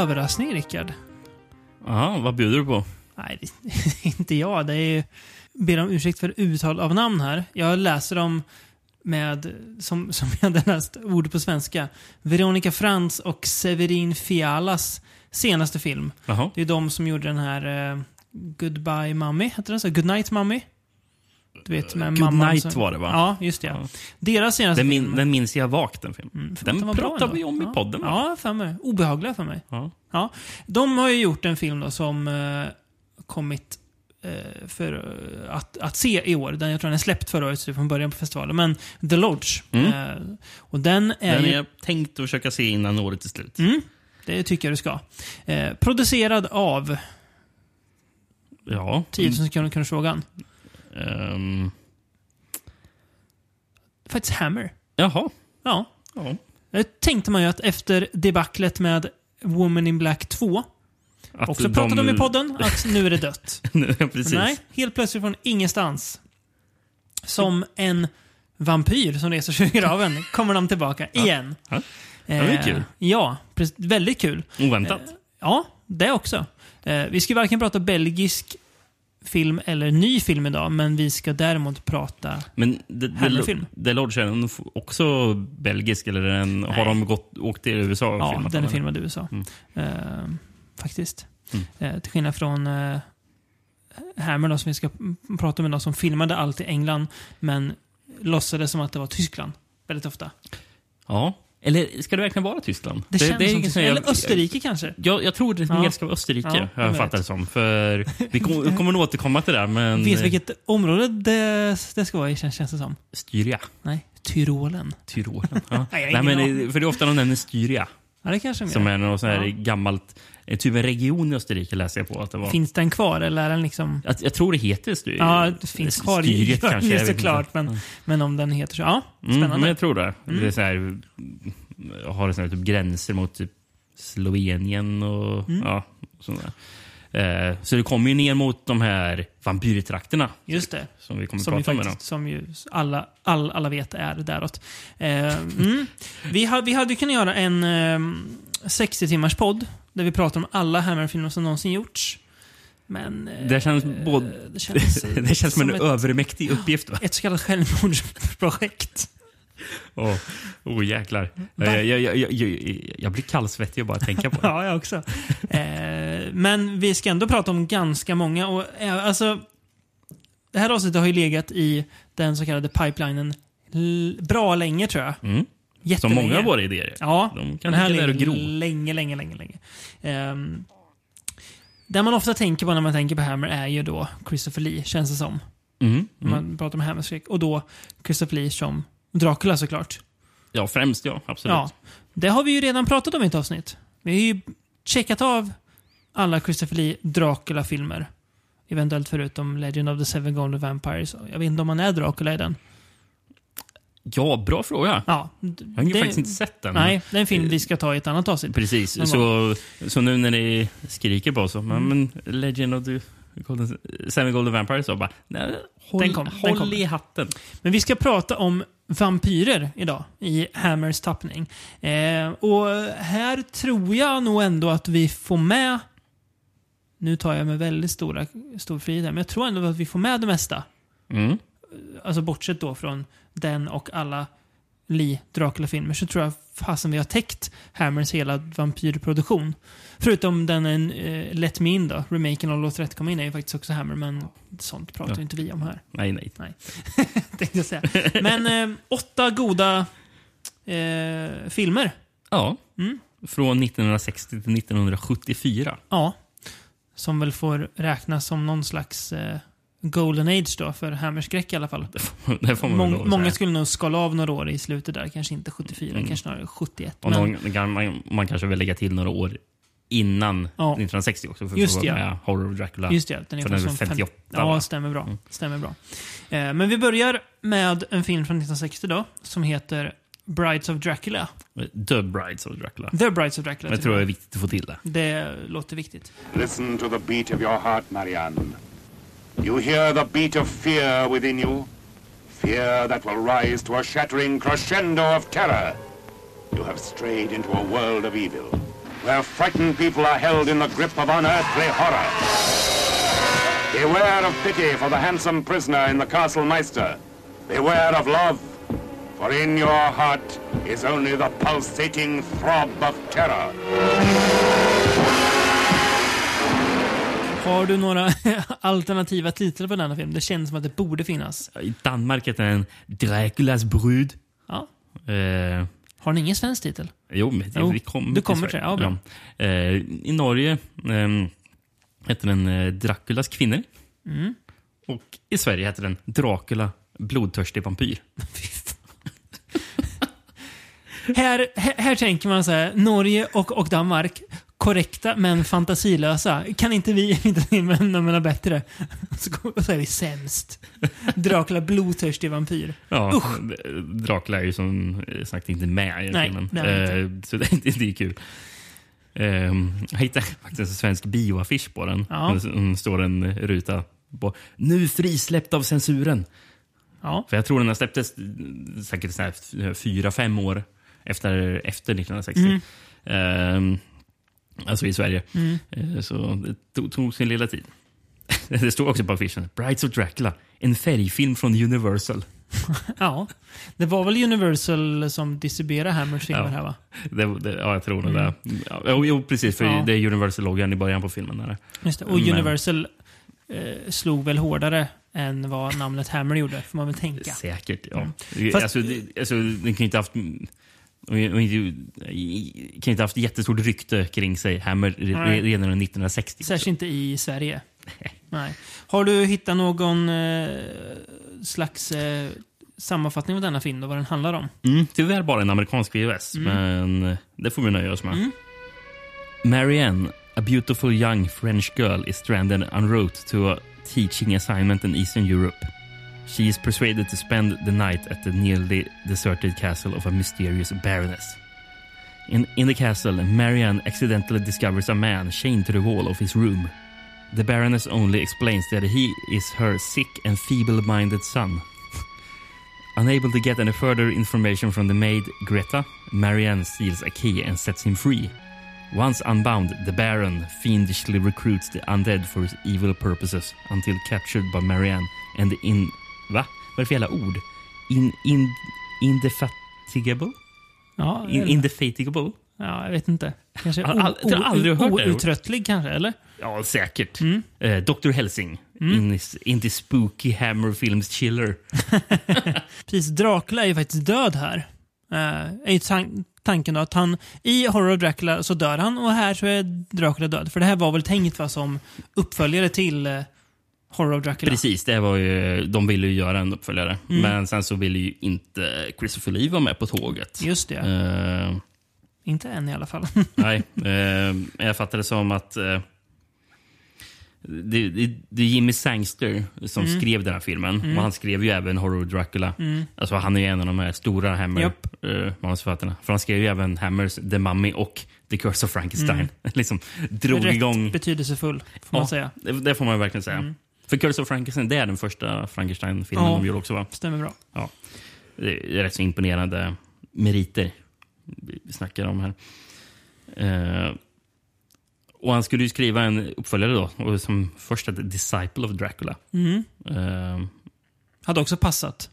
överraskning, Rickard. Jaha, vad bjuder du på? Nej, det, inte jag. Det är ber om ursäkt för uttal av namn här. Jag läser dem med, som, som jag hade läst ord på svenska, Veronica Frans och Severin Fialas senaste film. Jaha. Det är de som gjorde den här uh, Goodbye Mummy, heter den så? Goodnight Mummy? Du vet med Good mamman Night som- var det, va? Ja, just det. Ja. Deras senaste Den, min, film. den minns jag vagt, den filmen. Mm, den bra pratade vi om ja. i podden, va? Ja, för mig. Obehagliga för mig. Ja. Ja. De har ju gjort en film då som eh, kommit eh, för eh, att, att se i år. Den, jag tror den är släppt förra året, så från början på festivalen. Men The Lodge. Mm. Eh, och den är Den är jag tänkt att försöka se innan året är slut. Mm, det tycker jag du ska. Eh, producerad av Ja. 10 000 kronor kronors frågan. Ehm, Faktiskt Hammer. jaha. Ja. Ja. Det tänkte man ju att efter debaclet med Woman in Black 2, Att också pratade om i podden, att nu är det dött. Precis. Nej, helt plötsligt från ingenstans. Som en vampyr som reser sig ur graven kommer de tillbaka igen. Ja. det är Eh, kul. Ja, väldigt kul. Oväntat. Eh, Ja, det också. Eh, Vi ska varken prata belgisk film eller ny film idag, men vi ska däremot prata... Men The, The, Hammerfilm. The Lodge, är den också belgisk eller den, har de gått, åkt till USA och Ja, filmat den är filmad i USA. Mm. Eh, faktiskt. Mm. Eh, till skillnad från eh, Hammer då, som vi ska prata om idag, som filmade allt i England, men låtsades som att det var Tyskland. Väldigt ofta. Ja. Eller ska det verkligen vara Tyskland? Det, känns är som Tyskland. jag- Eller Österrike kanske. Jag, jag tror det Ja. mer ska vara Österrike, Ja, jag jag vet. det som. För vi kom, kommer nog återkomma till det men... Vet vilket område det, det ska vara i, känns, känns det som? Styria. Nej, Tyrolen. Tyrolen. Ja. Nej, jag Nej, men, för det är ofta de nämner Styria. Ja, det kanske de Som gör. är något sånt här Ja. gammalt... Typ en region i Österrike läser jag på att det var. Finns den kvar eller är den liksom... Jag, jag tror det heter Styria. Ja, det finns kvar i kanske. såklart. Men, men om den heter så. Ja, Mm, spännande. men jag tror det. Mm. Det är så här, har såna här typ gränser mot typ Slovenien och Mm. ja, sånt där. Eh, så det kommer ju ner mot de här vampyrtrakterna Just det. som vi kommer Som, prata om idag. faktiskt, som ju alla, all, alla vet är däråt. Eh, mm. vi, ha, vi hade kunnat göra en eh, 60 timmars podd där vi pratar om alla Hammer-filmer som någonsin gjorts. Men... eh, Det känns, både, det känns, det känns som en ett, övermäktig uppgift. Va? ett så kallat självmordsprojekt. Åh, oh, jäklar. Eh, jag, jag, jag, jag, blir kallsvettig att bara tänka på det. Ja, jag också. Eh, men vi ska ändå prata om ganska många. Och, eh, alltså, det här avsnittet har ju legat i den så kallade pipelinen bra länge tror jag. Mm. Som Jättelänge. många av våra idéer. Ja, De kan den här ligga där och ligger gro. länge, länge, länge, länge. Ehm, det man ofta tänker på när man tänker på Hammer är ju då Christopher Lee, känns det som. Mm. När Mm. man pratar om Hammerskräck. Och då Christopher Lee som Dracula såklart. Ja, främst ja. Absolut. Ja, det har vi ju redan pratat om i ett avsnitt. Vi har ju checkat av alla Christopher Lee Dracula-filmer. Eventuellt förutom Legend of the Seven Golden Vampires. Jag vet inte om han är Dracula i den. Ja, bra fråga. Ja, Jag har ju faktiskt inte sett den. Nej, det är en film vi ska ta i ett annat avsnitt. Precis. Så, så nu när ni skriker på oss, Mm. men Legend of the Golden, Seven Golden Vampires, så bara, nej, håll, Den kom, den håll kommer. i hatten. Men vi ska prata om vampyrer idag i Hammers tappning. Eh, och här tror jag nog ändå att vi får med... Nu tar jag med väldigt stora, stor frihet här, men jag tror ändå att vi får med det mesta. Mm. Alltså bortsett då från den och alla Lee Dracula-filmer så tror jag fasen vi har täckt Hammers hela vampyrproduktion. Förutom den eh, Let Me In då, remaken av Låt rätt komma in är ju faktiskt också Hammer, men sånt pratar Ja. inte vi om här. Nej, nej. Nej, tänkte jag säga. Men eh, åtta goda eh, filmer. Ja. Mm. Från 1960 till 1974. Ja. Som väl får räknas som någon slags eh, golden age då för Hammerskräck i alla fall. Det får man väl Mång, många skulle nog skala av några år i slutet där. Kanske inte 74, Mm. kanske snarare 71. Och Men, någon, man, man kanske vill lägga till några år innan Ja. 1960 också. För Just att det, få ja. med Horror of Dracula. just det, den är för den är från väl fem- 58, Ja, va? stämmer bra. Mm. Stämmer bra. Eh, men vi börjar med en film från 1960 då, som heter Brides of Dracula. The Brides of Dracula. The Brides of Dracula. Jag tror det är viktigt att få till det. Det låter viktigt. Listen to the beat of your heart, Marianne. You hear the beat of fear within you? Fear that will rise to a shattering crescendo of terror. You have strayed into a world of evil. where frightened people are held in the grip of unearthly horror. Beware of pity for the handsome prisoner in the Castle Meister. Beware of love, for in your heart is only the pulsating throb of terror. Har du några alternativa titlar på denna film? Det känns som att det borde finnas. I Danmark heter den Draculas brud. Ja. Eh, Har ni ingen svensk titel? jo, men Jo, vi kommer du kommer Sverige. till det. Ja, bra. Eh, I Norge eh, heter den eh, Draculas kvinnor. Mm. Och i Sverige heter den Dracula blodtörstig vampyr. Här, här, här tänker man så här, Norge och, och Danmark, korrekta men fantasilösa. Kan inte vi hitta till med några bättre? Så, så är vi sämst. Dracula blodtörstig vampyr. Ja, Usch. Dracula är ju som sagt inte med i Nej, filmen. det är han Eh, så det, det, det är kul. Eh, jag hittade faktiskt en svensk bioaffisch på den. Ja. Det står en ruta på Nu frisläppt av censuren. Ja. För jag tror den har släpptes eh, säkert fyra, fem år efter, efter 1960. Mm. Ehm, alltså i Sverige. Eh, så det tog, tog sin lilla tid. det stod också på affischen. Brides of Dracula. En färgfilm från Universal. ja. Det var väl Universal som distribuerade Hammers filmer Ja. här va? Det, det, ja, jag tror nog det. Ja, jo, jo, precis. För Mm. Ja. det är Universal-loggan i början på filmen. Där. Just det. Och Men- Universal eh, slog väl hårdare än vad namnet Hammer gjorde, får man väl tänka. Säkert, ja. Mm. Fast- Alltså, det, alltså, den kan ju inte haft... och inte- Kan inte haft jättestort rykte kring sig Hammer Nej. redan 1960. Särskilt inte i Sverige. Nej. Har du hittat någon eh, slags eh, sammanfattning av denna film och vad den handlar om? Mm, tyvärr bara en amerikansk VHS, men det får vi nöja oss med. Mm. Marianne, a beautiful young French girl, is stranded en route to a teaching assignment in Eastern Europe. She is persuaded to spend the night at the nearly deserted castle of a mysterious baroness. In, in the castle, Marianne accidentally discovers a man chained to the wall of his room. The baroness only explains that he is her sick and feeble-minded son. Unable to get any further information from the maid Greta, Marianne steals a key and sets him free. Once unbound, the Baron fiendishly recruits the undead for his evil purposes until captured by Marianne and in... Va? Vad är det för jävla ord? In... in indefatigable? Ja, In, indefatigable? ja jag vet inte. Kanske all- jag har aldrig hört outtröttlig kanske, eller? Ja, säkert. Eh, Dr. Helsing. In, his, in the spooky Hammer Films chiller. Precis, Dracula är ju faktiskt död här. Uh, är ju tan- tanken då att han, i Horror of Dracula så dör han och här så är Dracula död. För det här var väl tänkt va, som uppföljare till eh, Horror of Dracula. Precis, det var ju, de ville ju göra en uppföljare. Men sen så ville ju inte Christopher Lee vara med på tåget. Just det, Eh, inte än i alla fall. nej, eh, jag fattar det som att eh, det, det, det är Jimmy Sangster som Mm. skrev den här filmen. Och han skrev ju även Horror of Dracula. Alltså, han är ju en av de här stora Hammer Japp. eh, manusförfattarna. För han skrev ju även Hammers The Mummy och The Curse of Frankenstein. liksom drog Mm. Rätt igång... betydelsefull, får man säga. Det, det får man verkligen säga. För Curse of Frankenstein, det är den första Frankenstein-filmen Ja. de gjorde också va? Stämmer bra. Ja. Det är rätt så imponerande meriter vi snackar om här. Eh, och han skulle ju skriva en uppföljare då, och som första Disciple of Dracula. Mm. Eh, Hade också passat.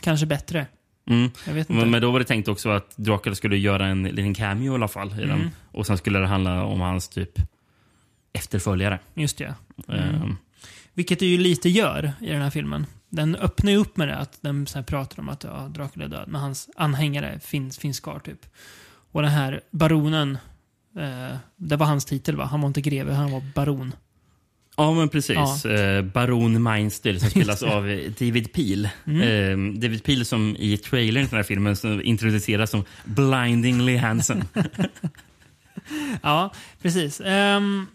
Kanske bättre. mm. Jag vet inte. Men, men då var det tänkt också att Dracula skulle göra en liten cameo i alla fall. I Mm. den. Och sen skulle det handla om hans typ efterföljare. Just det. Eh, Vilket det ju lite gör i den här filmen. Den öppnar ju upp med det, att den så pratar om att ja, Dracula är död, men hans anhängare finns, finns kvar typ. Och den här baronen, eh, det var hans titel va? Han var inte greve, han var baron. Ja, men precis. Ja. Eh, Baron Meinster som spelas av David Peel. Mm. Eh, David Peel som i trailern till den här filmen så introduceras som blindingly handsome. Ja, precis. Ehm,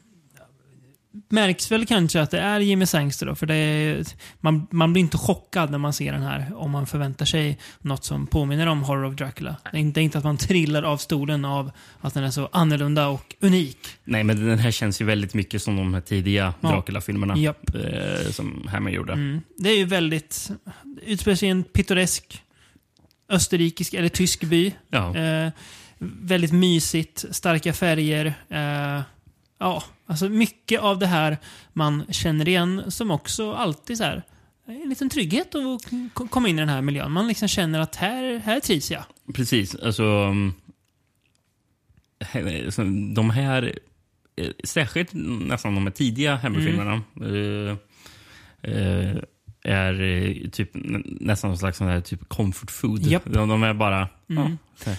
märks väl kanske att det är Jimmy Sangster då, för det är, man, man blir inte chockad när man ser den här om man förväntar sig något som påminner om Horror of Dracula. Det är inte, inte att man trillar av stolen av att den är så annorlunda och unik. Nej, men den här känns ju väldigt mycket som de här tidiga Ja. Dracula-filmerna Japp. eh, som Hammer gjorde. Mm. Det är ju väldigt... Utspelar sig i en pittoresk österrikisk eller tysk by. Ja. Eh, väldigt mysigt, starka färger. Eh, ja, alltså mycket av det här man känner igen som också alltid så här en liten trygghet att komma in i den här miljön. Man liksom känner att här, här trivs jag. Precis. Alltså... um, he- så De här... eh, Särskilt nästan de här tidiga Hammer-filmerna. eh, eh, är typ nä- nästan någon slags sån här typ comfort food. Japp. De, de är bara... Ja, så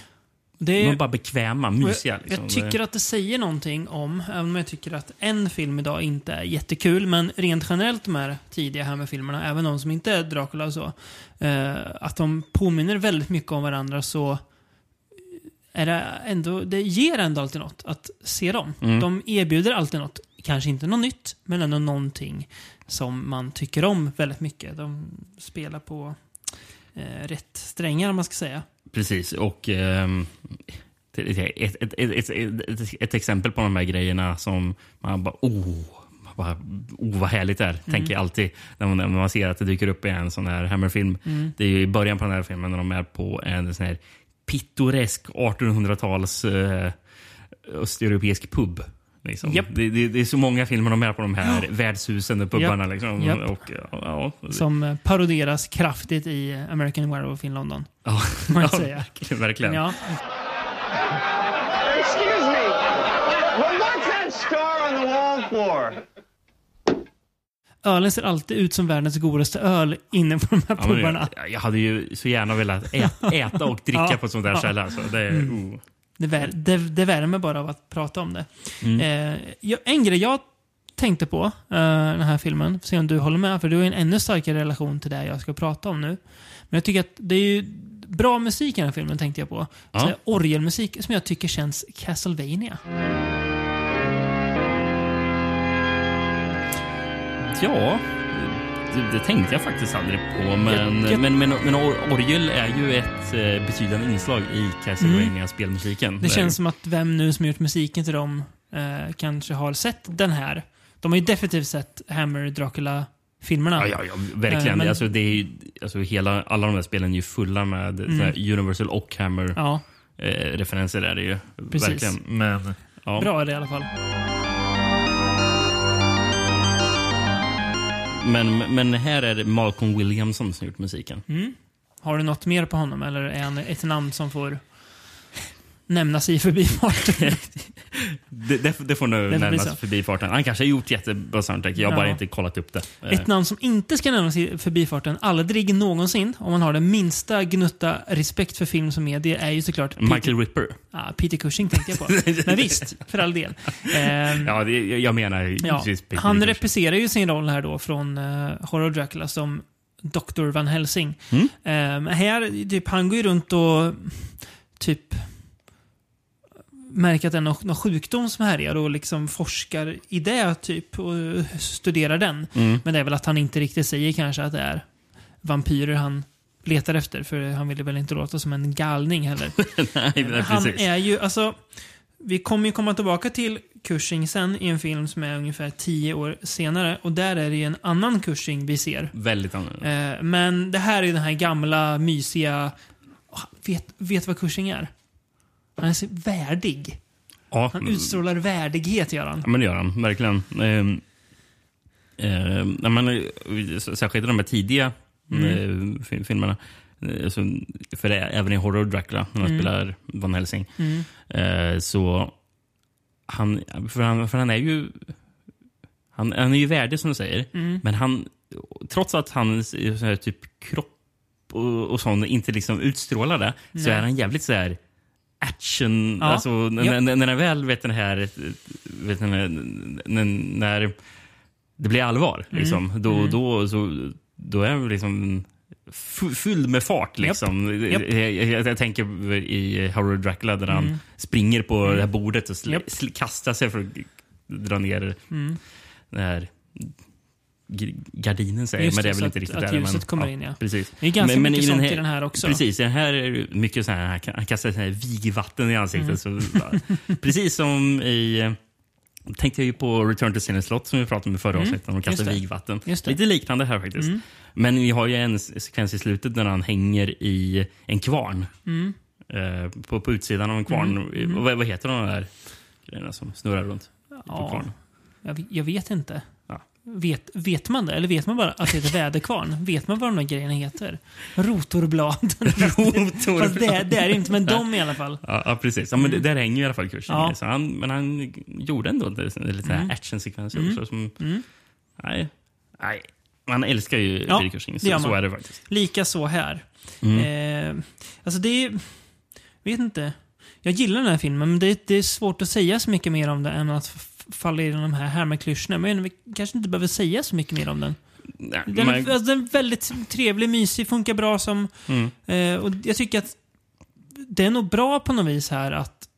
här. Det de är, är bara bekväma, mysiga. jag, Liksom. jag tycker att det säger någonting om, även om jag tycker att en film idag inte är jättekul, men rent generellt de här tidiga Hammer-filmerna, även de som inte är Dracula och så, eh, att de påminner väldigt mycket om varandra så är det ändå, det ger ändå alltid något att se dem. Mm. De erbjuder alltid något, kanske inte något nytt, men ändå någonting som man tycker om väldigt mycket. De spelar på eh, rätt strängar, om man ska säga. Precis. Och ehm, ett, ett, ett, ett, exempel på de här grejerna som man bara oh, bara, oh vad härligt det är. Tänker jag alltid när man, när man ser att det dyker upp i en sån här Hammer-film. Det är ju i början på den här filmen när de är på en sån här pittoresk 1800-tals eh, östeuropeisk pub. Liksom. Japp. Det, det, det är så många filmer de är på de här värdshusen och pubarna. Japp. Liksom. Japp. Och, ja, ja, Som eh, paroderas kraftigt i American Werewolf in London. ja, man ja, säga. verkligen, verkligen. Ja, Excuse me. Well, what's that scar on the wall for? ölen ser alltid ut som världens godaste öl inne på de här Ja, jag, jag hade ju så gärna velat äta, äta och dricka Ja. på ett sånt där Ja. ställe. Alltså. Det, är, oh. Det, vär, det, det värmer bara av att prata om det. Mm. Eh, jag, en grej jag tänkte på eh, den här filmen, se om du håller med, för du har en ännu starkare relation till det jag ska prata om nu. Men jag tycker att det är ju bra musik i den här filmen, tänkte jag på. Ja. Så orgelmusik som jag tycker känns Castlevania. Ja, det, det tänkte jag faktiskt aldrig på. Men, Jag- jag- men, men, men or- orgel är ju ett eh, betydande inslag i Castlevania-spelmusiken. Det känns som att vem nu som gjort musiken till dem eh, kanske har sett den här. De har ju definitivt sett Hammer Dracula-filmerna. Ja, ja, ja verkligen. Eh, men- alltså, det är ju, alltså, hela, alla de här spelen är ju fulla med här Universal och Hammer-referenser. Ja, är det ju. Precis. Verkligen. Men, ja. bra är det i alla fall. Men, men här är det Malcolm Williamson som gjort musiken. Mm. Har du något mer på honom eller är han ett namn som får nämnas i förbifarten? Det, det, det får nu bli nämnas så. förbi farten. Han kanske har gjort jättebra soundtrack. Jag har Ja. bara inte kollat upp det. Ett namn som inte ska nämnas i förbifarten aldrig någonsin, om man har den minsta gnutta respekt för film som medie, är ju såklart Peter, Michael Ripper. ah, Peter Cushing tänkte jag på. Men visst, för all del. Ehm, Ja, det, jag menar Ja, han Cushing. represserar ju sin roll här då från uh, Horror Dracula som Dr. Van Helsing. Mm. Ehm, här, typ, han går ju runt och typ märker att det är någon, någon sjukdom som härjar och liksom forskar i det typ och studerar den. Mm. Men det är väl att han inte riktigt säger kanske att det är vampyrer han letar efter för han ville väl inte låta som en galning heller. Nej, nej, Han precis. är ju, alltså, vi kommer ju komma tillbaka till Cushing sen i en film som är ungefär tio år senare. Och där är det ju en annan Cushing vi ser. Väldigt annorlunda. Eh, men det här är ju den här gamla, mysiga... Vet, vet vad Cushing är? Han är så värdig. Ja, Han utstrålar värdighet, gör han. Ja, men det gör han. Verkligen. Ehm, ehm, eh, särskilt i de här tidiga Mm. eh, fi- filmerna. eh, Så, för det, är även i Horror Dracula, när han Mm. spelar Van Helsing. Mm. Eh, så han, för han, för han är ju han, han är ju värdig som du säger. Mm. Men han, trots att hans så här, typ kropp och, och sånt inte liksom utstrålar det, så Nej. är han jävligt så här action. Ja. Alltså, när, när, när han väl vet den här, vet den här när, när det blir allvar, Mm. liksom, då, då, så, då är han liksom fylld med fart. Liksom. Japp. Jag, jag, jag tänker i Horror Dracula där han Mm. springer på det här bordet och sl- kastar sig för att dra ner Mm. den här gardinen säger Just men det är väl inte att- riktigt att där. ljuset men, kommer in, ja. Precis. Det är ganska Men- men mycket i den sånt här- i den här också. Precis, i den här är det mycket så här, han kastar så här vigvatten i ansiktet. Mm. Så, precis som i tänkte jag ju på Return to Sinner Slot som vi pratade om i förra avsnittet. De kastar Mm. Vigvatten. Lite liknande här faktiskt. Men vi har ju en sekvens i slutet där han hänger i en kvarn. Mm. Eh, på, på utsidan av en kvarn. Vad, vad heter de där grejerna som snurrar runt? Ja, jag, jag vet inte. Vet, vet man det? Eller vet man bara att det heter väderkvarn? Vet man vad de där grejerna heter? Rotorblad. Fast det, det är det inte, men de i alla fall. Ja, ja, precis. Ja, men det, där hänger ju i alla fall kursen. Ja. Så han, men han gjorde ändå lite, lite Mm. actionsekvenser också. Som, nej, nej, man älskar ju Ja, Peter Cushing. det Så, så är det faktiskt. Lika så här. Mm. Eh, alltså det är... vet inte. Jag gillar den här filmen, men det, det är svårt att säga så mycket mer om den än att f- falla i de här Hammer-klyschorna. Men vi kanske inte behöver säga så mycket mer om den. Nej, Den, man- är, alltså, den är väldigt trevlig, mysig, funkar bra som... Mm. Eh, och jag tycker att det är nog bra på något vis här att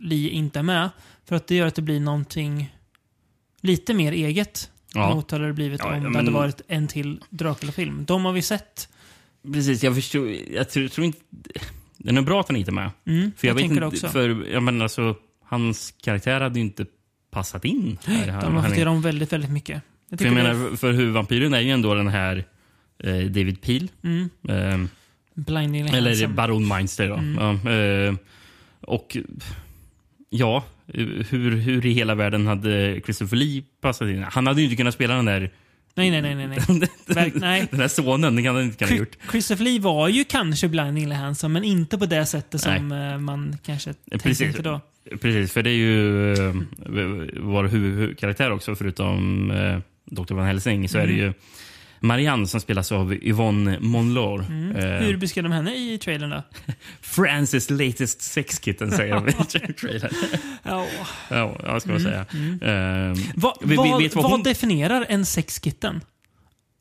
Lee inte är med. För att det gör att det blir någonting lite mer eget. Ja. Mot hade det blivit Ja, om ja, det men- hade varit en till Dracula-film. De har vi sett. Precis, jag förstår. Jag tror, tror inte... Den är bra att han inte är med. Mm, För jag, jag vet inte. För, jag menar, alltså, hans karaktär hade ju inte passat in. Här, De har fått göra om väldigt, väldigt mycket. Jag För jag menar, för huvudvampyren är ju ändå den här eh, David Peel. Mm. Eh, eller handsome. Baron Meinster då. Mm. Ja, eh, och ja, hur, hur i hela världen hade Christopher Lee passat in? Han hade ju inte kunnat spela den där Nej, nej, nej, nej. nej. Verk, nej. den där sonen. Det kan han inte kunnat Chris- gjort. Christopher Lee var ju kanske blindingly handsome, men inte på det sättet som eh, man kanske tänkte Precis. då. Precis, för det är ju eh, vår huvudkaraktär också, förutom eh, Dr. Van Helsing, så är det Mm. ju Marianne som spelas av Yvonne Monlore. Eh, Hur beskrev de henne i trailern då? Francis latest sex kitten säger de i trailern. Ja. Ja, vad ska man säga? Eh, Va, vi vad vad vad hon- definierar en sexkitten?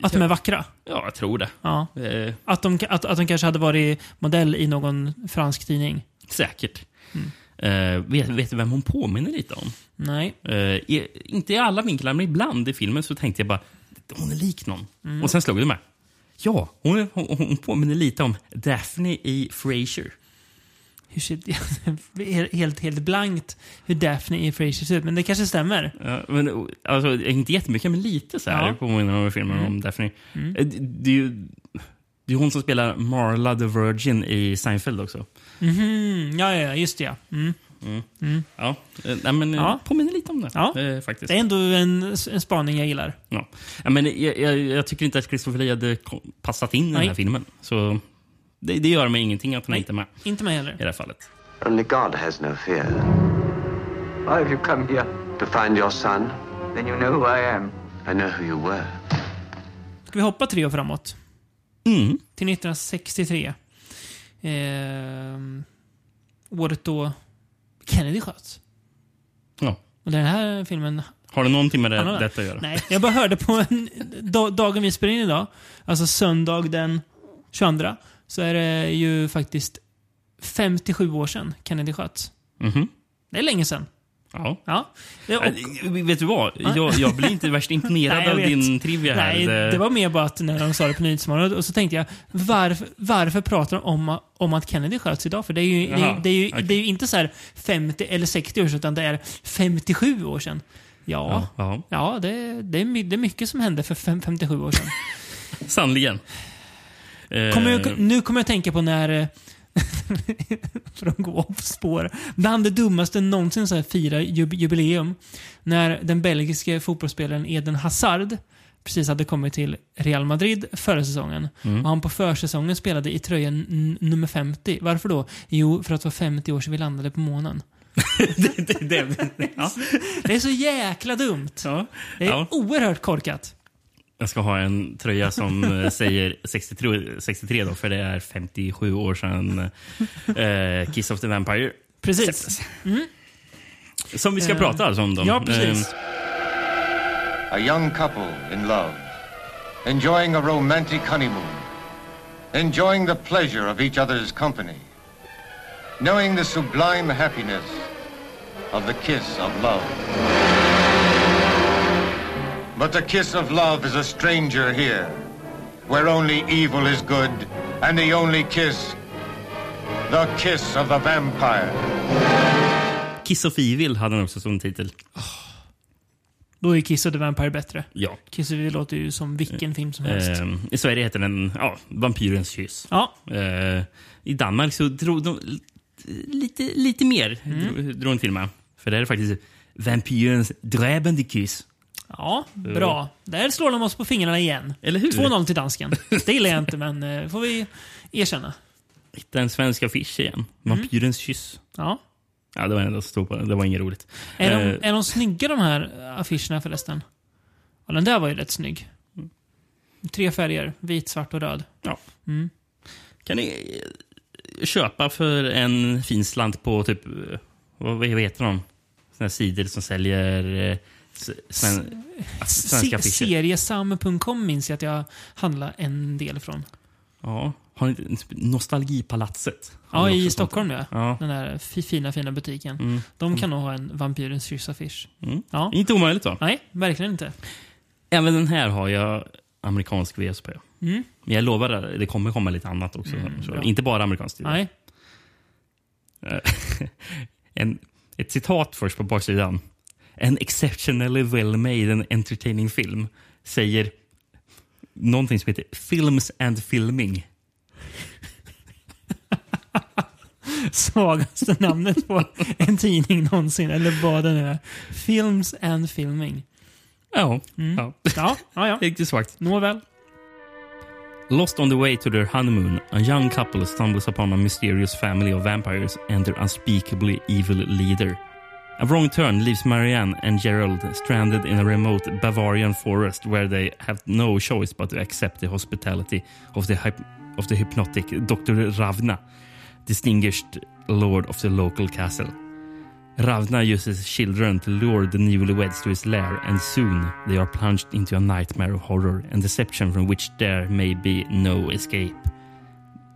Att de är vackra? ja, jag tror det. Ja. Eh, Att de, att, att de kanske hade varit modell i någon fransk tidning? säkert. Mm. Eh, vet, vet du vem hon påminner lite om? Nej. Eh, i, inte i alla vinklar, men ibland i filmen så tänkte jag bara hon är lik någon. Mm. Och sen slog det mig. Ja, hon, är, hon, hon påminner lite om Daphne i Frasier. Hur ser, helt, helt blankt hur Daphne i Frasier ser ut, men det kanske stämmer. Ja, men, alltså, inte jättemycket, men lite så här Ja. Mm. påminner hon om filmen om Daphne. Eh, Det, det, är ju, det är hon som spelar Marla the Virgin i Seinfeld också. Mhm, ja, ja, just det ja. Mm. Ja, eh, nej, men, eh, Ja. påminner lite om det. Ja. eh, faktiskt. Det är ändå en, en spaning jag gillar. Ja. Ja, men jag, jag, jag tycker inte att Christopher Lee hade passat in i den här filmen. Så det, det gör mig ingenting att han Nej. inte är med Inte mig i heller. det här fallet. Only God has no fear. Why have you come here? To find your son, Then you know who I am. I know who you were. Ska vi hoppa tre år framåt? Mm. Till 1963. Ehm, året då Kennedy sköts. Ja. Och den här filmen... Har det någonting med det, detta att göra? Nej, jag bara hörde på en, da, dagen vi spelar in idag, alltså söndag den 22, så är det ju faktiskt 57 år sedan Kennedy sköts. Mhm. Det är länge sedan. Ja. Ja. Och, vet du vad? Jag, jag blir inte värst imponerad Nej, av din trivia här. Nej, det var mer bara att när de sa det på Nyhetsmorgon och så tänkte jag varför, varför pratar de om, om att Kennedy sköts idag? För det är ju, det är, det är ju, okej. det är ju inte så här 50 eller 60 år sedan utan det är 57 år sedan. Ja, Ja, ja. det, det, är, det är mycket som hände för fem, 57 år sedan. Sannerligen. Eh, Kommer jag, nu kommer jag tänka på när... för att gå på spår. Bland det dummaste någonsin så här fira jub- jubileum. När den belgiske fotbollsspelaren Eden Hazard precis hade kommit till Real Madrid förra säsongen. Mm. Och han på försäsongen spelade i tröjan nummer 50. Varför då? Jo, för att det var 50 år sedan vi landade på månen. det, det, det, ja. Det är så jäkla dumt. Ja. Det är Ja. oerhört korkat. Jag ska ha en tröja som eh, säger 63, 63 då, för det är 57 år sedan eh, Kiss of the Vampire Precis. släpptes. Som vi ska Eh, prata alltså om dem. Ja, precis. Eh, A young couple in love, enjoying a romantic honeymoon, enjoying the pleasure of each other's company, knowing the sublime happiness of the kiss of love. But the kiss of love is a stranger here, where only evil is good, and the only kiss, the kiss of the vampire. Kiss of Evil hade han också som titel. Då är Kiss of the Vampire bättre. Ja. Kiss of the låter ju som vilken film som helst. Eh, I Sverige heter den ja, Vampyrens kyss. Ja, Eh, I Danmark så drog de lite, lite mer drog, drog en till med. För det är faktiskt Vampyrens dräbande kyss. Ja, bra. Där slår de oss på fingrarna igen. Eller hur? 2-0 till dansken. Det gillar jag inte, men eh, får vi erkänna. Hittade en svensk affisch igen. Vampyrens kyss. Ja. Ja, det var ändå stod på den. Det var inget roligt. Är, de, Eh, är de snygga de här affischerna förresten? Ja, den där var ju rätt snygg. Tre färger. Vit, svart och röd. Ja. Mm. Kan ni eh, köpa för en fin slant på typ, vad, vad heter de? Såna här sidor som säljer eh, sven, svenska Se, seriesam.com minns jag att jag handlade en del från. Ja. Har ni Nostalgipalatset? Ja, i? Stockholm ja. Ja. Den där fi- fina, fina butiken. Mm. De kan nog ha en Vampyrens kyss-affisch. Mm. Ja. Inte omöjligt va? Nej, verkligen inte. Även den här har jag amerikansk VS på. Mm. Men jag lovar, det kommer komma lite annat också. så, bra. inte bara amerikanskt. Nej. en, ett citat först på baksidan. En exceptionally well made and entertaining film säger någonting som heter Films and Filming. Svagaste namnet på en tidning någonsin, eller vad den är. Films and Filming. Ja, Mm. ja. Ja, ja, ja. riktigt svagt. Nåväl. Lost on the way to their honeymoon, a young couple stumbles upon a mysterious family of vampires and their unspeakably evil leader. A wrong turn leaves Marianne and Gerald stranded in a remote Bavarian forest where they have no choice but to accept the hospitality of the, hyp- of the hypnotic Dr. Ravna, distinguished lord of the local castle. Ravna uses children to lure the newlyweds to his lair, and soon they are plunged into a nightmare of horror and deception from which there may be no escape.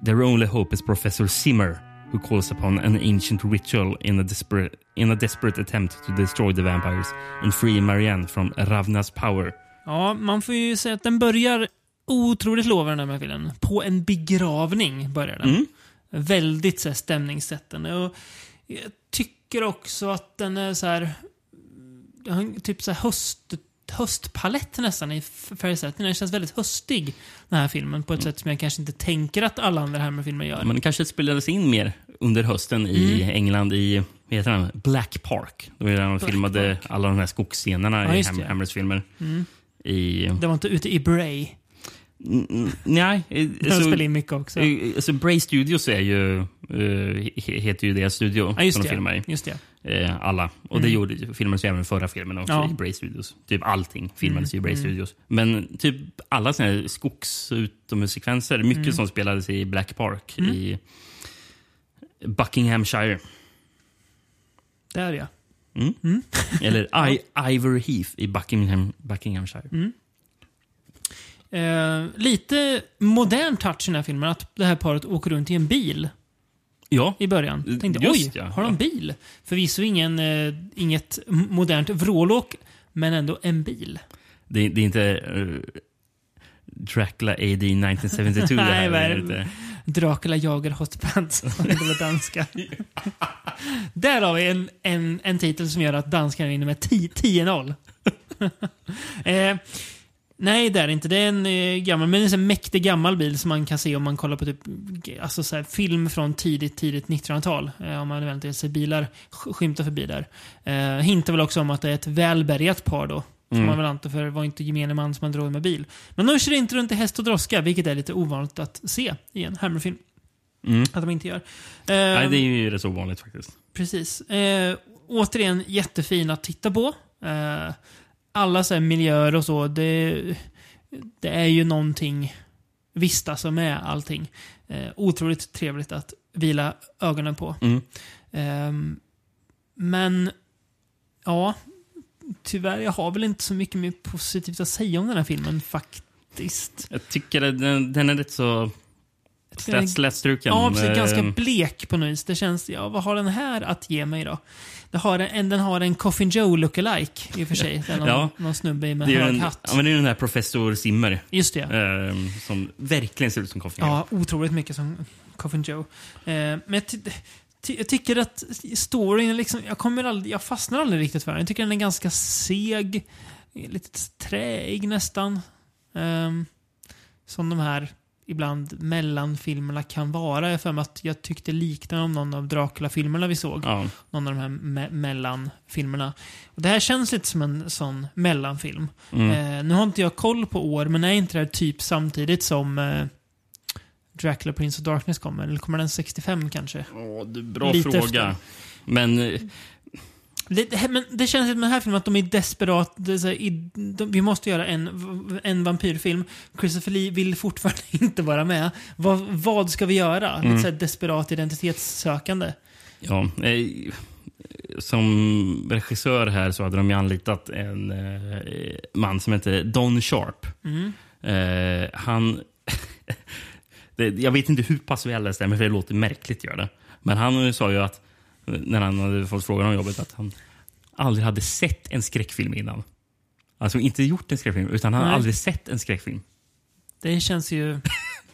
Their only hope is Professor Zimmer, who calls upon an ancient ritual in a desperate, in a desperate attempt to destroy the vampires and free Marianne from Ravnas power. Ja, man får ju säga att den börjar otroligt lovande den här filmen. På en begravning börjar den. Mm. Väldigt så här, stämningssättande. Och jag tycker också att den är så här... den Typ så här höst, höstpalett nästan i färgsättningen. Den känns väldigt höstig, den här filmen. På ett sätt som jag kanske inte tänker att alla andra Hammer-filmer gör. Men det kanske spelades in mer under hösten i England i vad heter den? Black Park. Då var det där de Black filmade Park. alla de här skogsscenerna Ja, i Ham- det. Hammers filmer. I, Det var inte ute i Bray. Mm, mm, nej, eh, De alltså, spelade in mycket också. eh, alltså Bray Studios är ju, he- heter ju deras studio Ja, just som de det. filmar i. Just det. Eh, alla. Och det gjorde, filmades ju även förra filmen också Ja. i Bray Studios. Typ allting filmades ju i Bray Mm. Studios. Men typ alla såna här skogs utomhussekvenser, mycket Mm. som spelades i Black Park i Buckinghamshire. Där ja. Eller I, Ivor Heath i Buckingham, Buckinghamshire. Mm. Eh, lite modern touch i den här filmen. Att det här paret åker runt i en bil Ja, i början. Tänkte, Just oj, ja. har de bil? Förvisso ingen, eh, inget modernt vrålåk, men ändå en bil. det, det är inte eh, Dracula AD 1972 det Nej, här. vad Dracula jagar hot pants. det var danska. Där har vi en, en, en titel som gör att danskarna är inne med 10-0. eh, nej, det är det inte. Det är en eh, gammal, men en mäktig gammal bil som man kan se om man kollar på typ, alltså så här, film från tidigt, tidigt 1900-tal. Eh, om man eventuellt ser bilar skymta förbi där. Eh, hintar väl också om att det är ett välbärgat par då. Får man väl anta, för det var inte gemene man som man drog med bil. Men de kör inte runt i häst och droska, vilket är lite ovanligt att se i en Hammer-film. Mm. Att de inte gör. Nej, Eh, det är ju rätt så ovanligt faktiskt. Precis. Eh, återigen jättefin att titta på. Eh, alla så miljöer och så, det, det är ju någonting visst alltså med allting. Eh, otroligt trevligt att vila ögonen på. Mm. Ehm, men, ja, tyvärr, jag har väl inte så mycket mer positivt att säga om den här filmen faktiskt. Jag tycker att den, den är rätt så slätstruken. Ja, precis. Ganska Eh, blek på något vis. Det känns, ja, vad har den här att ge mig då? Det har en, den har en Coffin Joe lookalike i och för sig. Någon, Ja. någon snubbe med hög hatt. ja, men det är den här professor Zimmer Just det. eh, som verkligen ser ut som Coffin. Ja, otroligt mycket som Coffin Joe. Eh, men jag, jag tycker att storyn, liksom, jag, kommer aldrig, jag fastnar aldrig riktigt för den. Jag tycker den är ganska seg. lite träig nästan. Ehm, som de här ibland mellanfilmerna kan vara. Jag för mig att jag tyckte liknade om någon av Dracula-filmerna vi såg. Ja. Någon av de här me mellanfilmerna. Och det här känns lite som en sån mellanfilm. Mm. Eh, nu har inte jag koll på år, men är inte det här typ samtidigt som eh, Dracula Prince of Darkness kommer? Eller kommer den 65 kanske? Åh, det är bra Lite fråga. efter. Men eh, Det, men det känns med den här filmen att de är desperat. Det är så här, i, de, vi måste göra en, en vampyrfilm. Christopher Lee vill fortfarande inte vara med. Vad, vad ska vi göra? Mm. Lite så här desperat identitetssökande. Ja, eh, som regissör här så hade de ju anlitat en eh, man som heter Don Sharp. Eh, han... det, jag vet inte hur pass väl det stämmer, för det låter märkligt gör det. Men han sa ju att, när han hade fått frågan om jobbet, att han aldrig hade sett en skräckfilm innan. Alltså inte gjort en skräckfilm, utan han hade aldrig sett en skräckfilm. Det känns ju...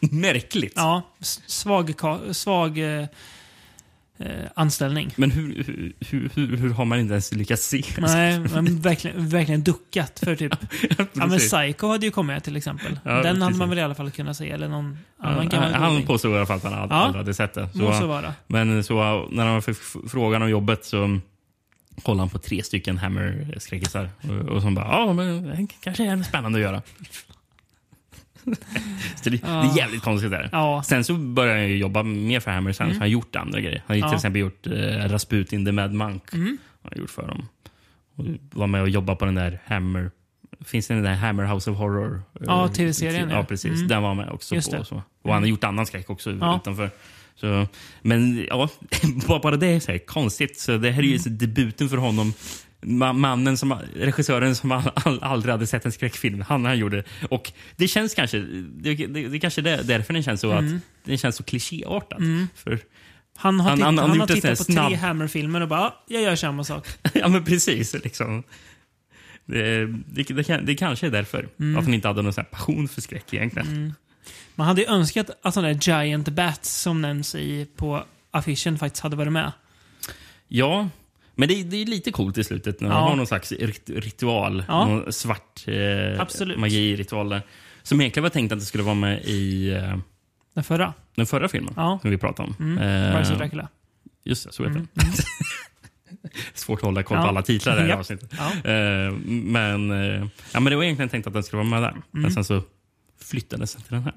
Märkligt! Ja, svag, svag eh, eh, anställning. Men hur, hur, hur, hur, hur har man inte ens lyckats se Nej, men verkligen, verkligen duckat för typ... ja, men Precis. Psycho hade ju kommit till exempl. Ja, Den hade precis. man väl i alla fall kunnat se. Eller någon Ja, annan gammal han påstod i alla fall att han Ja. aldrig hade sett det. Må så vara. Men så, när han fick frågan om jobbet så kollade han på tre stycken Hammer-skräckisar. Och, och så bara, ja men det kanske är spännande att göra. Så det, det är jävligt konstigt där. Ja. Sen så började ju jobba mer för Hammer sen, så han har gjort andra grejer. Han har ju till Ja. exempel gjort eh, Rasputin the Mad Monk. Han har gjort för dem. Och var med och jobbade på den där Hammer... Finns det den där Hammer House of Horror? Ja, Eh, TV-serien, Ja, ja. precis. Mm. Den var med också. Just på. det. Och, så. och han har gjort annan skräck också Ja. utanför. Så, men ja, bara- det är så här konstigt. Så det här är ju så debuten för honom. Ma- Mannen som, regissören som all, all, aldrig hade sett en skräckfilm. Han, han gjorde det. Och det känns kanske, det, det, det kanske är därför den känns så att den känns så klichéartad. För, Han har, Han- han- han, har tittat på här tre snabb- Hammer-filmer och bara, "Ja, jag gör samma sak. ja men precis. Liksom. Det, det, det, det kanske är därför. Att han inte hade någon sån passion för skräck egentligen. Man hade ju önskat att sån där Giant Bats som nämns i, på affischen faktiskt hade varit med. Ja, men det, det är lite coolt i slutet när de Ja. har någon slags rit ritual. Ja. Någon svart eh, magi-ritual där. Som egentligen var tänkt att det skulle vara med i eh, Den förra. den förra filmen Ja. som vi pratade om. Mm. Eh, Rise of Dracula. Just det, så heter det. Svårt att hålla koll på Ja. alla titlar där i Japp. avsnittet. Ja. Eh, men, eh, ja, men det var egentligen tänkt att den skulle vara med där. Mm. Men sen så flyttades den till den här.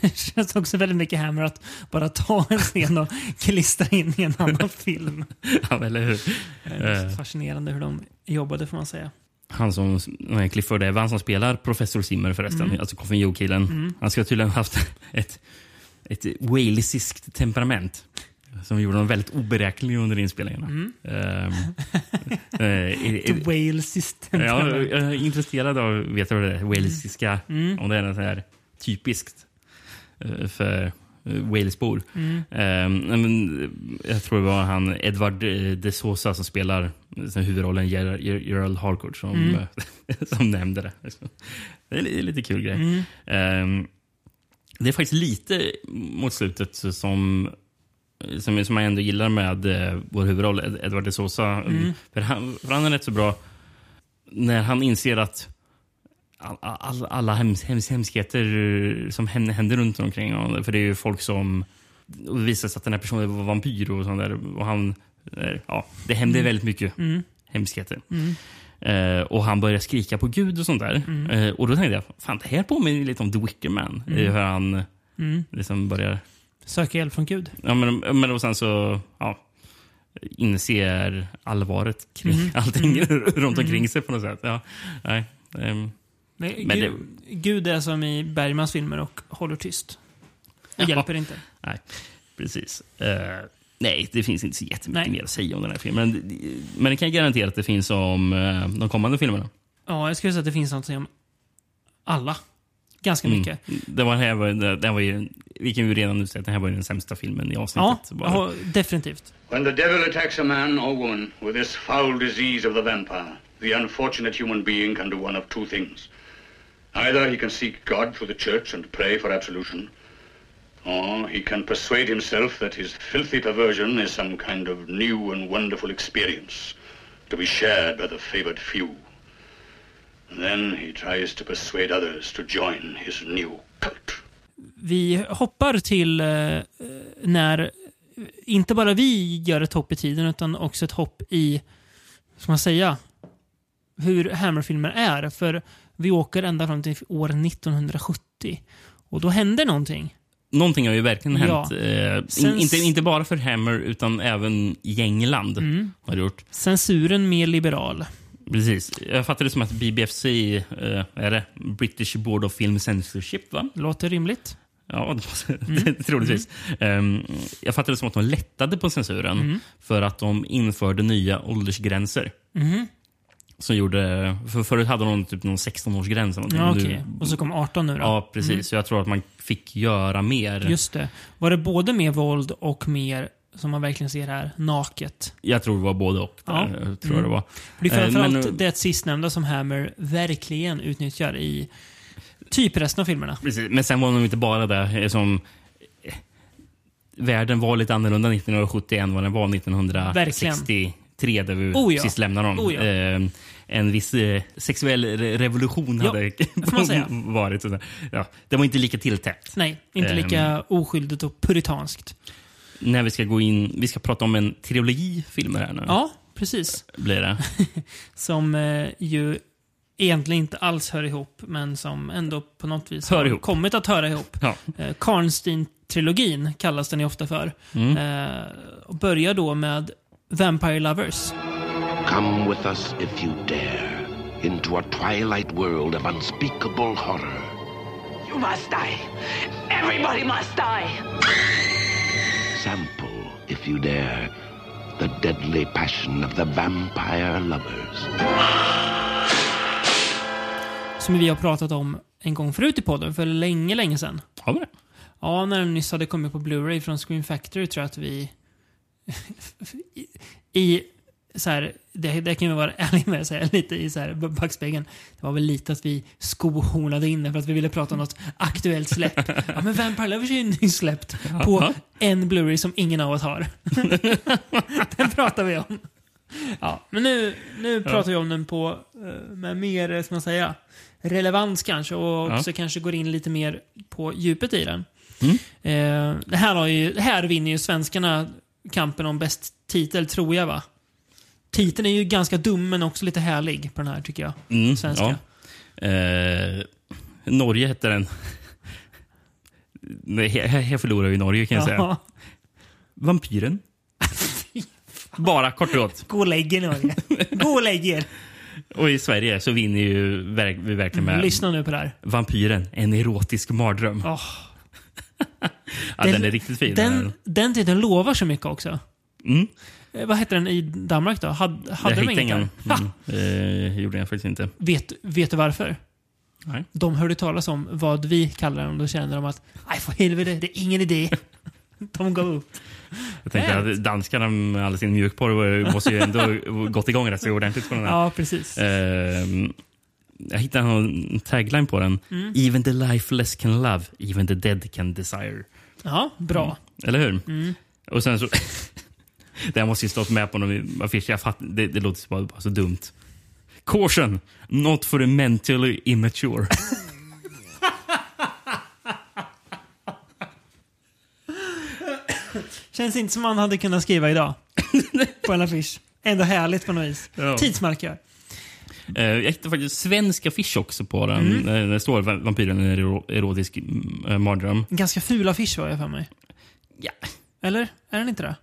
Det känns också väldigt mycket Hammer att bara ta en scen och klistra in i en annan film. Ja, eller hur? Det är Eh. Fascinerande hur de jobbade får man säga. Han som, nej, Clifford Evans som spelar Professor Zimmer förresten, Mm. alltså Coffin Joe-killen. Han ska tydligen ha haft ett, ett walesiskt temperament. Som gjorde honom väldigt oberäknelig under inspelningarna. Mm. The i- Whale System. Ja, jag är intresserad av att veta vad det är, walesiska, Mm. om det är något så här typiskt för eh, Walesbor. Mm. Eh, jag tror det var han Edward eh, de Sosa som spelar eh, huvudrollen Ger- Ger- Gerald Harcourt som, Mm. eh, som nämnde det. Det är li- lite kul grej. Mm. Ehm, det är faktiskt lite mot slutet som som, som jag ändå gillar med eh, vår huvudroll, Ed- Edward de Sosa. Mm. För, han, för han är rätt så bra när han inser att all, all, alla hems, hems, hemskheter som händer, runt omkring honom. För det är ju folk som... Och det visar sig att den här personen var vampyr och sånt där. Och han, eh, ja, det händer väldigt mycket Mm. hemskheter. Eh, och han börjar skrika på Gud och sånt där. Eh, och då tänkte jag, fan det här påminner lite om The Wicker Man. Mm. Hur han Mm. liksom börjar... Söka hjälp från Gud. Ja, men, men och sen så ja, inser allvaret kring Mm. allting runt omkring sig på något sätt. Ja, nej, ehm, Men, Men Gud, Gud är som i Bergmans filmer och håller tyst. Det Ja. hjälper inte. nej, precis. Eh, nej, det finns inte så jättemycket Nej. mer att säga om den här filmen. Men, men det kan jag garantera att det finns om eh, de kommande filmerna. Ja, jag skulle säga att det finns något om alla. Ganska Mm. mycket. Det var, här var, det, det var ju, vi kan ju redan nu säga att det här var ju den sämsta filmen i Ja, avsnittet. bara. ja, definitivt. When the devil attacks a man or woman with this foul disease of the vampire, the unfortunate human being can do one of two things. Either he can seek God through the church and pray for absolution, or he can persuade himself that his filthy perversion is some kind of new and wonderful experience to be shared by the favored few. And then he tries to persuade others to join his new cult. Vi hoppar till eh, när inte bara vi gör ett hopp i tiden utan också ett hopp i, ska man säga, hur Hammer-filmer är. För vi åker ända fram till år 1970. Och då händer någonting. Någonting har ju verkligen Ja. hänt. Eh, Sen- in, inte, inte bara för Hammer, utan även i England. Mm. Har gjort. Censuren mer liberal. Precis. Jag fattar det som att BBFC, eh, är det British Board of Film Censorship, va? Låter rimligt. Ja, det troligtvis. Ehm, jag fattar det som att de lättade på censuren för att de införde nya åldersgränser. Som gjorde, för förut hade de typ någon 16-årsgräns. eller någonting. Ja, Nu- okej. Och så kom 18 nu då. Ja, precis. Så jag tror att man fick göra mer. Just det. Var det både mer våld och mer, som man verkligen ser här, naket? Jag tror det var både och. Där, Ja. tror jag det var. Det är Eh, framförallt men- det sistnämnda som Hammer verkligen utnyttjar i typ resten av filmerna. Precis. Men sen var de inte bara det. Som, eh, världen var lite annorlunda 1970 än vad den var 1963 där vi Oh ja. sist lämnade dem. Oh ja. Eh, en viss eh, sexuell re- revolution Ja, hade varit. Ja, det var inte lika tilltäppt. Nej, inte lika oskyldigt och puritanskt. När vi ska gå in, vi ska prata om en trilogi filmer här nu. Ja, precis. Blir det. Som eh, ju egentligen inte alls hör ihop, men som ändå på något vis Hör har ihop. kommit att höra ihop. Ja. Eh, Karnstein-trilogin kallas den ju ofta för. Mm. Eh, och börjar då med Vampire Lovers. Come with us if you dare into a twilight world of unspeakable horror. You must die. Everybody must die. Sample, if you dare, the deadly passion of the vampire lovers. Som vi har pratat om en gång förut i podden, för länge, länge sedan. Har vi det? Ja, när den nyss hade kommit på Blu-ray från Screen Factory tror jag att vi... i, så här, det, det kan vi vara ärliga med att säga, lite i så här backspegeln. Det var väl lite att vi skohornade in det för att vi ville prata om något aktuellt släpp. Ja, men Vampire Lovers är ju nyss släppt på en Blu-ray som ingen av oss har. den pratar vi om. Ja, men nu, nu pratar vi om den på eh, med mer, eh, ska man säga, relevans kanske och Ja. också kanske går in lite mer på djupet i den. Eh, det här, har ju, det här vinner ju svenskarna kampen om bäst titel, tror jag va? Titeln är ju ganska dum men också lite härlig på den här tycker jag. Mm, Svenska. ja. Eh, Norge hette den. Nej, Här, här förlorar vi Norge kan jag säga. Vampyren. Bara kort och gott. Gå och lägg er Norge. Gå och lägg er. Och i Sverige så vinner ju verk, vi verkligen med Lyssna nu på det här. Vampyren, en erotisk mardröm. Åh. ja, den, är riktigt fin. Den, den titeln lovar så mycket också. Mm. Eh, vad hette den i Danmark då? Had, hade jag de hittade ingen. Mm. Eh, gjorde jag faktiskt inte. Vet, vet du varför? Nej. De hörde talas om vad vi kallar den och då kände de att nej för helvete, det är ingen idé. De gav upp. Jag tänkte att danskarna med all sin mjukporr måste ju ändå gått igång rätt så ordentligt på den här. Ja, precis. Ehm, jag hittade en tagline på den. Mm. Even the lifeless can love, even the dead can desire. Ja, bra. Eller hur? Mm. Och sen så... det här måste ju stått med på någon affisch. Jag fatt, det, det låter bara, bara så dumt. Caution! Not for the mentally immature. Känns inte som man hade kunnat skriva idag. på en affisch. Ändå härligt på något vis. Ja. Tidsmarkör. Eh, jag hittade faktiskt svensk affisch också på den. Mm. Mm. Det står va- vampyren en ero- erotisk mm, mardröm. En ganska ful affisch var jag för mig. Ja. Eller? Är den inte det?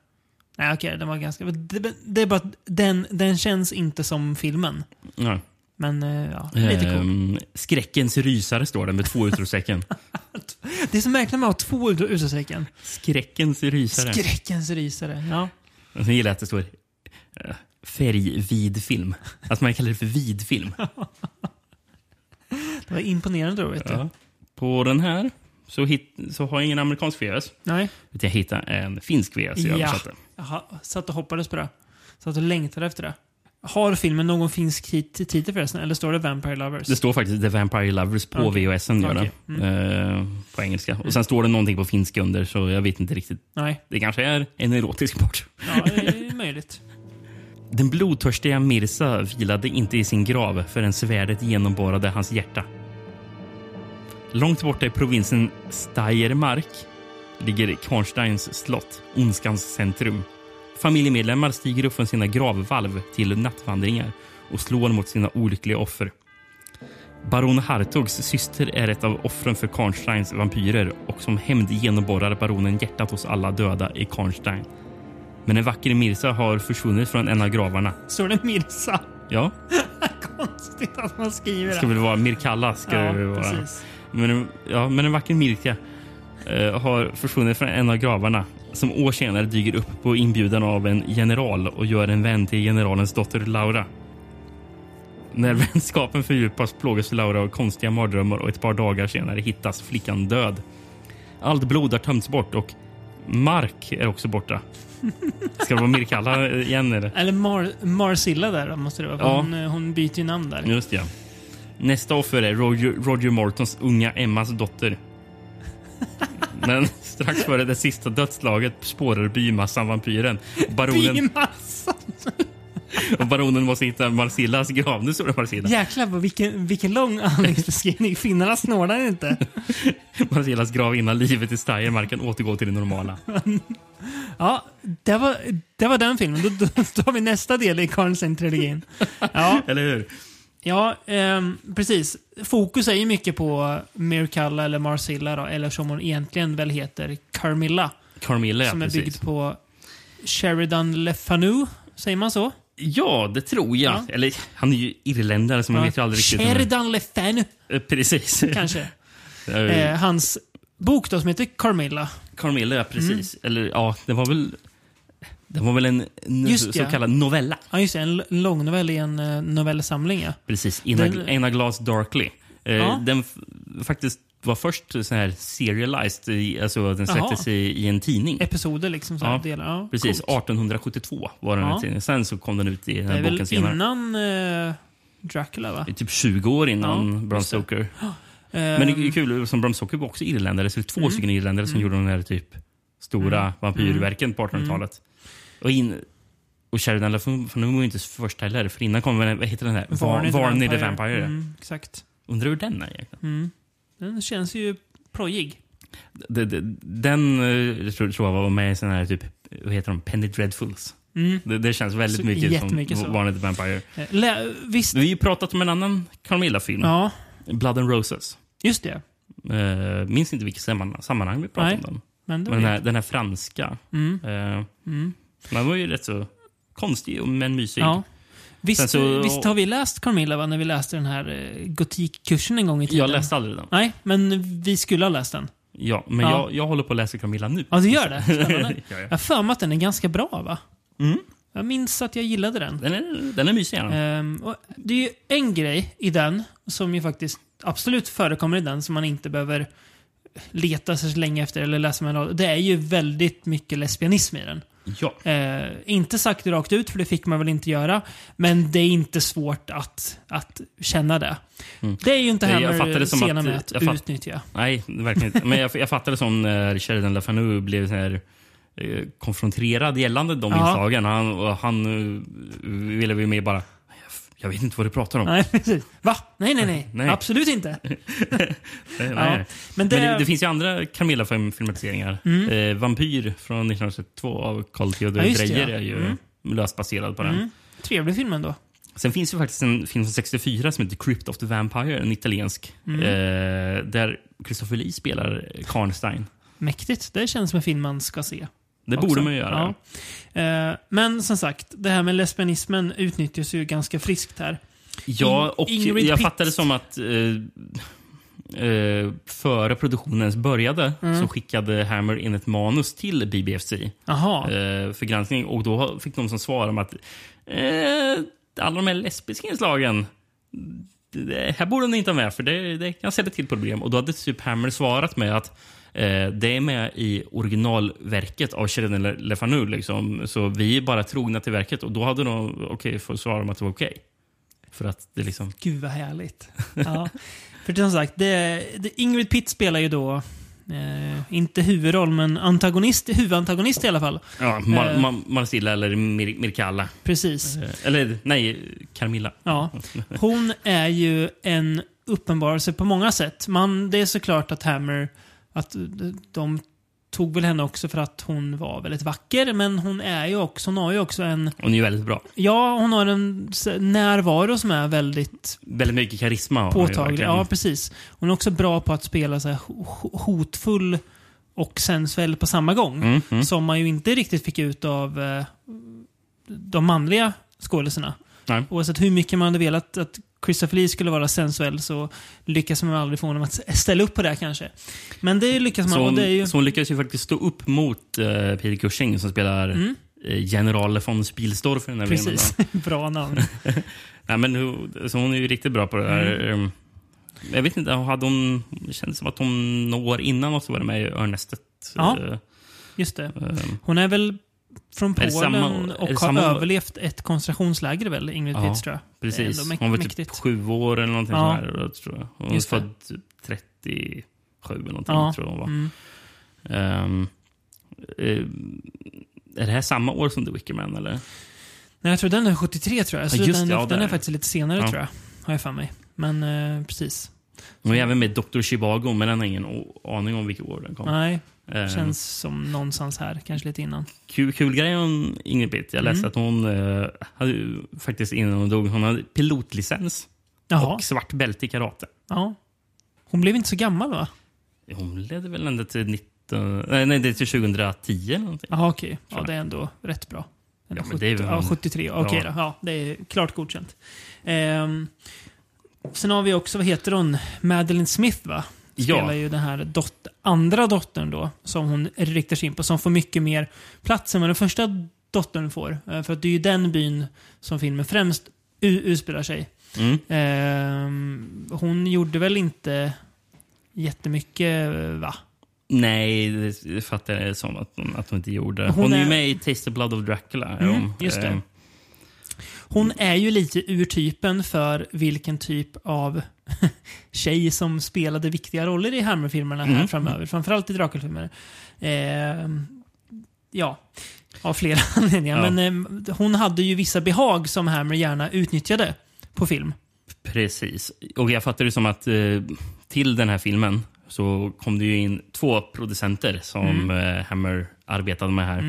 Nej, okej. den var ganska... Det, det är bara att den, den känns inte som filmen. Ja. Men eh, ja, lite cool. Ehm, skräckens rysare står det med två utropstecken. Det är så märkligt med att ha två ut- utropstecken. Skräckens rysare. Skräckens rysare. Ja. Sen gillar jag att det står färgvid film. Att man kallar det för vidfilm. Det var imponerande då, vet du. Ja. På den här så, hit, så har jag ingen amerikansk VHS. Nej. Utan jag hittade en finsk VHS jag Ja. översatte. Jag satt och hoppades på det. Satt och längtade efter det. Har filmen någon finsk tit- titel förresten? Eller står det Vampire Lovers? Det står faktiskt The Vampire Lovers på Okej. VHSen. Okej. det. Eh, på engelska. Och sen står det någonting på finska under så jag vet inte riktigt. Nej. Det kanske är en erotisk part. Ja, det är möjligt. Den blodtörstiga Mirza vilade inte i sin grav förrän svärdet genomborrade hans hjärta. Långt borta i provinsen Steiermark ligger Karnsteins slott, ondskans centrum. Familjemedlemmar stiger upp från sina gravvalv till nattvandringar och slår mot sina olyckliga offer. Baron Hartogs syster är ett av offren för Karnsteins vampyrer och som hämnd genomborrar baronen hjärtat hos alla döda i Karnstein. Men en vacker Mirza har försvunnit från en av gravarna. Står det Mirza? Ja, Konstigt att man skriver det ska väl vara Mirkalla. Ska Ja, det vara. precis. Men, en- ja, men en vacker Mirka eh, har försvunnit från en av gravarna som år senare dyker upp på inbjudan av en general och gör en vän till generalens dotter Laura. När vänskapen fördjupas plågas Laura av konstiga mardrömmar och ett par dagar senare hittas flickan död. Allt blod har tömts bort och Mark är också borta. Ska det vara Mirkalla igen eller? Eller Mar Marcilla där måste det vara. Ja. Hon, eh, hon byter ju namn där. Just ja. Nästa offer är Roger, Roger Mortons unga Emmas dotter. Men strax före det sista dödslaget spårar bymassan vampyren. Baronen, Bymassa! och baronen måste hitta Marcillas grav. Nu står det Marcilla. Jäklar vad vilken, vilken lång handlingsbeskrivning. Finnarna snålar inte. Marcillas grav innan livet i Steiermarken återgår till det normala. Ja, det var, det var den filmen. Då, då, då har vi nästa del i Karlsson-trilogin. Ja, Eller hur? ja ehm, precis. Fokus är ju mycket på Mirkalla eller Marcilla då, eller som hon egentligen väl heter, Carmilla. Carmilla, som är precis. byggd på Sheridan Le Fanu. Säger man så? Ja, det tror jag. Ja. Eller han är ju irländare så man Ja. vet ju aldrig riktigt. Sheridan Le Fanu, Eh, Precis. kanske. Eh, Eh, hans bok då, som heter Carmilla. Carmilla, ja, precis. Eller ja, det var väl... Det var väl en, Just så ja. kallad novella. Ja, just det. En långnovell i en uh, novellsamling, ja. Precis, Den- Ina Glass Darkly. Eh, Ja. Den faktiskt var först så här serialized, alltså den släpptes i, i en tidning. Episoder liksom. Så Ja, delar. Ja, Precis, coolt. 1872 var den Ja. tidningen. Sen så kom den ut i den Det här är väl boken senare. innan eh, Dracula, va? Det är typ 20 år innan Ja, Bram det. Stoker. Ehm, Men det är kul, som Bram Stoker var också irländare, så det är två Mm. stycken irländare som Mm. gjorde de här typ stora Mm. vampyrverken på 1800-talet. Och, in, och Sheridan Fanu var ju inte först heller, för innan kom väl, vad heter den här? Varney the Varney the Vampire. Vampire. Mm, exakt. Undrar hur den är egentligen. Mm. Den känns ju plojig. Den eh, tror, jag var med i sån här typ, vad heter de, Penny Dreadfuls. Mm. Det, det känns väldigt Så mycket som så. The Vampire. Eh, lä- visst, Vi har ju pratat om en annan Carmilla-film. Ja. Blood and Roses. just det. Uh, minns inte vilket sammanhang, vi pratade Nej, om den. men Men den, här, den här franska. Mm. eh, Mm. Den var ju rätt så konstig men mysig. Ja. Visst, så- visst har vi läst Carmilla va, när vi läste den här eh, gotikkursen en gång i tiden? Jag läste aldrig den. Nej, men vi skulle ha läst den. Ja, men Ja. Jag, jag håller på att läsa Camilla nu. Ja, du gör det? Spännande. ja, ja. Jag har för mig att den är ganska bra, va? Mm. Jag minns att jag gillade den. Den, är, den är mysig. Ehm, det är ju en grej i den som ju faktiskt absolut förekommer i den som man inte behöver leta sig så länge efter eller läsa mellan. Det är ju väldigt mycket lesbianism i den. Ja. Eh, inte sagt rakt ut, för det fick man väl inte göra. Men det är inte svårt att, att känna det. Mm. Det är ju inte det som sena med att fatt- utnyttja. Nej, verkligen inte. Men jag, jag fattar det som när Sheridan Le Fanu blev så här, eh, konfronterad gällande de Ja. inslagen. Han, han eh, ville ju mer bara... Jag vet inte vad du pratar om. Nej, precis. Va? Nej, nej, nej. Nej. Absolut inte. Nej, Ja. nej. Men Men det- det, det, finns ju andra Camilla-filmatiseringar. Mm. Eh, Vampyr från 1972 av Carl Theodor Ja, Dreyer ja. är ju Mm. löst baserad på den. Mm. Trevlig film ändå. Sen finns det faktiskt en film från 64 som heter Crypt of the Vampire, en italiensk. Mm. Eh, där Christopher Lee spelar Karnstein. Mäktigt. Det känns som en film man ska se. Det också. borde man göra. Ja. Eh, men som sagt, det här med lesbianismen utnyttjas ju ganska friskt här. Ja, och Ingrid jag Pitt. fattar det som att eh, eh, före produktionen ens började Mm. så skickade Hammer in ett manus till BBFC eh, för granskning. Och då fick de som svar om att eh, alla de här lesbiska inslagen det, här borde ni inte ha med för det, det kan ställa till problem. Och då hade typ Hammer svarat med att eh, det är med i originalverket av Sheridan Le- Le Fanu. Liksom. Så vi är bara trogna till verket. Och då hade de okej okay, fått svara om att det var okej. För att det liksom... Gud vad härligt. Ja. För som sagt, det, det, Ingrid Pitt spelar ju då eh, inte huvudroll, men antagonist, huvudantagonist i alla fall. Ja, Mar Eh. Mar Marcilla eller Mir Mirkalla. Precis. Eh, Eller nej, Carmilla. Ja. Hon är ju en uppenbarelse på många sätt. Man, det är såklart att Hammer, att de tog väl henne också för att hon var väldigt vacker, men hon är ju också, hon har ju också en, Hon är ju väldigt bra. ja, hon har en närvaro som är väldigt Väldigt mycket karisma. har hon påtaglig. verkligen. Ja, precis. Hon är också bra på att spela så här ho- hotfull och sensuell på samma gång. Mm, mm. Som man ju inte riktigt fick ut av eh, de manliga skådisarna. Nej. Oavsett hur mycket man hade velat att Christopher Lee skulle vara sensuell så lyckas man aldrig få honom att ställa upp på det kanske. Men det lyckas man. Så och hon, det är ju... så hon lyckas ju faktiskt stå upp mot uh, Peter Cushing som spelar Mm. eh, General von Spielsdorf i den här. Precis. Bra namn. Nej, men hon, så hon är ju riktigt bra på det där. Mm. Ehm, Jag vet inte, hade hon, det kändes som att hon några år innan också var med i Örnästet. Ja. Eh, Just det. ehm, Hon är väl från Polen samma- och har samma- överlevt ett koncentrationsläger väl, Ingrid Pitts tror jag. Är Precis. Hon var typ sju år eller någonting Ja. sådär. Tror jag. Hon Just det. född typ 37 eller någonting, Ja. tror jag hon var. Mm. Eh, är det här samma år som The Wicker Man? Eller? Nej, jag tror den är 73 tror jag. Så Ja, just den, det, ja, den är faktiskt lite senare Ja. tror jag. Har jag för mig. Men eh, precis. Hon är även med Dr. Chivago, men den har ingen aning om vilket år den kom. Nej, Ehm, känns som någonstans här. Kanske lite innan. Kul, kul grej om Ingrid Pitt. Jag läste Mm. att hon eh, hade faktiskt innan hon dog, hon hade pilotlicens Jaha. och svart bälte i karate. Ja. Hon blev inte så gammal va? Hon ledde väl ända till 19, nej, nej, till 2010 eller någonting. Jaha, okej. Ja, det är ändå rätt bra. Ja, men 70, det är väl ja, en- 73. Okej Ja. då. Ja, det är klart godkänt. Ehm, sen har vi också, vad heter hon? Madeleine Smith va? Ja. Spelar ju den här dot andra dottern då, som hon riktar sig in på, som får mycket mer plats än vad den första dottern får. Eh, För att det är ju den byn som filmen främst utspelar sig. Mm. Ehm, hon gjorde väl inte jättemycket, eh, va? Nej, det fattar jag som att hon, att hon inte gjorde. Hon Hon, är ju med i Taste the Blood of Dracula. Mm, hon. just det. Ehm, Hon är ju lite urtypen för vilken typ av tjej som spelade viktiga roller i Hammer-filmerna här Mm. framöver. Framförallt i Dracula-filmer. Ehm, ja, av flera anledningar. Ja. Men ehm, hon hade ju vissa behag som Hammer gärna utnyttjade på film. Precis. Och jag fattar det som att eh, till den här filmen så kom det ju in två producenter som Mm. eh, Hammer arbetade med här.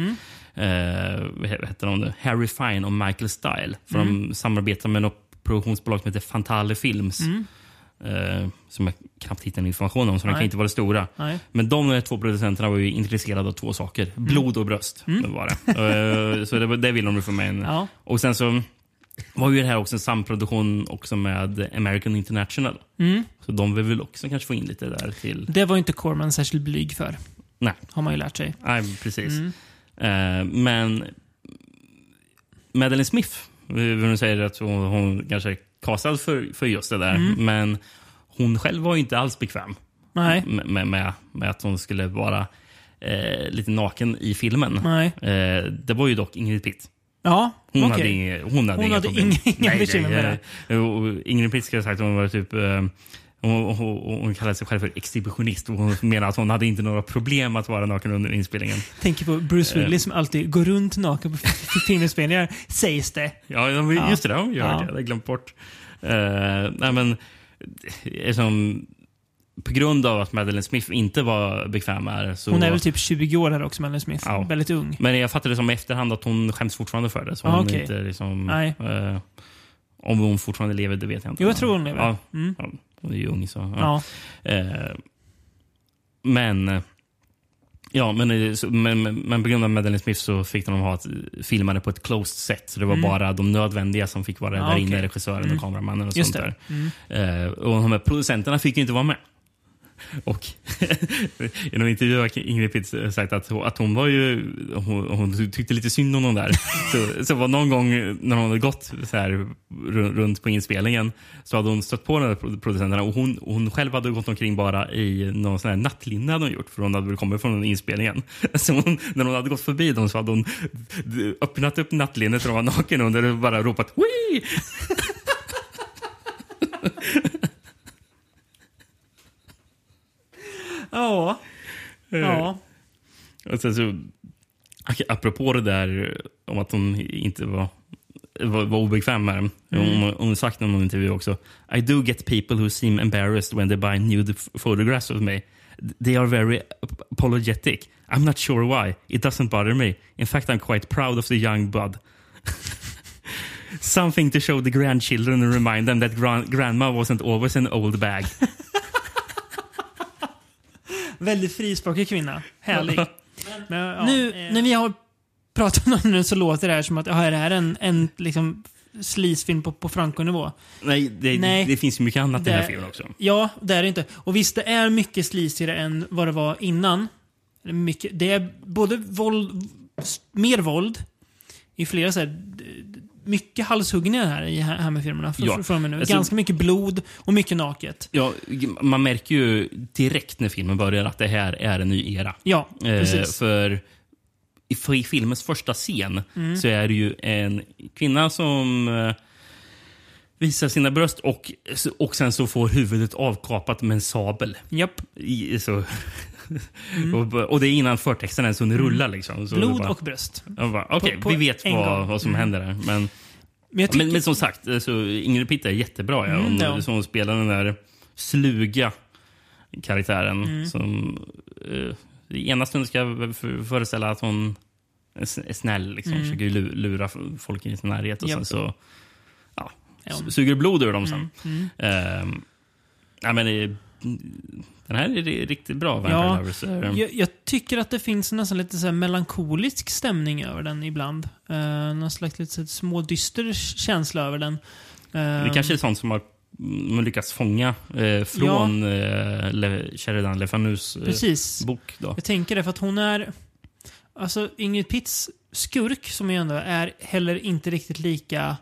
Eh, vad he- vad heter de nu? Harry Fine och Michael Style. För Mm. de samarbetar med något produktionsbolag som heter Fantale Films. Mm. Eh, som jag knappt hittar någon information om, så de kan inte vara stora. Nej. Men de eh, två producenterna var ju intresserade av två saker. Blod och bröst. Var det. Eh, så det, det vill de få med. Mm. Ja. Och sen så var ju det här också en samproduktion också med American International. Mm. Så de vill väl också kanske få in lite där till... Det var ju inte Corman särskilt blyg för. Nej, Har man ju lärt sig. nej precis. Mm. Eh, men Madeleine Smith, hon säger att hon, hon kanske castad för, för just det där. Mm. Men hon själv var ju inte alls bekväm med, med, med, att hon skulle vara eh, lite naken i filmen. Eh, det var ju dock Ingrid Pitt. Ja, Hon okej. hade inga, hon hade Hon inga hade problem. inga- inga Nej, bekymmer med nej. Och Ingrid Pitt ska ha sagt att hon var typ... eh, hon, hon, hon kallade sig själv för exhibitionist och hon menar att hon hade inte några problem att vara naken under inspelningen. Tänker på Bruce Eh. Willis som alltid går runt naken på filminspelningar, sägs det. Ja, just det. De gör Ja. det. Jag hade glömt bort. Uh, nej, men, eftersom, på grund av att Madeleine Smith inte var bekväm med det så... Hon är väl typ 20 år här också, Madeleine Smith. Ja. Väldigt ung. Men jag fattade som i efterhand att hon skäms fortfarande för det. Så Ah, hon okej. inte liksom, Nej. eh, om hon fortfarande lever, det vet jag inte. Jo, jag tror hon lever. Ja, Mm. Hon är ju ung. Så, ja. Ja. Eh, men... Ja, men, eh, men, men, på grund av Madeleine Smith så fick de ha ett, filma det på ett closed set. Så det var Mm. bara de nödvändiga som fick vara Ja, där inne, okej. regissören Mm. och kameramannen och Just sånt det. där. Mm. Eh, och de här producenterna fick ju inte vara med. Och i någon intervju har Ingrid Pitt sagt att, hon- att hon var ju hon, hon tyckte lite synd om dem där. Så, så var någon gång när hon hade gått så här ru- runt på inspelningen så hade hon stött på de här pro- producenterna och hon, hon själv hade gått omkring bara i någon sån här nattlinne hade hon gjort för hon hade väl kommit från inspelningen. Så hon, när hon hade gått förbi dem så hade hon öppnat upp nattlinnet och de var naken under och bara ropat Wii! Ja. Ja. Och sen så, apropå det där om att hon inte var, var, var obekväm med den. Mm. Hon, hon sagt i någon intervju också. I do get people who seem embarrassed when they buy nude photographs of me. They are very ap- apologetic. I'm not sure why. It doesn't bother me. In fact, I'm quite proud of the young bud. Something to show the grandchildren and remind them that gran- grandma wasn't always an old bag. Väldigt frispråkig kvinna. Härlig. Men, ja, nu när vi har pratat om det så låter det här som att ja, är det här en, en liksom, sleazefilm på, på Franco-nivå? Nej, det, Nej. det finns ju mycket annat i den här Det- filmen också. Ja, det är det inte. Och visst, det är mycket sleazigare än vad det var innan. Mycket, det är både våld, mer våld i flera så här, mycket halshuggningar här i Ha- Hammer-filmerna. Ja. mig nu. Alltså- Ganska mycket blod och mycket naket. Ja, man märker ju direkt när filmen börjar att det här är en ny era. Ja, Eh, precis. för i, för i filmens första scen Mm. så är det ju en kvinna som eh, visar sina bröst och, och sen så får huvudet avkapat med en sabel. Japp. I, så, och, och det är innan förtexten ens hunnit rulla. Liksom. Så Mm. Blod bara- och bröst. Okej, på vi vet vad, vad som Mm. händer där. Men, Men tycker- men, men som sagt, så Ingrid Pitt är jättebra. Ja. Mm, Hon, ja. hon spelar den där sluga karaktären. Mm. Som eh, i ena stunden ska jag föreställa att hon är är snäll. Liksom, Mm. Försöker lu- lura folk i sin närhet. Och sen så ja, Ja. suger blod ur dem sen. Mm, Ehm, ja, men, det- den här är ri- riktigt bra. Vampire Ja, Lovers. Ehm, jag, jag tycker att det finns nästan lite så melankolisk stämning över den ibland. Uh, någon slags lite smådyster känsla över den. Det kanske är sånt som har man lyckats fånga eh, från eh, Le, Sheridan Le Fanus eh, Precis. bok. Då. Jag tänker det för att hon är... Alltså Ingrid Pitts skurk, som ju ändå är, heller inte riktigt lika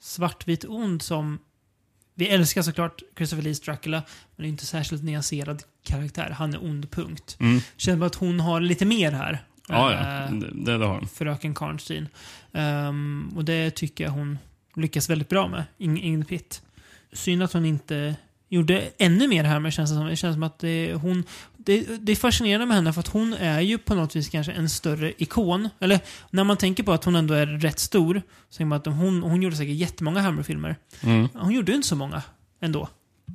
svartvit ond som... Vi älskar såklart Christopher Lees Dracula, men inte särskilt nyanserad karaktär. Han är ond, punkt. Mm. Känns som att hon har lite mer här. Ja, ja. Eh, Det, det har hon. Fröken Karnstein. Ehm, och det tycker jag hon lyckas väldigt bra med, Ing- Ingrid Pitt. Synd att hon inte gjorde ännu mer här, men känns det som. Det känns som att det, hon... Det, det är fascinerande med henne för att hon är ju på något vis kanske en större ikon. Eller när man tänker på att hon ändå är rätt stor, så tänker man att hon, hon gjorde säkert jättemånga Hammer-filmer. Mm. Hon gjorde inte så många ändå.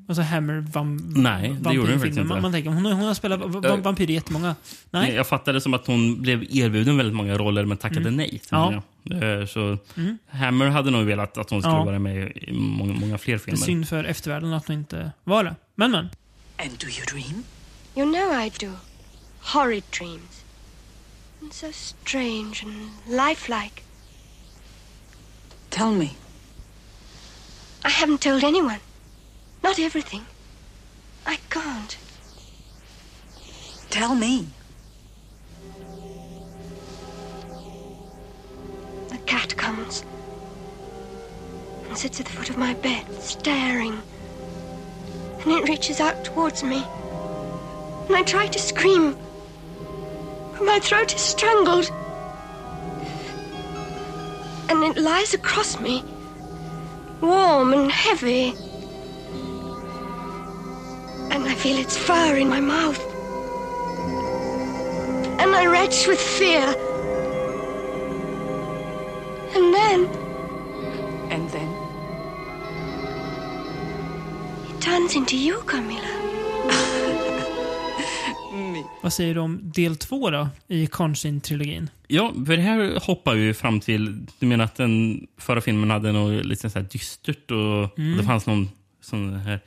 Alltså Hammer vam, Nej, det gjorde hon faktiskt inte. Man, man tänker, hon, har- hon har spelat va- va- Eh, vampyrer jättemånga. Nej. Jag fattade som att hon blev erbjuden väldigt många roller men tackade Mm. nej. Ja. Eh, Så Mm. Hammer hade nog velat att hon skulle Ja. vara med i många, många fler Det är filmer. synd för eftervärlden att hon inte var det. Men men. And do you dream? You know I do. Horrid dreams. And so strange and lifelike. Tell me. I haven't told anyone. Not everything. I can't. Tell me. The cat comes and sits at the foot of my bed, staring. And it reaches out towards me. And I try to scream, but my throat is strangled. And it lies across me, warm and heavy. And I feel its fur in my mouth. And I retch with fear. And then And then? it turns into you, Camilla. Vad säger du om del två då, i Constantine-trilogin? Ja, för det här hoppar ju fram till... Du menar att den förra filmen hade något lite så här dystert och, Mm. och det fanns någon sån här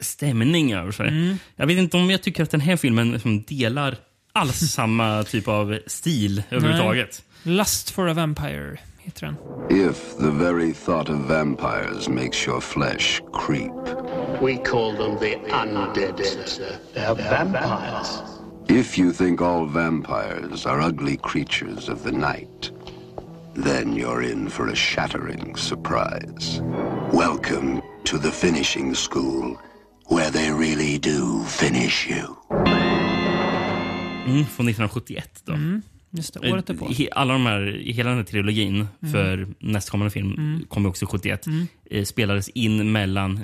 stämning över sig. Mm. Jag vet inte om jag tycker att den här filmen liksom delar alls samma typ av stil överhuvudtaget. Lust for a Vampire heter den. If the very thought of vampires makes your flesh creep, We call them the undead, sir. They're vampires. if you think all vampires are ugly creatures of the night, then you're in for a shattering surprise. Welcome to the finishing school, where they really do finish you. Mm, från 1971 då. Mm, just det, året Eh, därpå. he- Alla de här, hela den här trilogin Mm. för nästkommande film Mm. kom ju också 71. Mm. Eh, spelades in mellan,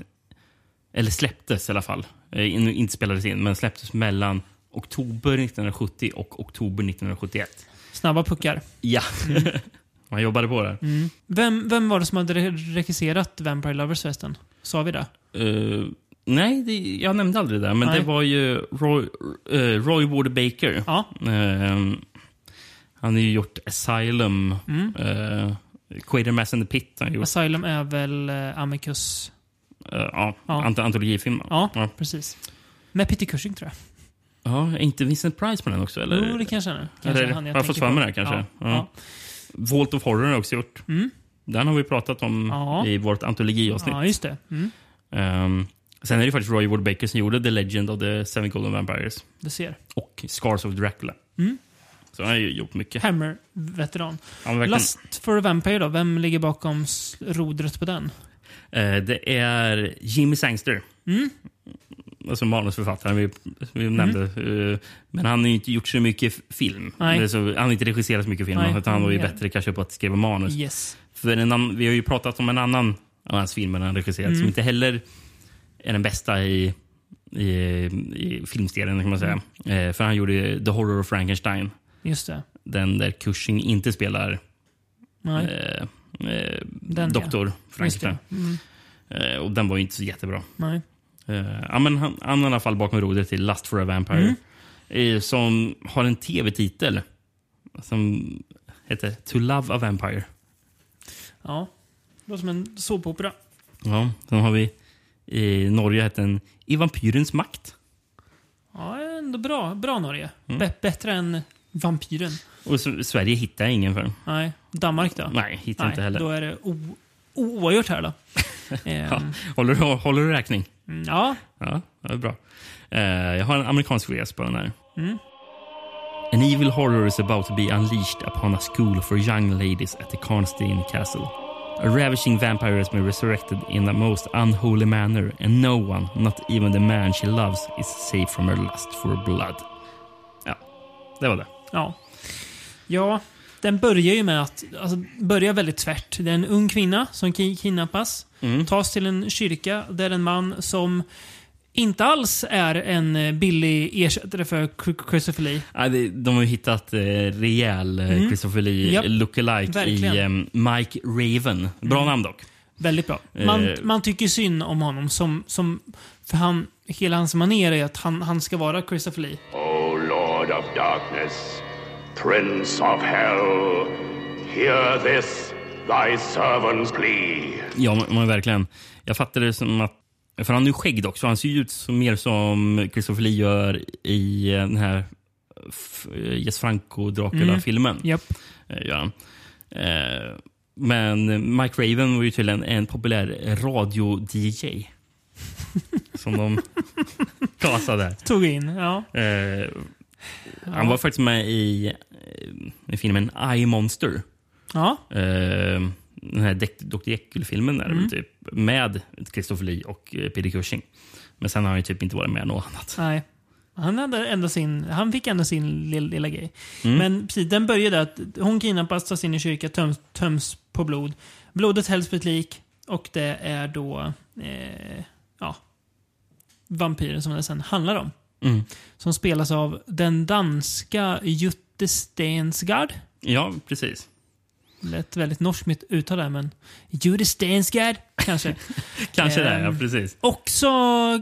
eller släpptes i alla fall. Eh, in, inte spelades in, men släpptes mellan oktober 1970 och oktober 1971. Snabba puckar. Ja, man jobbade på det. Mm. Vem, vem var det som hade re- regisserat Vampire Lovers förresten? Sa vi det? Eh, nej, det, jag nämnde aldrig det. Men Nej. det var ju Roy, eh, Roy Ward Baker. Ja. Eh, han har ju gjort Asylum. Mm. Uh, Quatermass and the Pit. Asylum är väl uh, Amicus? Eh, ja, Ja. ant- antologifilm. Ja, precis. Med Peter Cushing tror jag. Ja, är inte Vincent Price på den också? Eller? Jo, det kanske han är. Kanske Eller, han jag jag fått för mig det kanske? Ja, Ja. ja. Vault of Horror har jag också gjort. Mm. Den har vi pratat om Ja. i vårt antologiavsnitt. Ja, just det. Mm. Ehm, sen är det faktiskt Roy Ward Baker som gjorde The Legend of the Seven Golden Vampires. Du ser. Och Scars of Dracula. Mm. Så han har ju gjort mycket. Hammer-veteran. Ja. Last for a Vampire då? Vem ligger bakom rodret på den? Eh, det är Jimmy Sangster. Mm. Alltså manusförfattaren vi, vi nämnde. Eh, men han har ju inte gjort så mycket film. Det Så, han har inte regisserat så mycket film. Nej, Utan han var ju ja. bättre kanske på att skriva manus. Yes. För en vi har ju pratat om en annan av hans filmer han regisserat Mm. som inte heller är den bästa i, i, i filmserien kan man säga. Mm. Eh, för han gjorde The Horror of Frankenstein. Just det. Den där Cushing inte spelar eh, eh, Den, Doktor ja. Frankenstein. Mm. Eh, och den var ju inte så jättebra. Nej. Eh, men han, han är i alla fall bakom rodret till Lust for a Vampire. Mm. Eh, som har en tv-titel som heter To Love a Vampire. Ja. Det låter som en såpopera. Ja, sen har vi i Norge hette den I vampyrens makt. Ja, ändå bra. Bra Norge. Mm. Bä- bättre än Vampyren. Och så, Sverige hittar jag ingen för. Nej. Danmark då? Nej, hittar inte heller. Då är det oavgjort här då. Ja, håller, du, håller du räkning? mm, ja. Ja, det är bra. Eh, jag har en amerikansk res på den här. Mm. An evil horror is about to be unleashed upon a school for young ladies at the Karnstein Castle. A ravishing vampire has been resurrected in a most unholy manner, and no one, not even the man she loves, is safe from her lust for blood. Ja, det var det. Ja. Ja, den börjar ju med att, alltså, börjar väldigt tvärt. Det är en ung kvinna som ki- kidnappas, Mm. tas till en kyrka där en man som inte alls är en eh, billig ersättare för Chr- Christopher Lee. Ja, de har ju hittat eh, rejäl eh, Mm. Christopher Lee Japp. lookalike i Verkligen. eh, Mike Raven. Bra Mm. namn dock. Väldigt bra. Man, Eh. man tycker synd om honom som, som för han, hela hans manér är att han, han ska vara Christopher Lee. O Lord of Darkness, Prince of Hell, hear this, thy servant's plea. Ja, men, men verkligen. Jag fattade det som att... För han har ju skägg dock, så han ser ju ut som, mer som Christopher Lee gör i eh, den här eh, Jess Franco Dracula-filmen. Mm. Gör han. Eh, men Mike Raven var ju tydligen en populär radio-DJ. som de gasade. Tog in, ja. Han Ja. var faktiskt med i, i filmen I Monster. Ja. Eh, den här Dr. Jekyll-filmen där, Mm. typ, med Christopher Lee och eh, Peter Cushing. Men sen har han ju typ inte varit med något annat. Nej. Han, hade ändå sin, han fick ändå sin lilla, lilla grej. Mm. Men precis, den började att hon kidnappas, tas in i kyrka, töms, töms på blod. Blodet hälls på ett lik och det är då eh, ja, vampyren som det sen handlar om. Mm. Som spelas av den danska Jutte Stensgaard. Ja, precis. Lät väldigt norskt mitt uttal där, men Jutte Stensgaard kanske. Kanske det, ja Ehm, precis. Också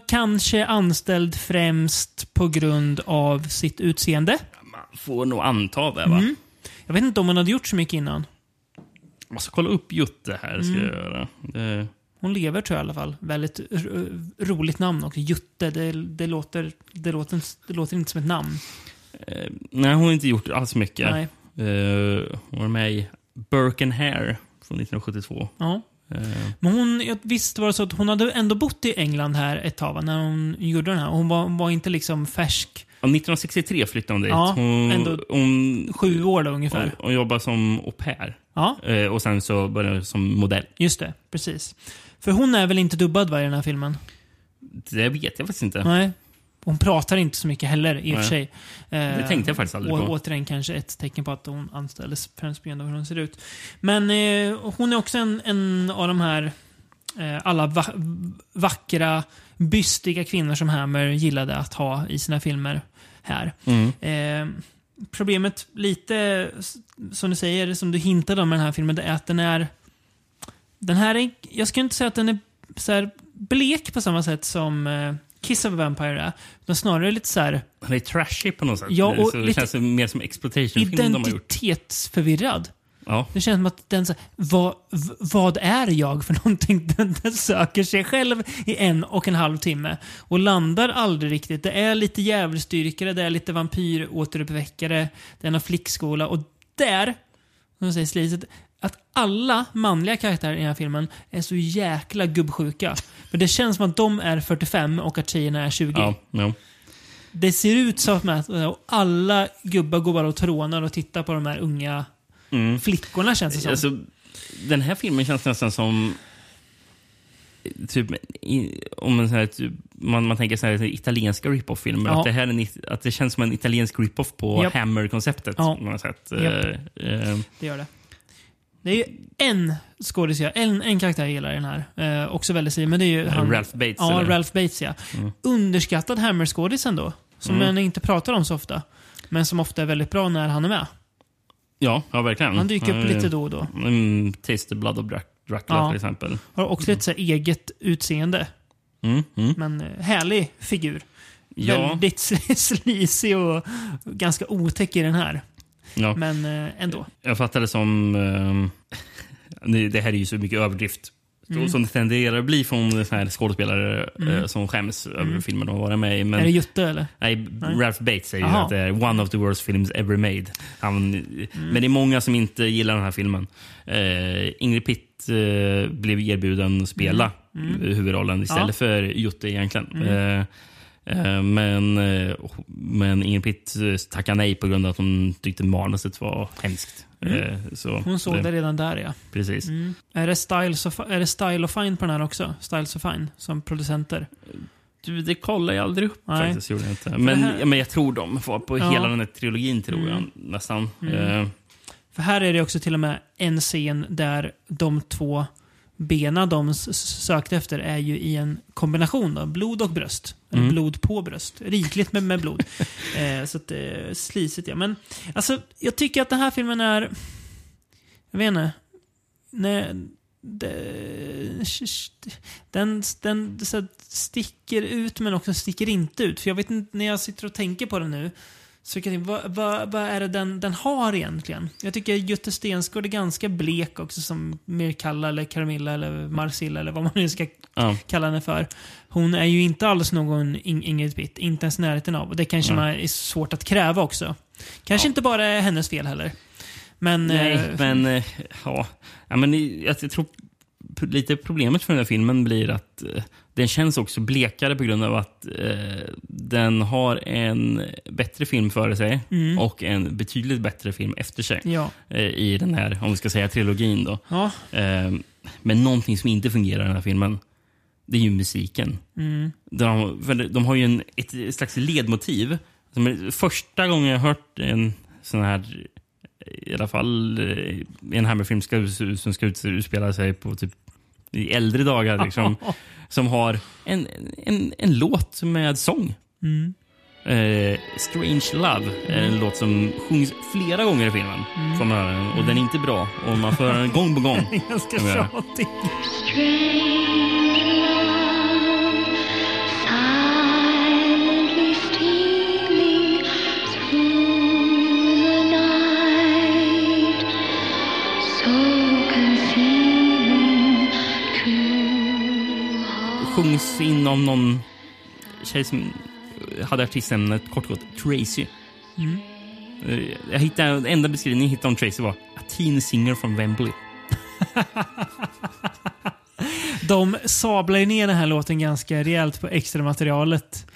kanske anställd främst på grund av sitt utseende. Får nog anta det, va? Mm. Jag vet inte om hon hade gjort så mycket innan. Jag ska kolla upp Jutte här. Ska Mm. jag göra. Det, Hon lever tror jag i alla fall. Väldigt roligt namn också. Jutte, det, det, låter, det, låter, det låter inte som ett namn. eh, nej, hon har inte gjort alls mycket. Nej. Eh, hon var med i Burke and Hare från 1972. Ja. Eh, Men hon, visst var det så att hon hade ändå bott i England här ett tag när hon gjorde den här. Hon var, hon var inte liksom färsk. ja, 1963 flyttade hon dit. Ja, hon, ändå hon, Sju år då ungefär. hon, hon jobbade som au pair. Ja. Eh, och sen så började hon som modell. Just det, precis. För hon är väl inte dubbad va, i den här filmen? Det vet jag faktiskt inte. Nej. Hon pratar inte så mycket heller i och för sig. Det tänkte jag faktiskt aldrig på. Återigen kanske ett tecken på att hon anställdes främst på grund av hur hon ser ut. Men eh, hon är också en, en av de här eh, alla va vackra, bystiga kvinnor som Hammer gillade att ha i sina filmer. här. Mm. Eh, problemet lite, som du säger, som du hintade om med den här filmen, det är att den är... Den här är, jag skulle inte säga att den är så här blek på samma sätt som eh, Kiss of a Vampire är. Utan snarare lite så här Han är trashy på något sätt. Ja, och så det känns mer som exploitation-film de har gjort. identitetsförvirrad. Ja. Det känns som att den så här, vad, vad är jag för någonting? Den, den söker sig själv i en och en halv timme och landar aldrig riktigt. Det är lite djävulsdyrkare, det är lite vampyråteruppväckare, det är en flickskola och där, som säger sliset, alla manliga karaktärer i den här filmen är så jäkla gubbsjuka. Men det känns som att de är 45 och att tjejerna är 20. Ja, ja. Det ser ut som att och alla gubbar går bara och trånar och tittar på de här unga Mm. flickorna känns det som. Alltså, den här filmen känns nästan som... Typ, om man, så här, typ, man, man tänker så här, italienska rip-off-filmer. Att, det här en, att det känns som en italiensk rip-off på Japp. Hammer-konceptet. Ja. på något sätt. Japp. Eh, eh, Det gör det. Det är ju en skådespelare, en, en karaktär jag gillar i den här. Eh, också väldigt men det är ju Eh, han, Ralph Bates, Ja, eller? Ralph Bates ja. Mm. Underskattad Hammer-skådis ändå. Som Mm. man inte pratar om så ofta. Men som ofta är väldigt bra när han är med. ja, ja, verkligen. Han dyker upp Eh, lite då och då. Mm, Taste Blood of Drac- Dracula Ja. till exempel. Har också ett så eget utseende. Mm, mm. Men eh, härlig figur. Ja. Väldigt sleazy och ganska otäck i den här. Ja. Men eh, ändå. Jag fattar det som... ehm, det, här är ju så mycket överdrift. Mm. Som det tenderar att bli från så här skådespelare Mm. eh, som skäms över Mm. de har varit med i. Men, Är det Jutte eller? Nej, Nej. Ralph Bates säger ju Jaha. att det är one of the worst films ever made. Han, Mm. Men det är många som inte gillar den här filmen. Eh, Ingrid Pitt eh, blev erbjuden att spela Mm. Mm. huvudrollen istället Ja. för Jutte egentligen. Mm. Eh, men, eh, men Ingrid Pitt eh, tackade nej på grund av att hon tyckte manuset var hemskt. Mm. Så Hon såg det redan där ja. Precis. Mm. Är, det Styles of, är det Style of Fine på den här också? Styles of Fine som producenter? Du, det kollar jag aldrig upp Nej. faktiskt. Gjorde jag inte. Men, det här- men jag tror de var på Ja. hela den här trilogin, tror jag Mm. nästan. Mm. För här är det också till och med en scen där de två bena de sökte efter är ju i en kombination av blod och bröst. Mm. blod på bröst. Rikligt med, med blod. eh, så att, eh, slisigt ja. Men alltså, jag tycker att den här filmen är... Jag vet inte. Nej, det, den den så sticker ut men också sticker inte ut. För jag vet inte, när jag sitter och tänker på den nu, tänka, vad, vad, vad är det den, den har egentligen? Jag tycker Göte Stensgård är ganska blek också som Mirkalla eller Carmilla eller Marcilla eller vad man nu ska Ja. kalla henne för. Hon är ju inte alls någon In- Ingrid Pitt, inte ens närheten av. Och det kanske Nej. man är svårt att kräva också. Kanske inte bara är hennes fel heller. Men... Nej, eh, men eh, ja. ja men jag, jag tror lite problemet för den här filmen blir att eh, den känns också blekare på grund av att eh, den har en bättre film före sig Mm. och en betydligt bättre film efter sig. Ja. Eh, I den här, om vi ska säga trilogin då. Ja. Eh, men någonting som inte fungerar i den här filmen, det är ju musiken. Mm. De, de har ju en, ett slags ledmotiv. Första gången jag hört en sån här, i alla fall eh, en Hammerfilm ska, som ska ut- utspela sig på typ i äldre dagar. Liksom, som har en, en, en låt med sång. Mm. Eh, Strange Love är en låt som sjungs flera gånger i filmen. Mm. Får man höra. Och den är inte bra. Och man får höra den gång på gång. Ganska tjatig. Sjungs in av någon tjej som hade artistnamnet kort och gott Tracy. Mm. Eh, Jag hittade, enda beskrivningen jag hittade om Tracy var A teen singer from Wembley. De sablar ner den här låten ganska rejält på extra materialet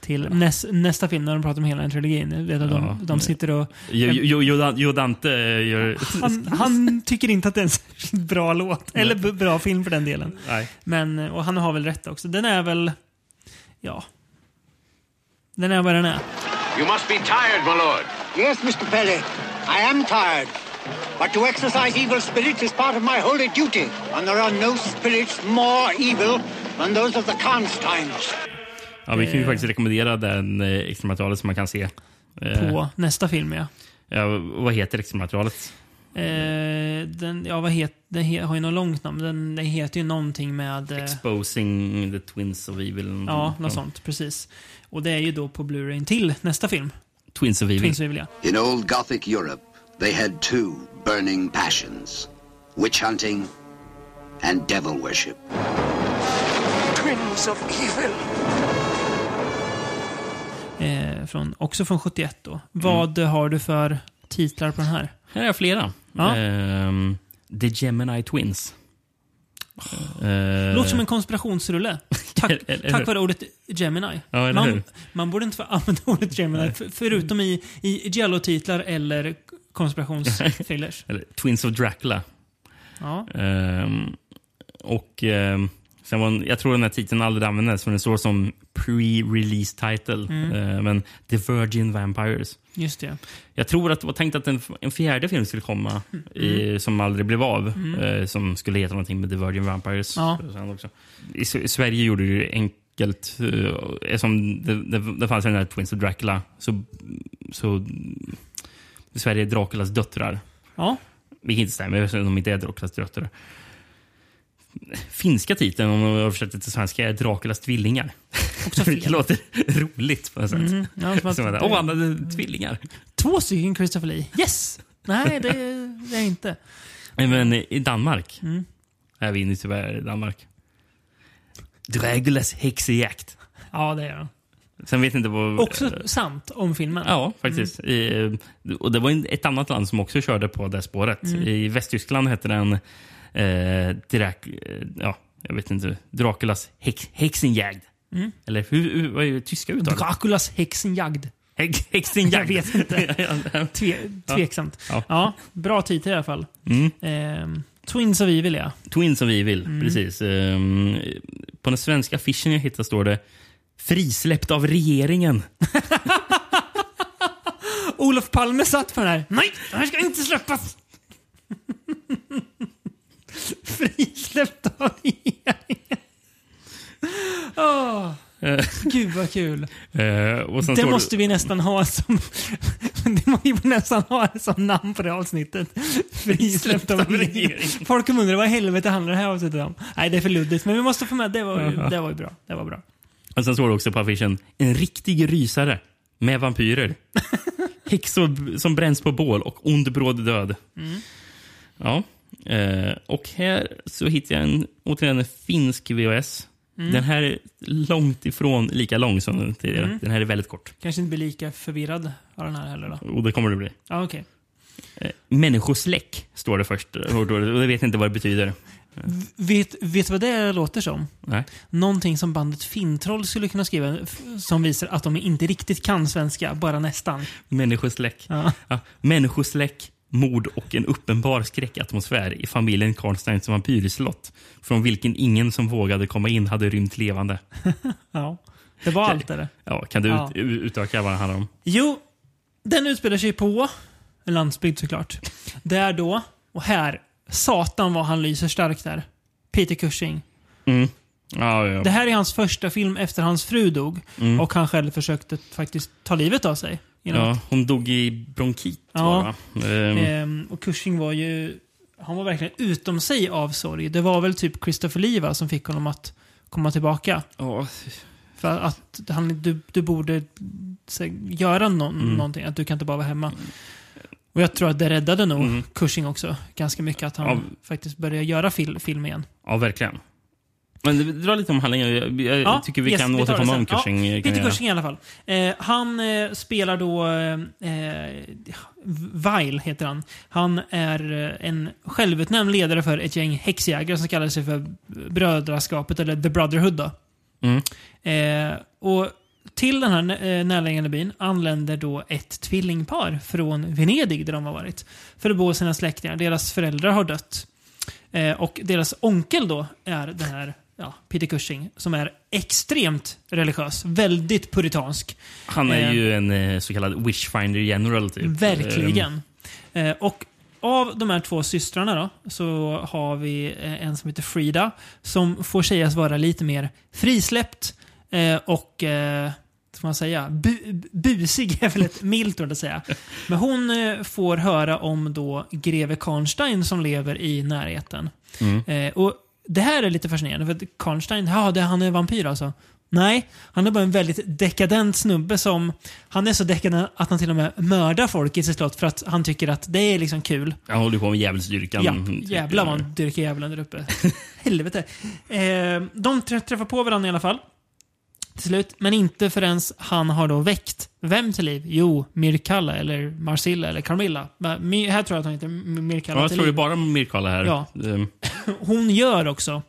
till näs, nästa film när de pratar om hela den trilogin. Vet att Ja. de, de sitter och... Jo, jo, jo, jo Dante gör... Han, han tycker inte att det är en särskilt bra låt. Eller bra film för den delen. Nej. Men, och han har väl rätt också. Den är väl... Ja. Den är vad den är. You must be tired, my lord. Yes, Mr. Pelly, I am tired. But to exorcise evil spirits is part of my holy duty, and there are no spirits more evil than those of the Constines. Ja, vi kan ju Eh. faktiskt rekommendera den eh, extra materialet som man kan se. Eh, På nästa film, ja. ja, vad heter extra materialet? Eh, den, ja, vad het, den he, har ju något långt namn. Den, den heter ju någonting med... Eh, Exposing the Twins of Evil. ja, något sånt. Precis. Och det är ju då på Blu-ray till nästa film. Twins of Evil. Twins of Evil, ja. In old Gothic Europe, they had two burning passions witch hunting and devil worship. Twins of evil. Eh, från, också från 71 då. Vad har du för titlar på den här? Här har jag flera. Ja. Ehm, The Gemini Twins. Eh, Låter som en konspirationsrulle. Tack, Eller hur? tack vare ordet Gemini. Ja, eller man, hur? man borde inte få använda ordet Gemini, för, förutom i, i Giallo-titlar eller konspirationsthrillers. Eller Twins of Dracula. Ja. Ehm, och ehm, sen var, en- jag tror den här titeln aldrig användes, för den står som pre-release title. Mm. Eh, men The Virgin Vampires. Just det. Jag tror att det var tänkt att en, en fjärde film skulle komma, i, som aldrig blev av. Mm. Eh, som skulle heta någonting med The Virgin Vampires. Ja. också. I, I Sverige gjorde det ju enkelt. Eftersom det, det, det fanns den här Twins of Dracula. Så, så i Sverige är Draculas döttrar. Ja. Vilket inte stämmer, de inte är Draculas döttrar. Finska titeln, om man översätter till svenska, är Draculas tvillingar. Också fel. Vilket låter roligt på något sätt. Mhm. Ja, som att- Som att, Åh, han hade tvillingar. Två stycken Christopher Lee. Yes! Nej, det, det är inte. Men i Danmark Mm. är vi nu tyvärr i Danmark. Draculas häxjakt. Ja, det är det. Sen vet jag inte vad... Också sant om filmen. Ja, faktiskt. I, och det var ett annat land som också körde på det spåret. Mm. I Västtyskland hette den eh, Drac, eh, ja, jag vet inte, Draculas häx, häxenjagd. Mm. Eller hur, vad är det tyska uttalet? Draculas häxenjagd. Häx, häxenjagd. Jag vet inte. Tve, tveksamt. Ja. Ja. bra titel i alla fall. Mm. Ehm, Twins of Evil, ja. Twins of Evil, Mm. precis. Ehm, på den svenska affischen jag hittade står det Frisläppt av regeringen. Olof Palme satt för den här. Nej, det här ska inte släppas! Frisläppt av regeringen. Eh, Gud vad kul. eh, Det måste vi nästan ha som... det måste vi nästan ha som namn på det avsnittet. Frisläppt av regeringen. Folk kommer undra vad i helvete handlar det här avsnittet om? Nej, det är för luddigt. Men vi måste få med det. var ju, det var ju bra. Det var bra. Och sen står det också på affischen En riktig rysare med vampyrer. Häxor som bränns på bål och ond bråd död. Mm. Ja. Eh, och här så hittar jag en, återigen en finsk VHS. Mm. Den här är långt ifrån lika lång som den tidigare. Mm. Den här är väldigt kort. Kanske inte blir lika förvirrad av den här heller då. Och det kommer det bli. Ja, okej. Eh, människosläck står det först. Och då- och jag vet inte vad det betyder. Vet, vet du vad det låter som? Nej. Någonting som bandet Fintroll skulle kunna skriva som visar att de inte riktigt kan svenska, bara nästan. Människosläck. Ja. Ja. Människosläck, mord och en uppenbar skräckatmosfär i familjen Karnsteins vampyrslott. Från vilken ingen som vågade komma in hade rymt levande. Ja. Det var allt det. Ja, kan du Ja. ut, utöka vad det handlar om? Jo, den utspelar sig på en landsbygd såklart. Där då, och här, satan vad han lyser starkt där. Peter Cushing. Mm. Ja, ja. Det här är hans första film efter hans fru dog. Mm. Och han själv försökte faktiskt ta livet av sig. Ja, hon dog i bronkit. Ja. Ehm, Ehm, och Cushing var ju... Han var verkligen utom sig av sorg. Det var väl typ Christopher Lee va, som fick honom att komma tillbaka. Ja. För att han, du, du borde så, göra nå- Mm. någonting. Att du kan inte bara vara hemma. Och jag tror att det räddade nog Mm. Cushing också. Ganska mycket att han Ja. faktiskt började göra fil, film igen. ja, verkligen. Men dra lite om handlingen. Jag, jag Ja, tycker vi yes, kan det återkomma om Cushing. Ja, jag- Cushing i alla fall. Eh, han eh, spelar då... Eh, Vile heter han. Han är eh, en självutnämnd ledare för ett gäng häxjägare som kallar sig för Brödraskapet, eller The Brotherhood. Då. Mm. Eh, och till den här eh, närliggande byn anländer då ett tvillingpar från Venedig där de har varit. För att bo hos sina släktingar. Deras föräldrar har dött. Eh, och deras onkel då är den här ja, Peter Cushing som är extremt religiös. Väldigt puritansk. Han är Eh, ju en eh, så kallad wishfinder general. Typ. Verkligen. Eh, och av de här två systrarna då, så har vi eh, en som heter Frida som får sägas vara lite mer frisläppt, Eh, och, eh, ska man säga, bu busig är väl ett milt ord att säga. Men hon eh, får höra om då greve Karnstein som lever i närheten. Mm. Eh, och det här är lite fascinerande, för att Karnstein, ja, det, han är vampyr alltså. Nej, han är bara en väldigt dekadent snubbe som... Han är så dekadent att han till och med mördar folk i sitt slott för att han tycker att det är liksom kul. Han håller på med djävulsdyrkan. Ja, typ. jävlar vad han dyrkar djävulen där uppe. Helvete. Eh, de trä- träffar på varandra i alla fall. Till slut. Men inte förrän han har då väckt vem till liv? Jo, Mirkalla eller Marcilla eller Carmilla. Men här tror jag att hon heter Mirkalla Ja, jag tror det är bara Mirkala här. Ja. Ehm, Hon gör också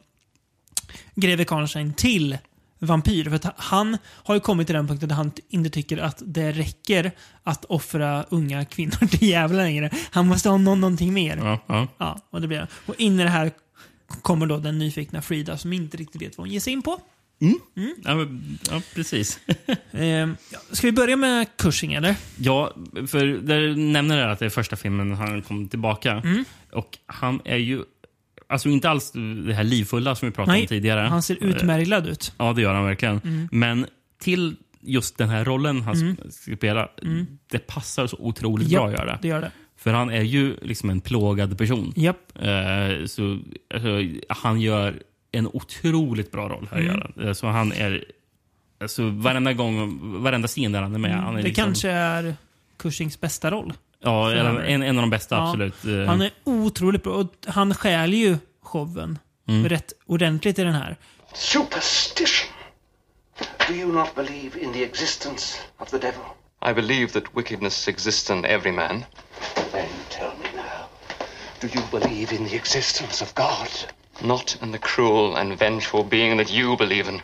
greve Karnstein till vampyr. För att han har ju kommit till den punkten där han inte tycker att det räcker att offra unga kvinnor till djävulen längre. Han måste ha någon, någonting mer. Ja, ja. Ja, och det blir det. Och in i det här kommer då den nyfikna Frida som inte riktigt vet vad hon ger sig in på. Ja, men, ja, precis. Eh, ja, ska vi börja med Cushing eller? Ja, för där nämner det att det är första filmen han kom tillbaka. Mm. Och han är ju alltså inte alls det här livfulla som vi pratade Nej, om tidigare. han ser utmärglad ut. Ja, det gör han verkligen. Mm. Men till just den här rollen han Mm. ska spela, Mm. det passar så otroligt Japp, bra att göra. det gör det. För han är ju liksom en plågad person. Japp. Eh, så alltså, han gör en otroligt bra roll här. Mm. Gör han. Eh, Så han är... Alltså, varenda gång, varenda scen där han är med. Han är det liksom, kanske är Cushings bästa roll. Ja, en, en, av de bästa, Ja. absolut. Eh, Han är otroligt bra. Och han stjäl ju showen Mm. rätt ordentligt i den här. Superstition. Do you not believe in the existence of the devil? I believe that wickedness exists in every man. Then tell me now. Do you believe in the existence of God? Not in the cruel and vengeful being that you believe in,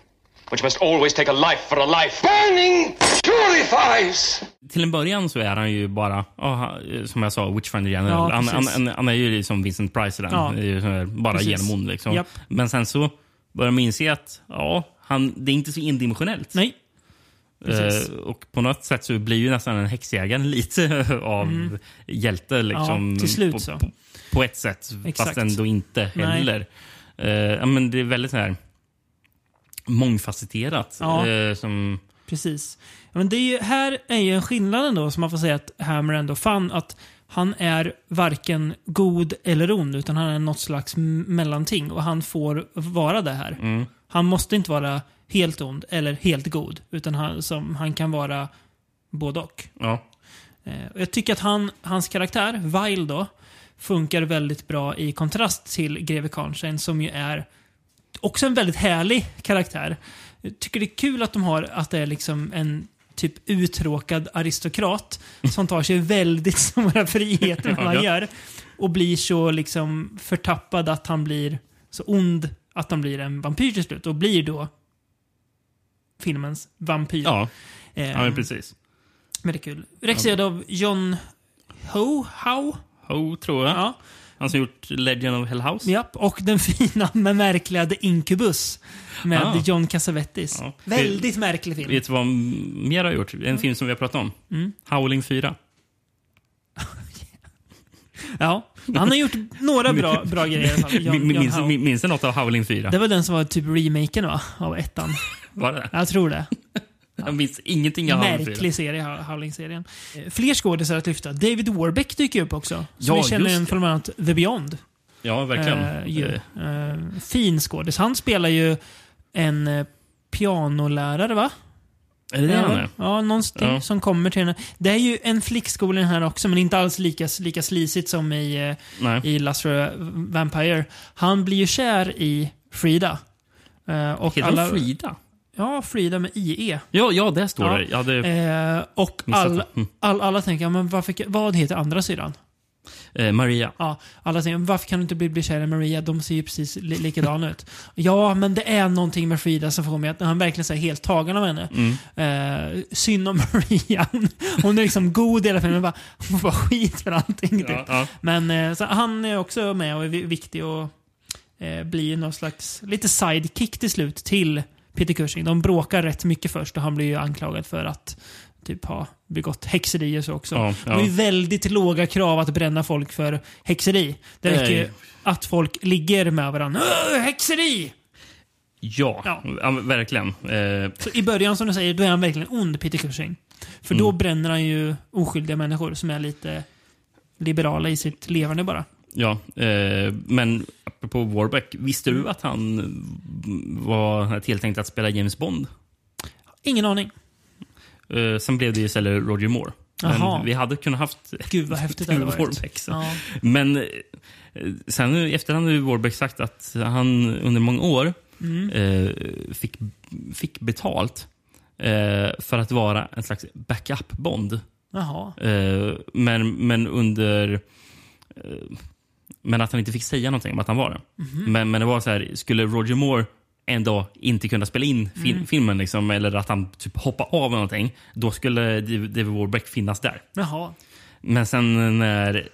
which must always take a life for a life. Burning purifies! Till en början så är han ju bara, ja, han- som jag sa, Witchfinder Ja, General. han, han, precis. han, han är ju som Vincent Price i den. Ja. Bara Precis. genomond. Liksom. Japp. Men sen så börjar man inse att ja, han, det är inte så indimensionellt. Nej. Precis. Eh, och på något sätt så blir ju nästan en häxjägaren lite av Mm. hjälte. Liksom, Ja, till slut på, så. På, på ett sätt, Exakt. fast ändå inte heller. Ja, men det är väldigt så här mångfacetterat. Ja. eh, som, Precis. Men det är ju, här är ju en skillnad ändå som man får säga att Hammer ändå fann att han är varken god eller ond utan han är något slags mellanting och han får vara det här. Mm. Han måste inte vara helt ond eller helt god utan han, som, han kan vara både och. ja. Och jag tycker att han, hans karaktär, Vile då, funkar väldigt bra i kontrast till greve Karnstein som ju är också en väldigt härlig karaktär. Jag tycker det är kul att de har att det är liksom en typ uttråkad aristokrat som tar sig väldigt stora friheter när han gör. Och blir så liksom förtappad att han blir så ond att han blir en vampyr till slut och blir då filmens vampyr. Ja. Ja, men precis. Väldigt kul. Regisserad av John Ho, How? Ho, tror jag. Ja. Han som gjort Legend of Hell House. Japp, och den fina men märkliga The Incubus med Ah. John Cassavetes. Ja. Väldigt märklig film. Vet du vad mer har gjort? En film som vi har pratat om. Mm. Howling 4. Ja, han har gjort några bra, bra grejer i alla fall. John, Min- John minns, Howe. min- minns du något av Howling 4? Det var den som var typ remaken va? Av ettan. Var det? Jag tror det. Jag minns ingenting av Howling 4. Märklig serie, Ho- Howling-serien. Eh, Fler skådisar att lyfta. David Warbeck dyker upp också. Som Ja, vi känner det. från bland annat The Beyond. Ja, verkligen. Eh, ju. Eh, fin skådis. Han spelar ju en pianolärare va? Är det det han är? Ja, någonting Ja. som kommer till henne. Det är ju en flickskola här också, men inte alls lika, lika slisigt som i, Nej. i Last for Vampire. Han blir ju kär i Frida. Eh, och Heter hon Frida? Ja, Frida med IE. Ja, ja, där står det. Jag hade Eh, och all, det. Mm. all, alla tänker, ja, men varför, vad heter andra syrran? Eh, Maria. Ja, alla säger, varför kan du inte bli, bli kär i Maria? De ser ju precis li, likadana ut. Ja, men det är någonting med Frida som får mig att han verkligen är helt tagen av henne. Mm. Eh, synd om Maria. Hon, är liksom god hela filmen. Bara, hon får bara skit för allting. Typ. Ja, ja. Men eh, så han är också med och är vi- viktig och eh, blir någon slags lite sidekick till slut till Peter Cushing. De bråkar rätt mycket först och han blir ju anklagad för att typ ha begått häxeri och så också. Ja, Det var ju ja. väldigt låga krav att bränna folk för häxeri. Det räcker ju Nej. att folk ligger med varandra. "Åh, Häxeri! Ja, Ja. ja. verkligen. Eh, Så I början, som du säger, då är han verkligen ond, Peter Cushing. För då Mm. bränner han ju oskyldiga människor som är lite liberala i sitt levande bara. Ja, eh, men apropå Warbeck, visste du att han var tilltänkt att spela James Bond? Ingen aning. Eh, sen blev det ju istället Roger Moore. Men Jaha. vi hade kunnat haft Gud vad häftigt det. Warbeck. Ja. Men eh, sen i efterhand har Warbeck sagt att han under många år Mm. eh, fick, fick betalt eh, för att vara en slags backup-Bond. Eh, men, men under... Eh, men att han inte fick säga någonting om att han var det. Mhm. Men, men det var så här, skulle Roger Moore en dag inte kunna spela in fi- Mm. filmen liksom, eller att han typ hoppa av eller någonting, då skulle David Warbeck finnas där. Jaha. Men sen när...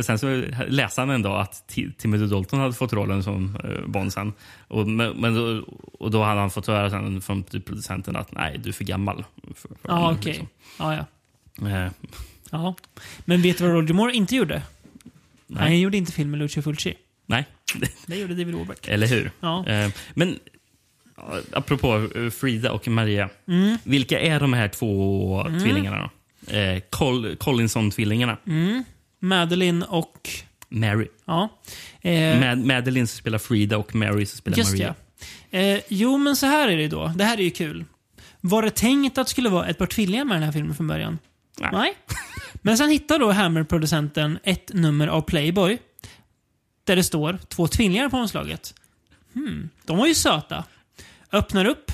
Sen så läste han en dag att Ti- Timothy Dalton hade fått rollen som uh, Bond sen. Och, men, då, och då hade han fått höra sen från typ producenten att nej, du är för gammal. För, för Ja, rollen, okej. liksom. Ja, ja. Eh, ja. Men vet du vad Roger Moore inte gjorde? Nej. Han gjorde inte film med Lucio Fulci. nej, Det gjorde David Warbeck. eller hur? Ja. Eh, men ja, apropå eh, Frida och Maria. Mm. Vilka är de här två Mm. tvillingarna? Då? Eh, Col Collinson-tvillingarna. Mm. Madeline och... Mary. Ja. Eh, Mad Madeline som spelar Frida och Mary som spelar Just Maria. ja. Eh, jo, men så här är det då. Det här är ju kul. Var det tänkt att det skulle vara ett par tvillingar med den här filmen från början? Nej. Men sen hittar då Hammer-producenten ett nummer av Playboy. Där det står två tvillingar på omslaget. Hmm, de var ju söta. Öppnar upp.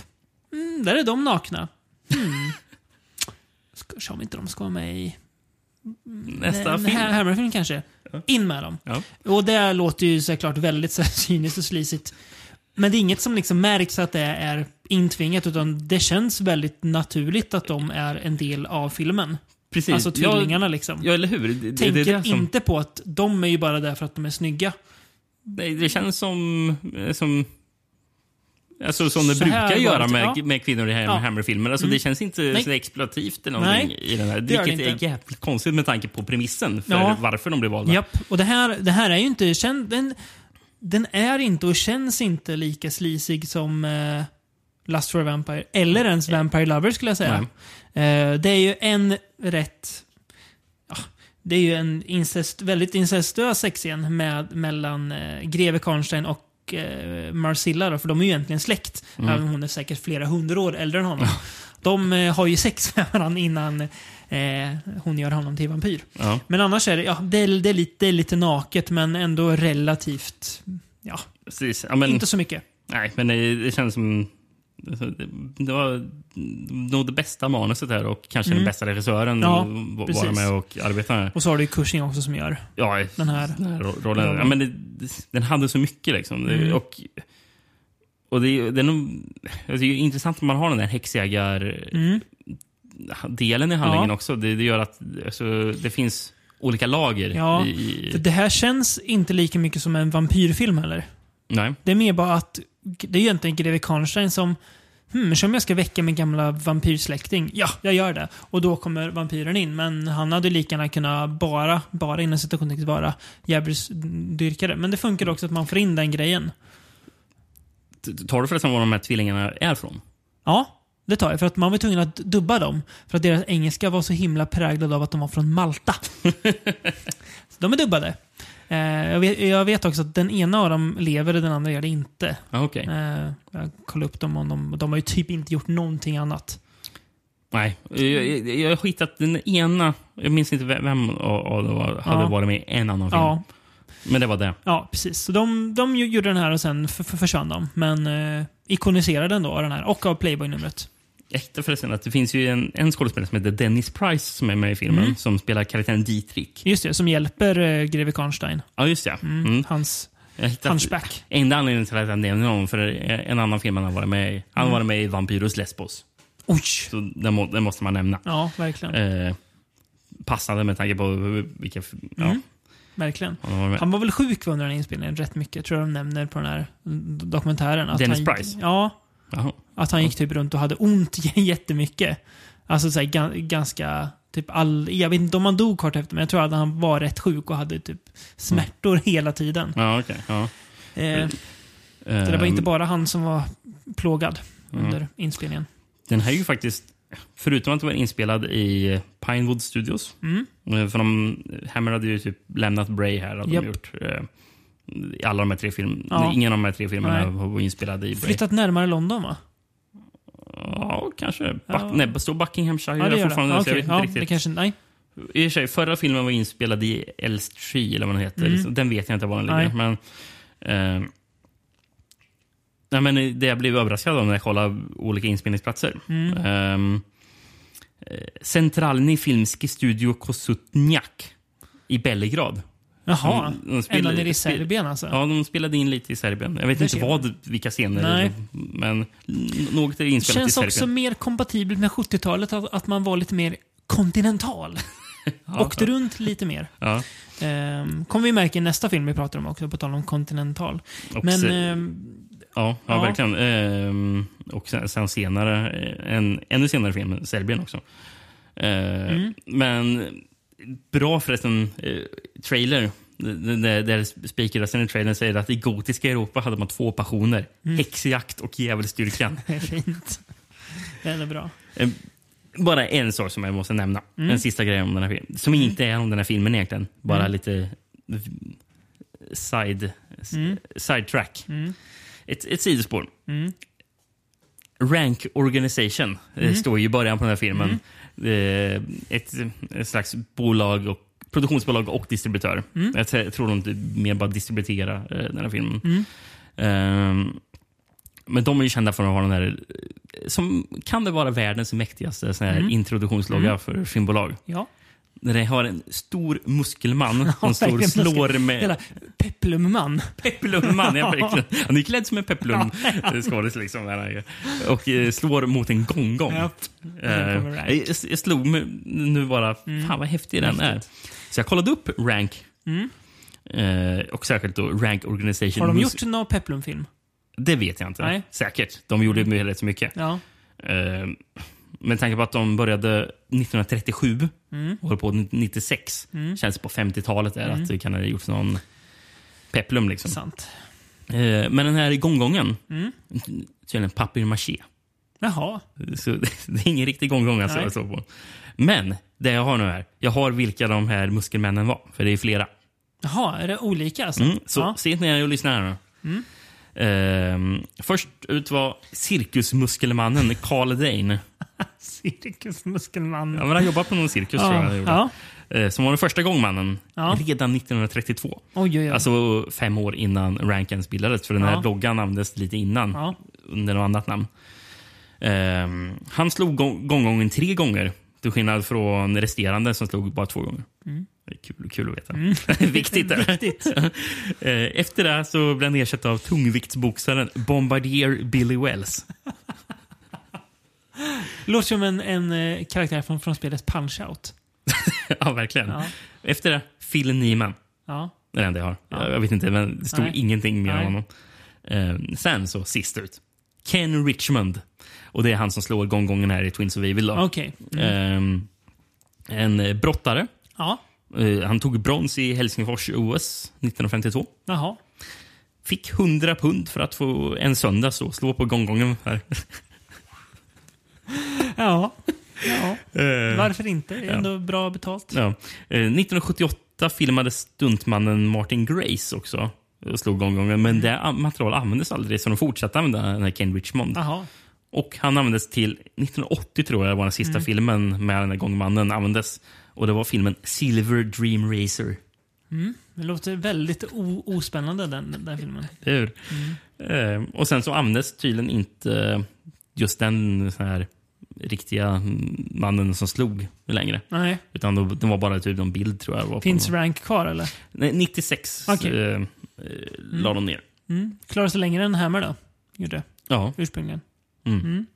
Mm, där är de nakna. Hmm. Ska se om inte de ska vara med i Nästa en film. Ha- Hammer-film kanske. In med dem. Ja. Och det låter ju såklart väldigt så här cyniskt och slisigt. Men det är inget som liksom märks att det är intvingat utan det känns väldigt naturligt att de är en del av filmen. Precis. Alltså tvillingarna liksom. Ja, eller hur? Det, Tänker det som, inte på att de är ju bara där för att de är snygga. det, det känns som... eh, som Alltså som det Så brukar göra det, med, ja. med kvinnor i Ja. Hammer-filmer. Alltså, Mm. Det känns inte Nej. så exploativt eller någonting Nej, i den här. Vilket är jävligt konstigt med tanke på premissen för Ja. varför de blev valda. Japp, och det här, det här är ju inte... Känn, den, den är inte och känns inte lika slisig som eh, Lust for a Vampire. Eller ens Vampire Lover skulle jag säga. Eh, det är ju en rätt... Det är ju en incest, väldigt incestuös sexscen med, mellan eh, greve Karnstein och eh, Marcilla. Då, för de är ju egentligen släkt. Mm. Även hon är säkert flera hundra år äldre än honom. de eh, har ju sex med varandra innan eh, hon gör honom till vampyr. Ja. Men annars är det, ja, det är, det är, lite, det är lite naket men ändå relativt, ja. Ja, men, inte så mycket. Nej, men det, det känns som... Det, det var nog det bästa manuset här och kanske Mm. den bästa regissören Ja, vara precis. med och arbeta med. Och så har du ju Cushing också som gör Ja, den här. den här ro- rollen. rollen. Ja, men det, den hade så mycket liksom. Mm. Och, och det, är- det, är nog, alltså, det är intressant att man har den där häxjägar Mm. delen i handlingen Ja. också. Det, det gör att alltså, det finns olika lager. Ja, i, för det här känns inte lika mycket som en vampyrfilm heller. Nej. Det är mer bara att det är egentligen greve Karnstein som Hmm, om jag ska väcka min gamla vampyrsläkting? Ja, jag gör det. Och då kommer vampyren in. Men han hade lika gärna kunnat bara, bara inom situationen vara djävulsdyrkare. Men det funkar också att man får in den grejen. Tar du förresten var de här tvillingarna är från? Ja, det tar jag. För att man var tvungen att dubba dem. För att deras engelska var så himla präglad av att de var från Malta. så de är dubbade. Eh, jag, vet, jag vet också att den ena av dem lever och den andra gör det inte. Ah, okej. Eh, jag kollade upp dem och de, de har ju typ inte gjort någonting annat. Nej, jag, har hittat den ena. Jag minns inte vem av dem hade Ja. varit med i en annan film. Ja, Men det var det. ja precis. Så de, de gjorde den här och sen försvann de. Men eh, ikoniserade den då den här och av Playboy-numret. Hittade förresten att det finns ju en, en skådespelare som heter Dennis Price som är med i filmen. Mm. Som spelar karaktären Dietrich. Just det, som hjälper eh, greve Karnstein. Ja, just det. Mm, Mm. Hans hunchback. Enda anledningen till att jag nämner honom för en annan film han har varit med i. Han har Mm. varit med i Vampyrus Lesbos. Oj! Så det, må, det måste man nämna. Ja, verkligen. Eh, passande med tanke på vilka... Ja, Mm. Verkligen. han. Han var väl sjuk under den inspelningen rätt mycket, tror jag de nämner på den här dokumentären. Att Dennis han, Price? Ja. Jaha. Att han gick typ runt och hade ont jättemycket. Alltså så här, ga- ganska... Typ all, jag vet inte om han dog kort efter, men jag tror att han var rätt sjuk och hade typ smärtor hela tiden. Ja, okej. ja. Eh, Så det var Ehm, inte bara han som var plågad Mm. under inspelningen. Den här är ju faktiskt, förutom att den var inspelad i Pinewood Studios. Mm. eh, För de, Hammer hade ju typ lämnat Bray här. Hade Japp. de gjort, eh, alla de här tre filmerna. Ja. Ingen av de här tre filmerna Nej. var inspelade i Bray. Flyttat närmare London va? Ja, kanske. Buck, Ja. Nej, står Buckinghamshire Ja, det det. fortfarande. Ja, så jag vet inte Ja, riktigt. det kanske, nej. I och för sig, förra filmen var inspelad i Elstree, eller vad den heter. Mm. Den vet jag inte var den Nej. ligger. Men, eh, nej, men det jag blev överraskad av när jag kollade olika inspelningsplatser. Mm. Ehm, eh, Centralny Filmski Studio Kosutnjak i Belgrad. Jaha, De- de spelar- ända nere i Serbien alltså? Ja, de spelade in lite i Serbien. Jag vet Där inte vad, vilka scener, Nej. men något är inspelat Känns i också Serbien. mer kompatibelt med 70-talet att, man var lite mer kontinental. Åkte runt lite mer. Ja. Ehm, kommer vi märka i nästa film vi pratar om också, på tal om kontinental. Och Men ehm, Ja, ja, Ja. verkligen. Ehm, och sen, sen senare, en ännu senare film, Serbien också. Eh, Mm. Men bra förresten, eh, trailer. Där, speakerrösten i trailern säger att i gotiska Europa hade man två passioner. Mm. Häxjakt och djävulsdyrkan. fint. Det är bra. Eh, Bara en sak som jag måste nämna. Mm. En sista grej om den här filmen. Som inte är om den här filmen egentligen. Bara Mm. lite side, Mm. sidetrack. Mm. Ett, ett sidospår. Mm. Rank Organization eh, Mm. står ju i början på den här filmen. Eh, Ett, ett slags bolag och produktionsbolag och distributör. Mm. Jag tror de mer bara distribuerar eh, den här filmen. Mm. Ehm, men de är ju kända för att ha den här, eh, som kan det vara världens mäktigaste sån Mm. introduktionslogga Mm. för filmbolag. Ja. När det har en stor muskelman som står och slår med... Hela Peplumman. Peplumman, ja, verkligen. Han är klädd som en peplum skådis liksom. Och eh, slår mot en gonggong. Japp. Eh, jag, jag slog mig nu bara, Mm. fan vad häftig den är. Så jag kollade upp Rank. Mm. Eh, och särskilt då Rank Organization. Har de gjort någon Peplum-film? Det vet jag inte. Nej. Säkert. De gjorde mm. rätt så mycket. Ja. Med tanke på att de började 1937 Mm. och höll på 96. Mm. Känns på 50-talet där Mm. att det kan ha gjorts någon peplum. Liksom. Sant. Eh, men den här gonggången, Mm. tydligen papier-maché. Jaha. Så det är ingen riktig gonggång alltså jag såg på. Men det jag har nu här, jag har vilka de här muskelmännen var. För det är flera. Jaha, är det olika alltså? Mm, så Ja. sitt ner och lyssna här nu. Mm. Ehm, först ut var cirkusmuskelmannen Carl Dane. Cirkusmuskelman. Ja, men han jobbar på någon cirkus Ja, tror jag. ja. Eh, Som var den första gångmannen Ja. redan 1932. Oj, oj, oj. Alltså fem år innan Rankens bildades. För den här Ja. loggan användes lite innan. Ja. Under något annat namn. Ehm, han slog gång- gånggången tre gånger. Till skillnad från resterande som slog bara två gånger. Mm. Kul, kul att veta. Mm. Viktigt. Viktigt. Eh, Efter det så blev han ersatt av tungviktsboxaren Bombardier Billy Wells. Låter som en, en eh, karaktär från, från spelet Punch-Out. ja, verkligen. Ja. Efter det, Phil Nieman. Ja. Det är det enda jag har. Ja. Jag, vet inte, men det stod Nej. ingenting mer om honom. Eh, sen så, sist ut. Ken Richmond. Och det är han som slår gånggången här i Twins of Evil. då. Okej. Mm. Eh, en brottare. Ja. Eh, han tog brons i Helsingfors OS 1952. Jaha. Fick 100 pund för att få en söndag så slå på gånggången här. Ja. ja. Eh, Varför inte? Det är ja. ändå bra betalt. Ja. Eh, 1978 filmade stuntmannen Martin Grace också och slog gånggången. Men det materialet användes aldrig så de fortsatte använda den här Ken Richmond. Jaha. Och han användes till 1980 tror jag var den sista Mm. filmen med den här gångmannen användes. Och det var filmen Silver Dream Racer. Mm. Det låter väldigt ospännande den, den filmen. Hur? Mm. Eh, och sen så användes tydligen inte just den sån här riktiga mannen som slog längre. Nej. Utan då- det var bara typ en bild tror jag. Var Finns Rank kvar eller? Nej, 96 Okej. eh, eh, la de ner. Mm. Klarar sig längre än Hammer då? Gjorde Ja. ursprungligen. Mm.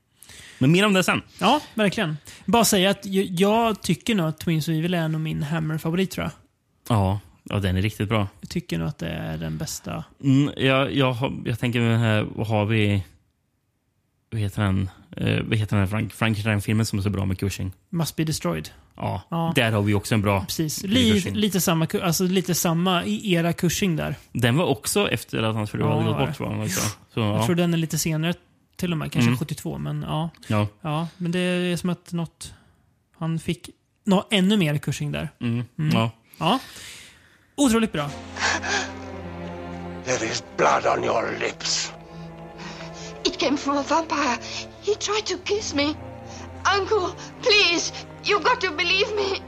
Men mer om det sen. Ja, verkligen. Bara säga att jag, jag tycker nog att Twins of Evil är nog min Hammer-favorit tror jag. Ja, ja, den är riktigt bra. Jag tycker nog att det är den bästa. Mm, jag, jag, jag tänker här, vad har vi? Vad heter den? Eh, vad heter den Frank, Frankenstein-filmen som är så bra med Cushing? Must be destroyed. Ja, Ja. där har vi också en bra Precis. Lite, samma, alltså lite samma i era Cushing där. Den var också efter att hans fru Ja, hade gått bort. Också. Så, Jag ja. tror den är lite senare till och med. Kanske Mm. 72, men ja. Ja. Ja, men det är som att något... Han fick nå ännu mer Cushing där. Mm. Mm. Ja. Ja. Otroligt bra. There is blood on your lips. It came from a vampire. He tried to kiss me. Uncle, please, you've got to believe me.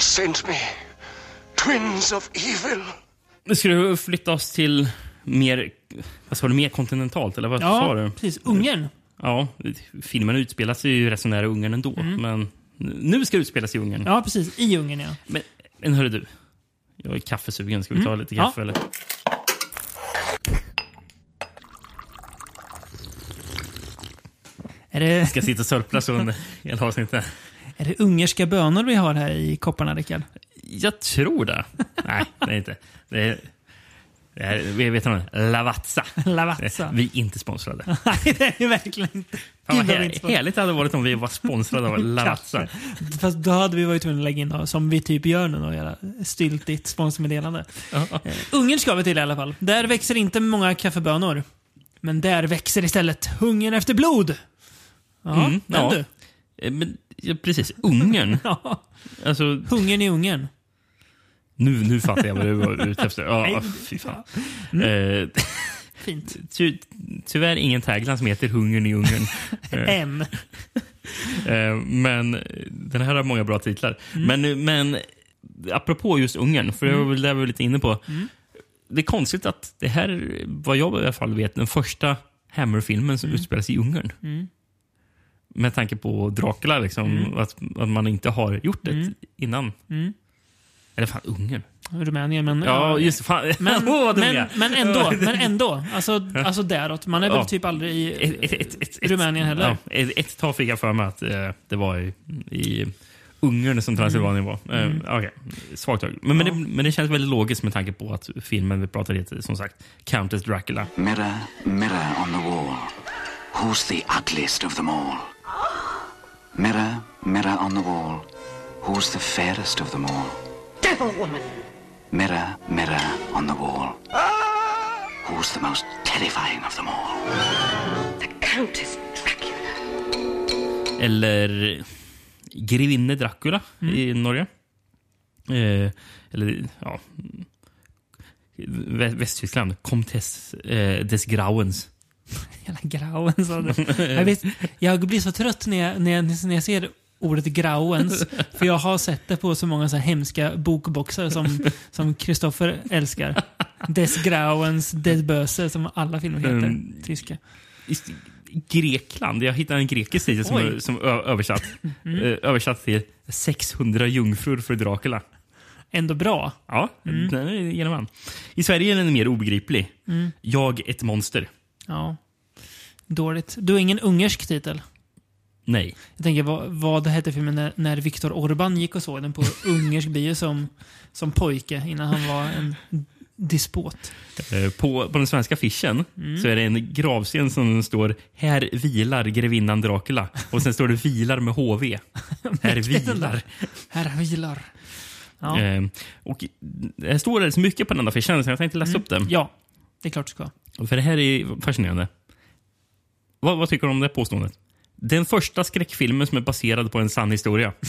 Has sent me. Twins of evil. Nu ska du flytta oss till mer, vad sa du, mer kontinentalt? Eller vad sa du? Ja, precis. Ungern. Ja, filmen utspelar sig ju rätt så nära Ungern ändå. Men nu ska det utspelas i Ungern. Mm. Ja, precis. I Ungern, ja. Men, men hörru du. Jag är kaffesugen. Ska vi ta Mm. lite Ja. kaffe eller? Är det, Ska sitta och sörpla så under hela avsnittet. Är det ungerska bönor vi har här i kopparna, Rickard? Jag tror det. Nej, det är inte. Det är, vi vet inte, Lavazza. Lavazza. Vi är inte sponsrade. Nej, det är verkligen inte. Fan, vad vi härligt det hade varit om vi var sponsrade av Lavazza. Fast då hade vi varit tvungna att lägga in, då, som vi typ gör nu, och göra styltigt sponsormeddelande. Eh, Ungern ska vi till i alla fall. Där växer inte många kaffebönor. Men där växer istället hungern efter blod. Ja, Mm, den ja. du. Eh, Men, ja, precis. Ungern. Ja. Alltså, Hungern i Ungern. nu, nu fattar jag vad du var ute efter. Ja, fy fan. Mm. Eh, Fint. ty, tyvärr ingen tagline som heter Hungern i Ungern. Eh, Än. Eh, Men den här har många bra titlar. Mm. Men, men apropå just Ungern, för det var väl det vi var lite inne på. Mm. Det är konstigt att det här, vad jag i alla fall vet, den första Hammer-filmen som utspelas i Ungern. Mm. Med tanke på Dracula, liksom, Mm. att, att man inte har gjort det Mm. innan. Mm. Eller fan, Ungern. Rumänien, men... Ja, just det. Fan. Men, men, men ändå, men ändå. Alltså, alltså däråt. Man är väl Ja. typ aldrig i Ett, ett, ett, Rumänien heller. Ja, ett, ett tag fick jag för mig att eh, det var i, i Ungern som Transylvanien var. Eh, Mm. Okej, svagt tag. Men, men, det, men det känns väldigt logiskt med tanke på att filmen vi pratade heter som sagt Countess Dracula. Mirror, mirror on the wall. Who's the ugliest of them all? Mirror, mirror on the wall. Who's the fairest of them all? Devil woman. Mirror, mirror on the wall. Who's the most terrifying of them all? The Countess Dracula. Eller Grevinne Dracula i Norge. Eh, eller ja... Vä- Västtyskland. Comtesse eh, des Grauens. Hela grauen sa du. Jag, vet, jag blir så trött när jag, när jag, när jag ser ordet grauens. För jag har sett det på så många så här hemska bokboxar som som Kristoffer älskar. Des Grauens, Des Böse, som alla filmer heter. Mm. Tyska. Grekland. Jag hittade en grekisk titel som, som översatt. Mm. Eh, översatt till 600 jungfrur för Dracula. Ändå bra. Ja, Mm. den är genom. I Sverige är den mer obegriplig. Mm. Jag ett monster. Ja. Dåligt. Du har ingen ungersk titel? Nej. Jag tänker, vad, vad hette filmen när, när Viktor Orban gick och såg den på ungersk bio som, som pojke innan han var en despot? Eh, På, på den svenska affischen Mm. så är det en gravsten som står “Här vilar grevinnan Dracula” och sen står det “vilar med HV”. Här vilar. Här vilar. Ja. Eh, och det står så mycket på den affischen så jag tänkte läsa Mm. upp den. Ja, det är klart du ska. För det här är fascinerande. Vad, vad tycker du om det påståendet? Den första skräckfilmen som är baserad på en sann historia.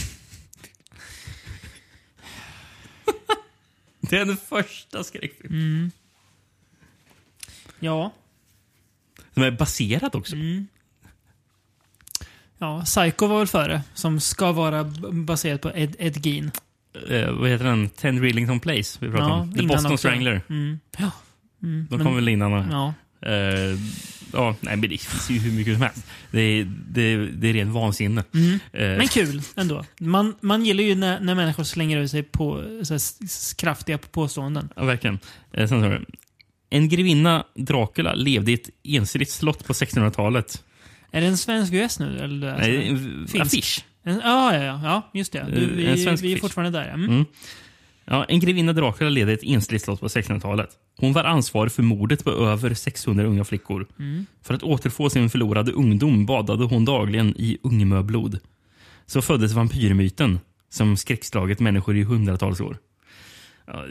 det är den första skräckfilmen. Mm. Ja. Som är baserad också. Mm. Ja, Psycho var väl före, som ska vara baserad på Ed, Ed Gein. Eh, vad heter den? Ten Rillington Place vi pratade Ja, om. The Boston också. Strangler. Mm. Ja. Mm. De kom väl innan? va? Ja. Eh, ja, nej, men det finns ju hur mycket som helst. Det är, det, det är rent vansinne. Mm. Eh, Men kul ändå. Man, man gillar ju när, när människor slänger ut sig på så här, kraftiga påståenden. Ja, verkligen. Eh, sen så, en grevinna Dracula levde i ett ensidigt slott på 1600-talet. Är det en svensk US nu? Eller, Nej, är en affisch. En, ja, ja, ja, ja, just det. Du, vi, en svensk vi är fortfarande där. ja. Mm. Mm. Ja, en grevinna Dracula ledde ett ensligt slott på 1600-talet. Hon var ansvarig för mordet på över 600 unga flickor. Mm. För att återfå sin förlorade ungdom badade hon dagligen i ungmöblod. Så föddes vampyrmyten, som skräckslagit människor i hundratals år. Ja,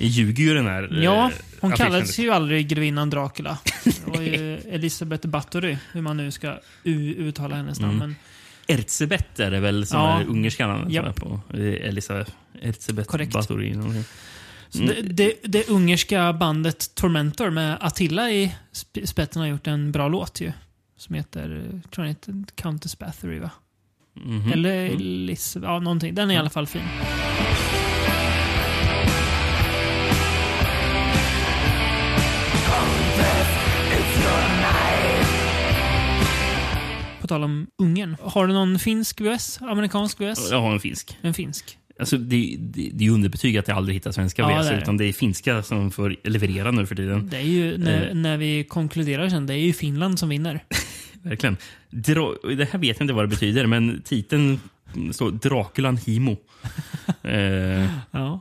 ljuger ju den här... eh, Ja, hon kallades ju aldrig grevinnan Dracula. Det var ju Elisabeth Bathory, hur man nu ska uttala hennes namn. Mm. Men Erzsebet är det väl som Ja. är ungerska namnet Japp. som är på Elisabeth Erzsebet Korrekt. Någonting. Så det, det, det ungerska bandet Tormentor med Attila i sp- spetsen har gjort en bra låt ju. Som heter, tror jag heter Countess Bathory va? Mhm. Eller Mm. Liz, ja någonting. Den är i alla fall fin. Tal om Ungern. Har du någon finsk VS? Amerikansk VS? Jag har en finsk. En finsk. Alltså, det, det, det är underbetyg att jag aldrig hittar svenska Ja, VS, det utan det är finska som får leverera nu för tiden. Det är ju, när, Eh. när vi konkluderar sen, det är ju Finland som vinner. Verkligen. Dra, det här vet jag inte vad det betyder, men titeln står Draculan Himo. eh, Ja.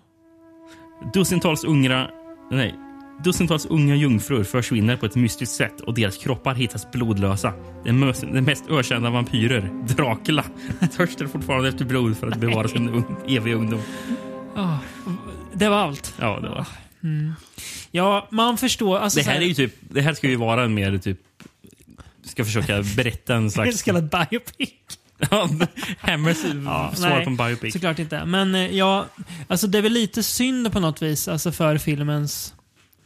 Dussintals unga, nej, dussintals unga jungfrur försvinner på ett mystiskt sätt och deras kroppar hittas blodlösa. Den, mös, den mest ökända vampyrer, Dracula, törstar fortfarande efter blod för att bevara sin un, eviga ungdom. Ah, det var allt. Ja, det var. Mm. Ja, man förstår. Alltså, Det här är ju typ, det här ska ju vara en mer typ, ska försöka berätta en En slags... så kallad biopic. Hammers Ja, svar nej, på en biopic. Såklart inte. Men eh, ja, alltså det är väl lite synd på något vis alltså för filmens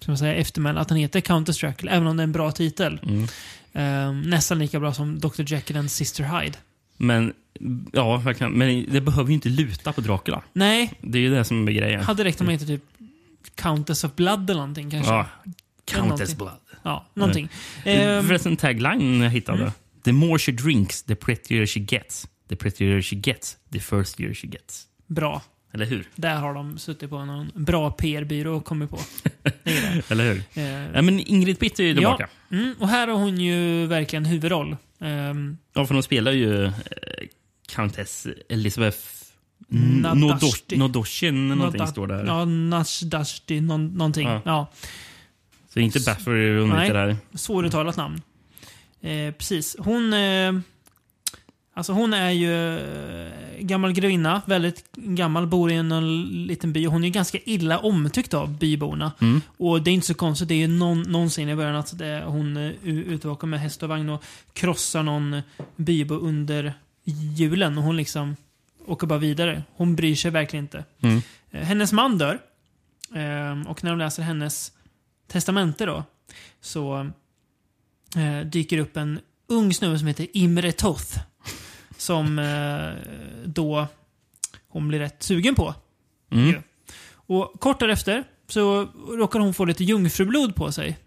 ska man säga, eftermäle att den heter Countess Dracula, även om det är en bra titel. Mm. Eh, nästan lika bra som Dr. Jekyll and Sister Hyde. Men, ja, verkligen. Men det behöver ju inte luta på Dracula. Nej, Det är ju det som är grejen. hade räckt om det hette typ Countess of Blood eller någonting kanske. Ja. Countess. Blood. Ja, någonting. Ehm, Förresten, tagline jag hittade. Mm. The more she drinks, the prettier she gets. The prettier she gets, the thirstier she gets. bra. Eller hur? Där har de suttit på någon bra PR-byrå och kommit på. Det. Eller hur? Eh, ja, men Ingrid Pitt är ju tillbaka. Ja, mm, och här har hon ju verkligen huvudroll. Ehm, Ja, för de spelar ju eh, Countess Elizabeth Nodoshin, någonting Noda- står där. Ja, Nashdashti, någon, någonting. Ja. Ja. Så inte Baffery hon heter där. Svåruttalat namn. Eh, precis. Hon... Eh, alltså hon är ju eh, gammal grevinna. Väldigt gammal. Bor i en, en liten by. Hon är ganska illa omtyckt av byborna. Mm. Och det är inte så konstigt. Det är ju någon, någonsin i början att det, hon är ute och åker med häst och vagn och krossar någon bybo under julen. Och hon liksom åker bara vidare. Hon bryr sig verkligen inte. Mm. Eh, Hennes man dör. Och när de läser hennes testamente då, så eh, dyker upp en ung snubbe som heter Imre Toth. Som eh, då hon blir rätt sugen på. Mm. Och kort därefter så råkar hon få lite jungfrublod på sig.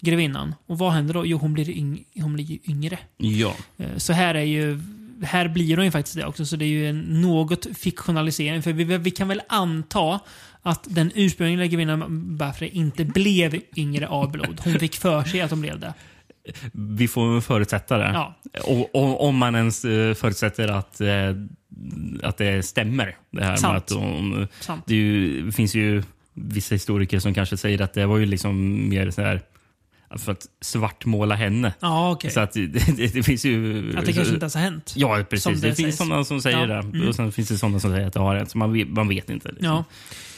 Grevinnan. Och vad händer då? Jo, hon blir, yng hon blir yngre. Ja. Eh, Så här är ju här blir hon ju faktiskt det också, så det är ju en något fiktionalisering. För vi, vi kan väl anta att den ursprungliga grevinnan Baffrey inte blev yngre av blod. Hon fick för sig att hon blev det. Vi får förutsätta det. Ja. Och, och, om man ens eh, förutsätter att, eh, att det stämmer. Det här Sant. att Sant. det, ju, det finns ju vissa historiker som kanske säger att det var ju liksom mer så här för att svartmåla henne. Ja, okej. Så att det, det, det finns ju... Att det kanske inte ens har hänt. Ja, precis. det Det, finns sådana som säger Ja. det. Mm. Och sen finns det sådana som säger att det har hänt. Så man vet, man vet inte. Liksom. Ja.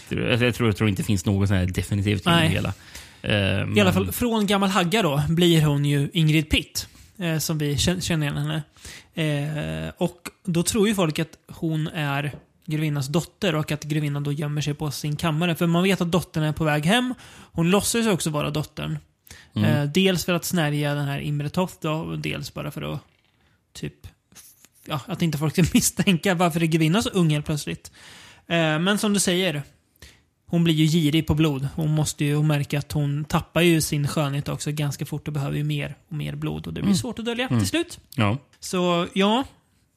Jag, tror, jag tror inte det finns något sån här definitivt Nej. det hela. Eh, I alla fall, från gammal hagga då, blir hon ju Ingrid Pitt. Eh, som vi kän- känner igen henne. Eh, och då tror ju folk att hon är grevinnans dotter och att grevinnan då gömmer sig på sin kammare. För man vet att dottern är på väg hem. Hon låtsas också vara dottern. Mm. Eh, dels för att snärja den här Imre Toth då, och dels bara för att typ ja, att inte folk ska misstänka varför är grevinnan så ung helt plötsligt. Eh, men som du säger, hon blir ju girig på blod. Hon måste ju märker att hon tappar ju sin skönhet också ganska fort och behöver ju mer och mer blod. Och det blir Mm. svårt att dölja Mm. till slut. Ja. Så ja,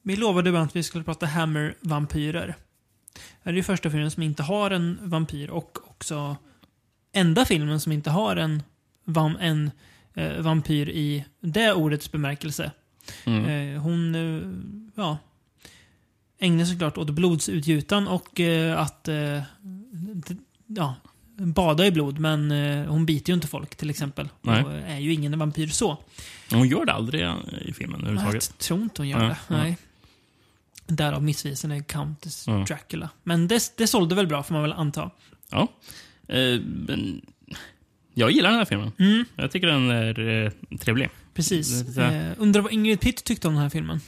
vi lovade att vi skulle prata Hammer-vampyrer. Det är ju första filmen som inte har en vampyr och också enda filmen som inte har en, vam, en eh, vampyr i det ordets bemärkelse. Mm. Eh, hon, eh, ja, ägnar såklart åt blodsutgjutan och eh, att eh, ja, badar i blod, men eh, hon biter ju inte folk till exempel. Nej. Och är ju ingen vampyr så. Hon gör det aldrig i filmen Jag överhuvudtaget. tror inte hon gör det. ja. Nej. Därav missvisande Countess Ja. Dracula. Men det, det sålde väl bra får man väl anta. Ja. Eh, men jag gillar den här filmen. Mm. Jag tycker den är eh, trevlig. Precis. Eh, undrar vad Ingrid Pitt tyckte om den här filmen.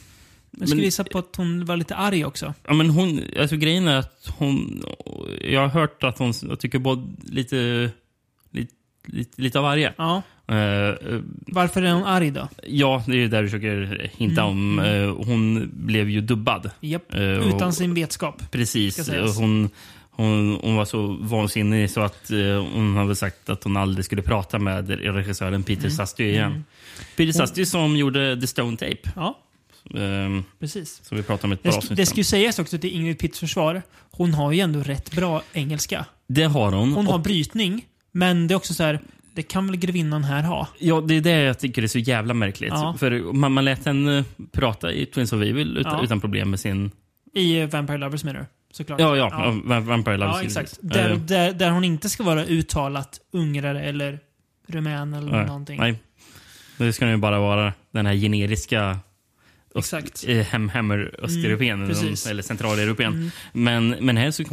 Jag skulle Men- gissa på att hon var lite arg också. Ja, men hon, alltså grejen är att hon... Jag har hört att hon jag tycker både lite, lite, lite, lite av varje. Ja. Eh, Varför är hon arg då? ja, det är ju där du försöker hinta Mm, om. Eh, hon blev ju dubbad. Japp. Eh, och- Utan sin vetskap. ska Precis. Hon, hon, hon var så vansinnig så att hon hade sagt att hon aldrig skulle prata med regissören Peter Mm. Sastry igen. Mm. Peter Sastry som gjorde The Stone Tape. Ja. Ehm, Precis. Som vi pratade om ett par Det, sk- det ska ju sägas också till Ingrid Pitts försvar. Hon har ju ändå rätt bra engelska. Det har hon. Hon har brytning, men det är också så här. Det kan väl grevinnan här ha? Ja, det är det jag tycker är så jävla märkligt. Ja. För man, man lät henne prata i Twins of Evil utan, Ja. utan problem med sin... I Vampire Lovers menar du? Såklart. Ja, ja. ja. Va- Vampire Love Ja, exakt. Där, Eh, där, där hon inte ska vara uttalat ungrare eller rumän eller nej, någonting. Nej. Det ska ju bara vara den här generiska Exakt. hem, hammer östeuropén, Mm, eller centraleuropén. Mm. Men, men här så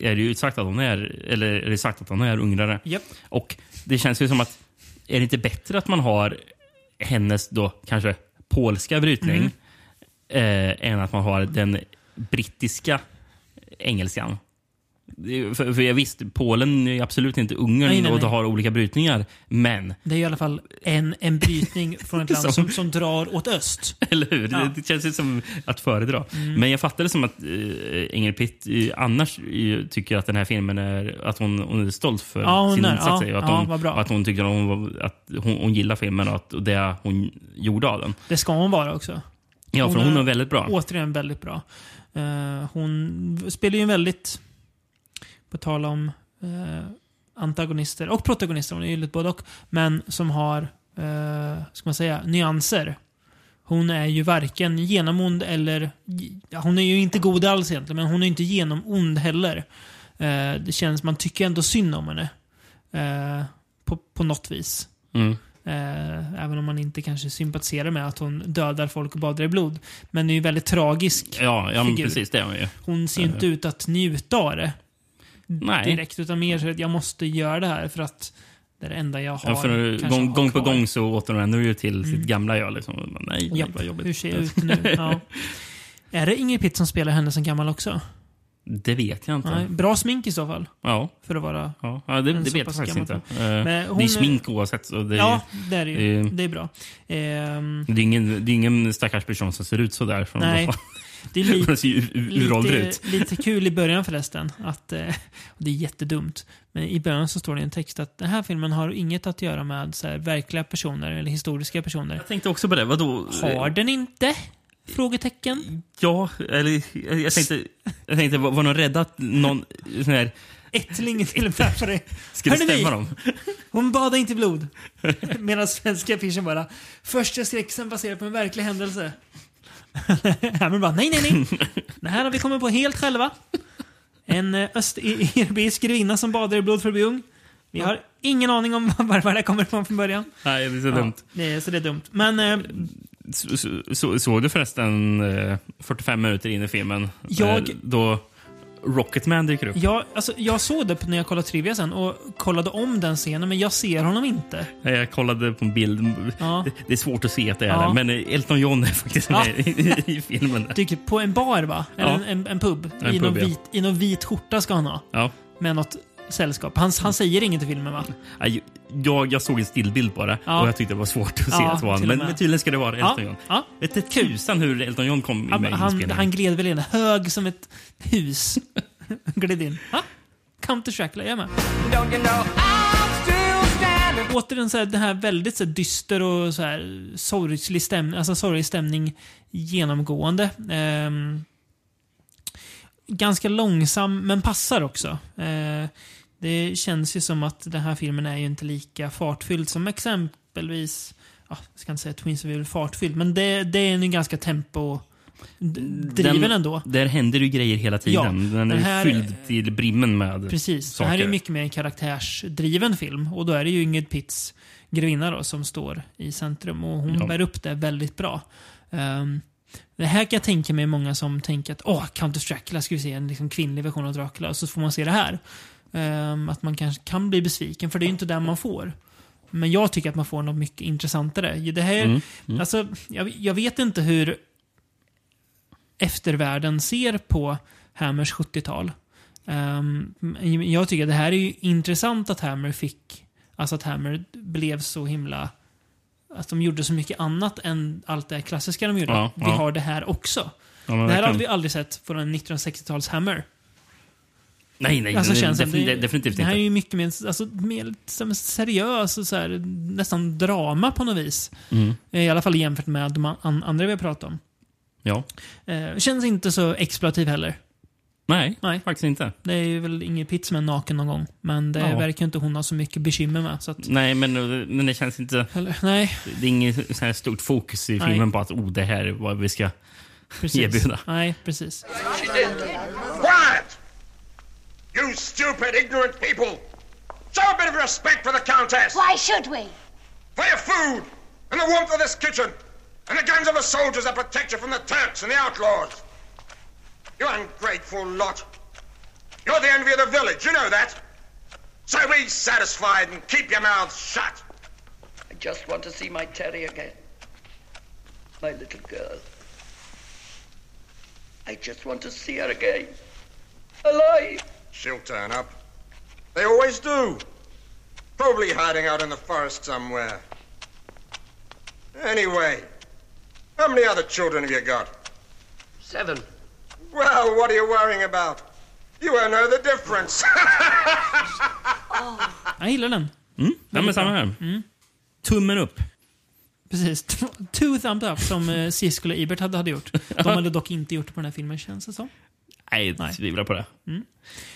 är det ju sagt att hon är, eller är det sagt att hon är ungrare. Japp. Och det känns ju som att, är det inte bättre att man har hennes då kanske polska brytning Mm. eh, än att man har den brittiska engelskan? Är För, för jag visst, Polen är absolut inte Ungern Nej, nej, och nej. har olika brytningar. Men, Det är i alla fall en, en brytning från ett land Som- som, som drar åt öst. eller hur? Ja. Det, känns ju som att föredra. Mm. Men jag fattar det som att eh, Ingrid Pitt eh, annars eh, tycker att den här filmen är, att hon, hon är stolt för Ja, hon sin är. insats. Ja, och att, ja, hon, och att hon tycker att hon, var- att hon, hon gillar filmen och, att, och det hon gjorde av den. Det ska hon vara också. Ja, för hon är väldigt bra. Återigen väldigt bra. Eh, hon spelar ju en väldigt, på tal om eh, antagonister och protagonister, hon är ju både och, men som har, uh, ska man säga, nyanser. Hon är ju varken genomond eller... Ja, hon är ju inte god alls egentligen, men hon är inte genomond heller. Eh, det känns, man tycker ändå synd om henne. eh, på, på något vis. Mm. Eh, även om man inte kanske sympatiserar med att hon dödar folk och badar i blod. Men det är ju väldigt tragisk Ja, ja men figur. precis. Det är hon ju. Hon ser ju inte Eh, ut att njuta av det. Nej. Direkt, utan mer så att jag måste göra det här för att det är det enda jag har. Ja, för gång, har gång på gång så återvänder du ju till sitt Mm. gamla jag. Liksom. Nej, Japp, vad jobbigt. hur ser jag ut nu? Ja. Är det Ingrid Pitt som spelar henne som gammal också? Det vet jag inte. Nej, bra smink i så fall. Ja. För att vara... Ja, ja det, det vet jag faktiskt gammal inte. Eh, Men det hon är smink oavsett. Så det, Ja, det är det ju. eh, Det är bra. Ehm, Det är ingen, det är ingen stackars person som ser ut så där. Från Nej. Det är li- Den ser ju ur- ur- uråldrig ut. lite, lite kul i början förresten. Att, eh, det är jättedumt. Men i början så står det en text att den här filmen har inget att göra med så här, verkliga personer eller historiska personer. Jag tänkte också på det. Vadå? Har den inte? Frågetecken. Ja, eller jag, tänkte, jag tänkte var, någon rädda att någon sån här... Ättling till och med för det. Ska det Hörrni, stämma dem? Hon badade inte blod. Medan svenska affischen bara Första skräcksen baserad på en verklig händelse. Hammer bara nej, nej, nej. Det här har vi kommit på helt själva. En eh, östeuropeisk grevinna som badar i blod för att bli ung. Vi har ingen aning om var var det kommer ifrån från början. Nej, det är så dumt. Det är, så det är dumt. Men eh, Så, så, så, såg du förresten eh, 45 minuter in i filmen? Jag- Eh, då Rocketman dyker upp. jag, alltså, jag såg det när jag kollade Trivia sen och kollade om den scenen, men jag ser honom inte. Jag kollade på en bild. Ja. Det, är svårt att se att det är Ja. det. Men eh, Elton John är faktiskt Ja. med i, i filmen. Dyker på en bar va? Eller Ja. en, en, en pub. En I, pub, någon ja. vit, I någon vit skjorta ska han ha. Ja. Med något sällskap. Han, han säger inget i filmen va? Jag, jag såg en stillbild bara Ja. och jag tyckte det var svårt att se Ja, att det var han. Men, men tydligen ska det vara Ja, Elton John. ja. Vet inte tusan hur Elton John kom Han, med i han, inspelningen. han gled väl in hög som ett hus. gled in. Ha? Counter Dracula, jag är med. Återigen så här, det här väldigt så här, dyster och så här, sorglig, stäm, alltså, sorglig stämning genomgående. Ehm, ganska långsam, men passar också. Eh, det känns ju som att den här filmen är ju inte lika fartfylld som exempelvis, ja, jag ska inte säga Twins of Evil fartfylld, men det, det är en ganska tempo, driven den, ändå. Där händer ju grejer hela tiden. Ja, den är här- fylld till brimmen med Precis. saker. Det här är mycket mer en karaktärsdriven film. Och då är det ju Ingrid Pitts grevinna då, som står i centrum. Och hon Ja. bär upp det väldigt bra. Ehm, det här kan jag tänka mig många som tänker att åh, Countess Dracula ska vi se en liksom kvinnlig version av Dracula. Och så får man se det här. Ehm, att man kanske kan bli besviken, för det är ju inte det man får. Men jag tycker att man får något mycket intressantare. Det här, Mm, mm. Alltså, jag, jag vet inte hur eftervärlden ser på Hammers 70-tal. Ehm, men jag tycker att det här är ju intressant att Hammer fick, alltså att Hammer blev så himla, att de gjorde så mycket annat än allt det klassiska de gjorde. Ja, vi ja. har det här också. Ja, det här hade vi aldrig sett från en 1960-tals Hammer. Nej, nej. Alltså, känns det, definitivt, det, definitivt det här är inte. ju mycket mer, alltså, mer seriös och så här, nästan drama på något vis. Mm. I alla fall jämfört med de an andra vi har pratat om. Ja. Eh, känns inte så exploativ heller. Nej, Nej, faktiskt inte. Det är ju väl som är naken någon gång. Men det Ja. verkar inte hon ha så mycket bekymmer med. Att, Nej, men, men det känns inte... Eller, nej. Det är inget så här stort fokus i Nej. filmen på att oh, det här är vad vi ska precis. erbjuda. Nej, precis. Quiet! You stupid, ignorant people! Show a bit of respect for the Countess! Why should we? For your food, and the warmth of this kitchen, and the guns of the soldiers that protect you from the Turks and the outlaws! You ungrateful lot! You're the envy of the village, you know that! So be satisfied and keep your mouths shut! I just want to see my Terry again. My little girl. I just want to see her again. Alive! She'll turn up. They always do. Probably hiding out in the forest somewhere. Anyway, how many other children have you got? Seven. Well, what are you worrying about? You won't know the difference. Jag gillar den. Mm, ja, men samma här. Tummen upp. Precis. Two thumbs up som eh, Siskel och Ebert hade, hade gjort. De hade dock inte gjort det på den här filmen känns det som. Nej, jag tvivlar på det. Mm.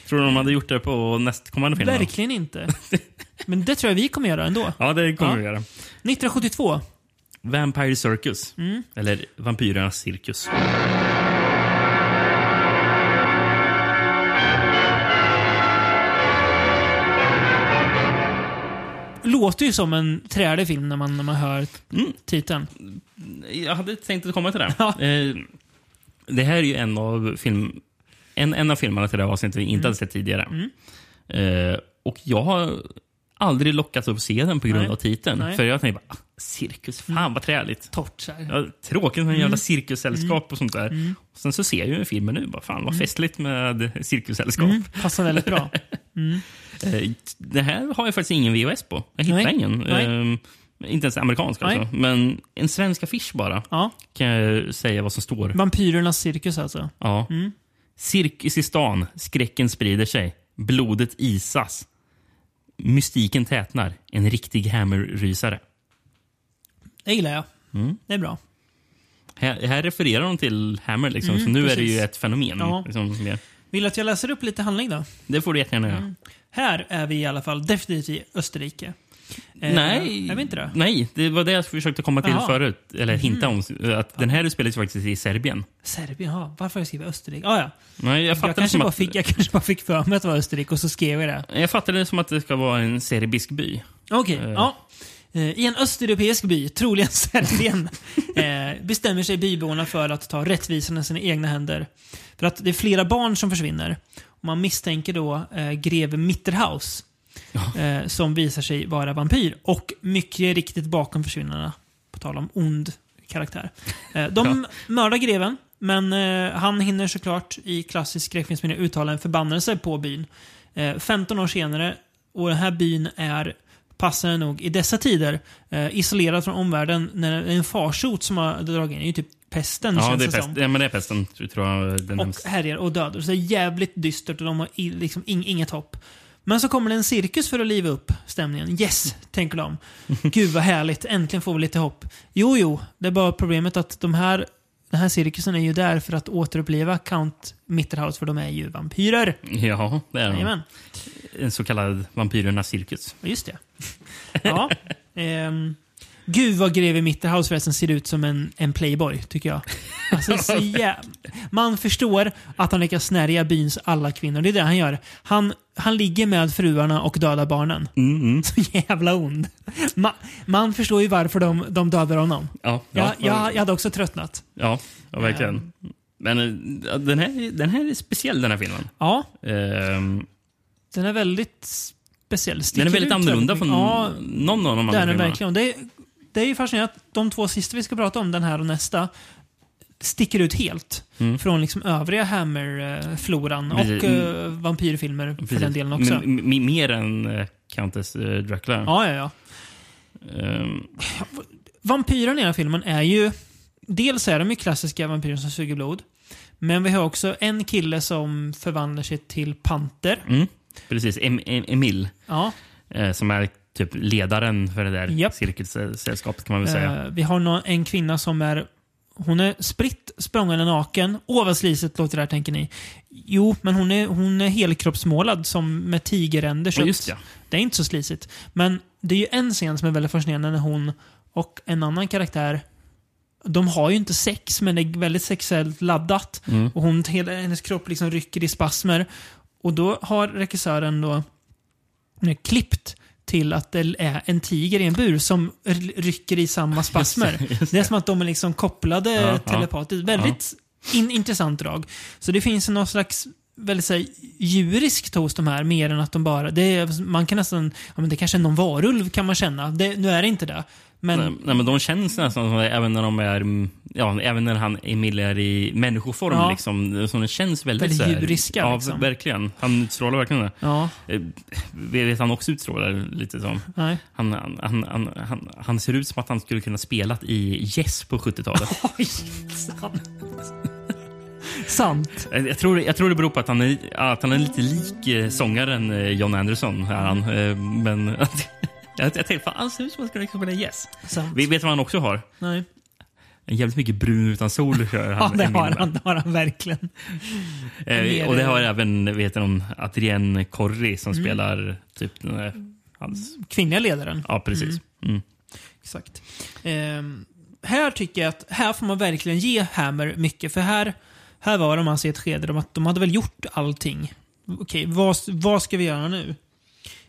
Tror du de hade gjort det på nästkommande film? då? Verkligen inte. Men det tror jag vi kommer göra ändå. Ja, det kommer Ja. vi göra. 1972. Vampire Circus. Mm. Eller Vampyrernas cirkus. Låter ju som en trälig film när man, när man hör Mm. titeln. Jag hade tänkt att komma till det. Eh, det här är ju en av, film, en, en av filmerna till det här avsnittet vi inte Mm. hade sett tidigare. Eh, och jag har aldrig lockats upp se den på grund Nej. av titeln. Nej. För jag tänkte bara, ah, cirkus, fan vad träligt. Torrt. Ja, tråkigt med en Mm. jävla cirkussällskap och sånt där. Mm. Och sen så ser jag ju en film nu, bara fan vad Mm. festligt med cirkussällskap. Mm, passar väldigt bra. Mm. Eh, Det här har jag faktiskt ingen VHS på. Jag hittar Nej. ingen. Ehm, inte ens amerikansk Nej. alltså. Men en svensk affisch bara. Ja. Kan jag säga vad som står. Vampyrernas cirkus alltså. Ja. Mm. Cirkus i stan. Skräcken sprider sig. Blodet isas. Mystiken tätnar. En riktig hammerrysare. Det gillar jag. Mm. Det är bra. Här, här refererar de till Hammer, liksom, Mm, så nu är det precis. ju ett fenomen. Ja. Liksom. Vill att jag läser upp lite handling då? det får du jättegärna göra. Mm. Här är vi i alla fall definitivt i Österrike. Eh, Nej, Är vi inte det? nej, det var det jag försökte komma till Jaha. förut. Eller hinta Mm. om. Att Den här spelas faktiskt i Serbien. Serbien, ja. Varför har jag skrivit Österrike? Ah, ja. Nej, jag Jag, kanske som bara att- fick, jag kanske bara fick för mig att det var Österrike och så skrev jag det. Jag fattade det som att det ska vara en serbisk by. Okej, Eh. ja. Eh, I en östeuropeisk by, troligen Serbien, eh, bestämmer sig byborna för att ta rättvisan i sina egna händer. För att det är flera barn som försvinner. Och man misstänker då eh, greve Mitterhaus, eh, som visar sig vara vampyr. Och mycket riktigt bakom försvinnarna, på tal om ond karaktär. Eh, de mördar greven, men eh, han hinner såklart i klassisk skräckfilmsmiljö uttala en förbannelse på byn. Eh, 15 år senare, och den här byn är passande nog i dessa tider eh, isolerad från omvärlden när en farsot som har dragit in. Det är ju typ pesten Ja, känns det är, det pest, som. ja, men det är pesten, tror jag. Den Och härjar och dödar. Så det är jävligt dystert och de har i- liksom ing, inget hopp. Men så kommer det en cirkus för att liva upp stämningen. Yes, tänker de. Gud vad härligt, äntligen får vi lite hopp. Jo, jo, det är bara problemet att de här, den här cirkusen är ju där för att återuppliva Count Mitterhaus, för de är ju vampyrer. Ja, det är de. Jajamän. En så kallad vampyrernas cirkus. Just det. Ja. ehm, Gud vad greve Mitterhaus förresten ser ut som en, en playboy, tycker jag. Alltså, så jä... Man förstår att han lyckas snärja byns alla kvinnor. Det är det han gör. Han, han ligger med fruarna och dödar barnen. Mm, Så jävla ond. Ma, man förstår ju varför de, de dödar honom. Ja, Jag, ja, jag, jag hade också tröttnat. ja, ja verkligen. Men eh, den här, den här är speciell den här filmen. Ja, Ehm, den är väldigt speciell. den är väldigt annorlunda från Ja, någon av de andra filmerna. verkligen. Det är, det är ju fascinerande att de två sista vi ska prata om, den här och nästa, sticker ut helt Mm. från liksom övriga Hammer-floran och Precis. uh, vampyrfilmer för den delen också. M- mer än uh, Countess uh, Dracula. Ja, ja, ja. Ehm, Vampyrerna i den här filmen är ju... Dels är de ju klassiska vampyrer som suger blod. Men vi har också en kille som förvandlar sig till panter. mm, precis. Em, em, Emil, Ja. eh, som är typ ledaren för det där Japp. cirkelsällskapet kan man väl säga. Eh, vi har nå- en kvinna som är... Hon är spritt språngande naken. Åh, vad sliset låter det här, tänker ni. Jo, men hon är, hon är helkroppsmålad som med tigerränder. så just ja. Det är inte så slisigt. Men det är ju en scen som är väldigt fascinerande när hon och en annan karaktär de har ju inte sex, men det är väldigt sexuellt laddat. Mm. Och hon, hela hennes kropp liksom rycker i spasmer. Och då har regissören då eh, klippt till att det är en tiger i en bur som rycker i samma spasmer. Just det, just det är det. som att de är liksom kopplade Ja, ja. telepatiskt. Väldigt in, intressant drag. Så det finns någon slags väldigt så här, djuriskt hos de här, mer än att de bara... Det är, man kan nästan... Ja, men det kanske är någon varulv kan man känna. Det, nu är det inte det. Men, nej, nej, men de känns nästan som det, även när de är, ja, även när han Emil är i människoform. Ja. Liksom, som det känns väldigt, Väldigt så djuriska, Ja, liksom. verkligen. Han utstrålar verkligen det. Ja. Eh, Vet han också utstrålar lite som. Nej. Han, han, han, han, han, ser ut som att han skulle kunna spela i Yes på 70-talet. Oj, sant. Sant. Jag jag tror, jag tror det beror på att han är, att han är lite lik eh, sångaren eh, John Anderson. Är han. Eh, Men jag, jag tänkte, fan, ser ut som han skulle kunna spela Yes. Sant. Vi vet vad han också har? Nej. En jävligt mycket brun utan sol kör Ja, han. det Emil har han, det har han verkligen. Eh, och det har även vet någon, Adrienne Corri som spelar typ den där, hans... Kvinnliga ledaren. Ja, precis. Mm. Exakt. Ehm, här tycker jag att här får man verkligen ge Hammer mycket. För här, här var de alltså i ett skede om att de hade väl gjort allting. Okej, vad, vad ska vi göra nu?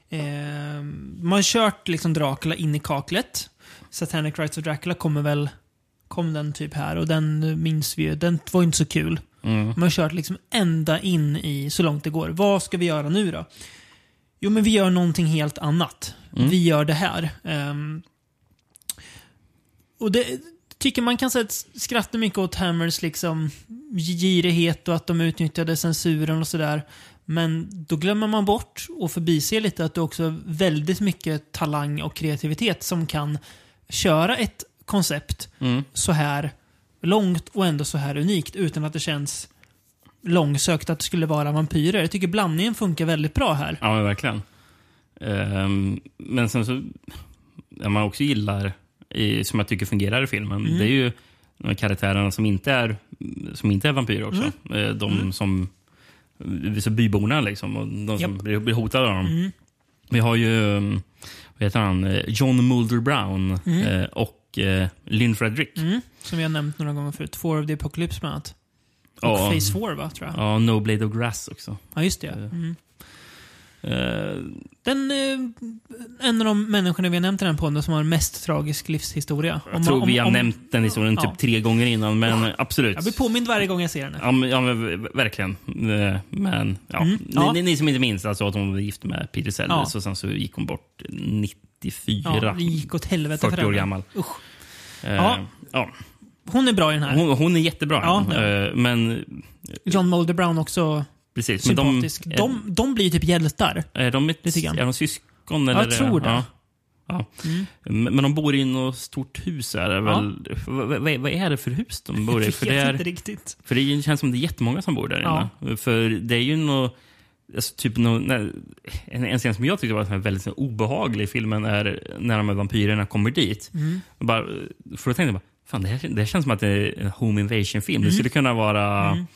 Ehm, man har kört liksom Dracula in i kaklet. Satanic Rites of Dracula kommer väl... Kom den typ här och den minns vi ju. Den var ju inte så kul. Mm. Man har kört liksom ända in i så långt det går. Vad ska vi göra nu då? Jo, men vi gör någonting helt annat. Mm. Vi gör det här. Ehm, och det tycker man kan säga, skratta mycket åt Hammers liksom girighet och att de utnyttjade censuren och sådär. Men då glömmer man bort och förbiser lite att det också är väldigt mycket talang och kreativitet som kan köra ett koncept Mm. så här långt och ändå så här unikt utan att det känns långsökt att det skulle vara vampyrer. Jag tycker blandningen funkar väldigt bra här. Ja, men verkligen. Ehm, men sen så, det man också gillar, i, som jag tycker fungerar i filmen, Mm. det är ju de karaktärerna som inte är, som inte är vampyrer också. Mm. Eh, De Mm. som, vissa byborna liksom, och de som Japp. blir, blir hotade av dem. Mm. Vi har ju, um, vad heter han, Eh, John Mulder Brown Mm. eh, och eh, Lynn Frederick. Mm. Som vi har nämnt några gånger förut. Four of the Apocalypse bland annat. Och Ja. Phase 4 va, tror jag. Ja, No Blade of Grass också. Ja, just det. Mm. Eh, Den, eh, en av de människorna vi har nämnt i den podden som har mest tragisk livshistoria. jag tror vi har nämnt den historien typ ja. tre gånger innan, men absolut. Jag blir påmind varje gång jag ser den. Ja, men, ja, men verkligen. Eh, Men ja. Mm, ja. Ni, ni som inte minns alltså att hon var gift med Peter Sellers Ja. och sen så gick hon bort 94. Ja, det gick åt helvete för 40 år henne. gammal. Usch. Ja. ja. Hon är bra i den här. Hon, hon är jättebra. Ja, ja. Men John Mulder Brown också precis. Men de, sympatisk. De, de, blir typ hjältar. är, de ett, Lite grann. är de syskon? Jag Eller? tror det. Ja. Ja. Mm. Men de bor i något stort hus. Är det väl, vad, vad, är det för hus de bor i? Jag För det, är, inte riktigt. för det känns som det är jättemånga som bor där Ja. inne. För det är ju något... Alltså, typ nå- när, en, en scen som jag tyckte var väldigt obehaglig i filmen är när de här vampyrerna kommer dit. Mm. Bara, för då tänkte jag bara, fan det här, det här känns som att det är en home invasion-film. Det Mm. skulle kunna vara Mm.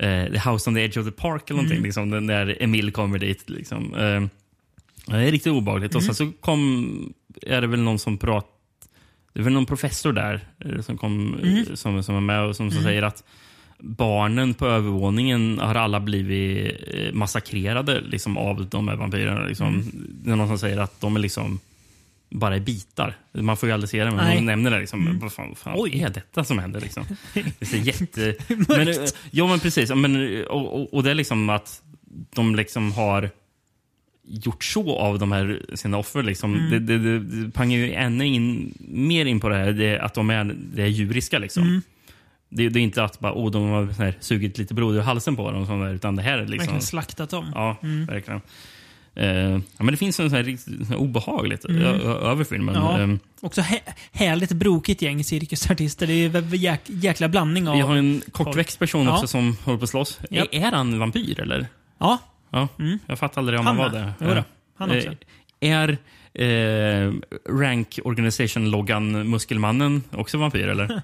Eh, The House on the Edge of the Park eller någonting. Mm. Liksom, den där Emil kommer dit. Liksom. Eh, det är riktigt obehagligt. Och Mm. sen så kom, är det väl någon som pratar Det väl någon professor där eh, som, kom, Mm. som, som är med och som, som Mm. säger att barnen på övervåningen har alla blivit eh, massakrerade liksom, av de här vampyrerna. Liksom. Mm. Det är någon som säger att de är liksom bara i bitar. Man får ju aldrig se det, men Nej. de nämner det. Liksom. Mm. Vad fan, vad fan Oj. är detta som händer? Liksom? Det ser jätte... men, ja, men precis. Men, och, och, och det är liksom att de liksom har gjort så av de här sina offer. Liksom. Mm. Det, det, det, det pangar ju ännu in, mer in på det här det, att de är, det är djuriska. Liksom. Mm. Det, det är inte att bara, oh, de har här, sugit lite blod ur halsen på dem, sånt där, utan det här är liksom... Verkligen slaktat dem. Ja, Mm. verkligen. Eh, ja, men det finns en sån här riktigt obehagligt Mm. över filmen. Ja. Ehm, Också hä härligt brokigt gäng cirkusartister. Det är jäk jäkla blandning av... vi har en kortväxt person Ja. också som håller på att slåss. Japp. Är, är han vampyr eller? Ja. Ja, jag fattar aldrig om han, Han var det. Jo han också. eh, Är eh, Rank Organization-loggan Muskelmannen också vampyr eller?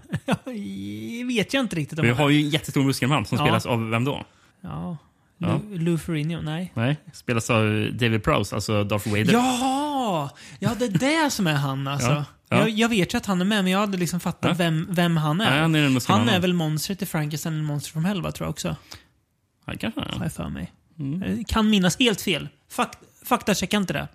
vet jag inte riktigt om Vi har ju en jättestor muskelman som Ja. spelas av vem då? Ja. Ja. Lou, Lou Ferrigno? Nej. Nej, spelas av David Prowse, alltså Darth Vader. Ja! Ja, det är det som är han alltså. Ja, ja. Jag, jag vet ju att han är med, men jag hade liksom fattat Ja. vem, vem han är. Ja, han är han är väl monstret i Frankenstein eller Monster from Hell, va, tror jag också. Ja, kanske Har jag för mig. Mm. Jag Kan minnas helt fel. Fak Faktachecka inte det,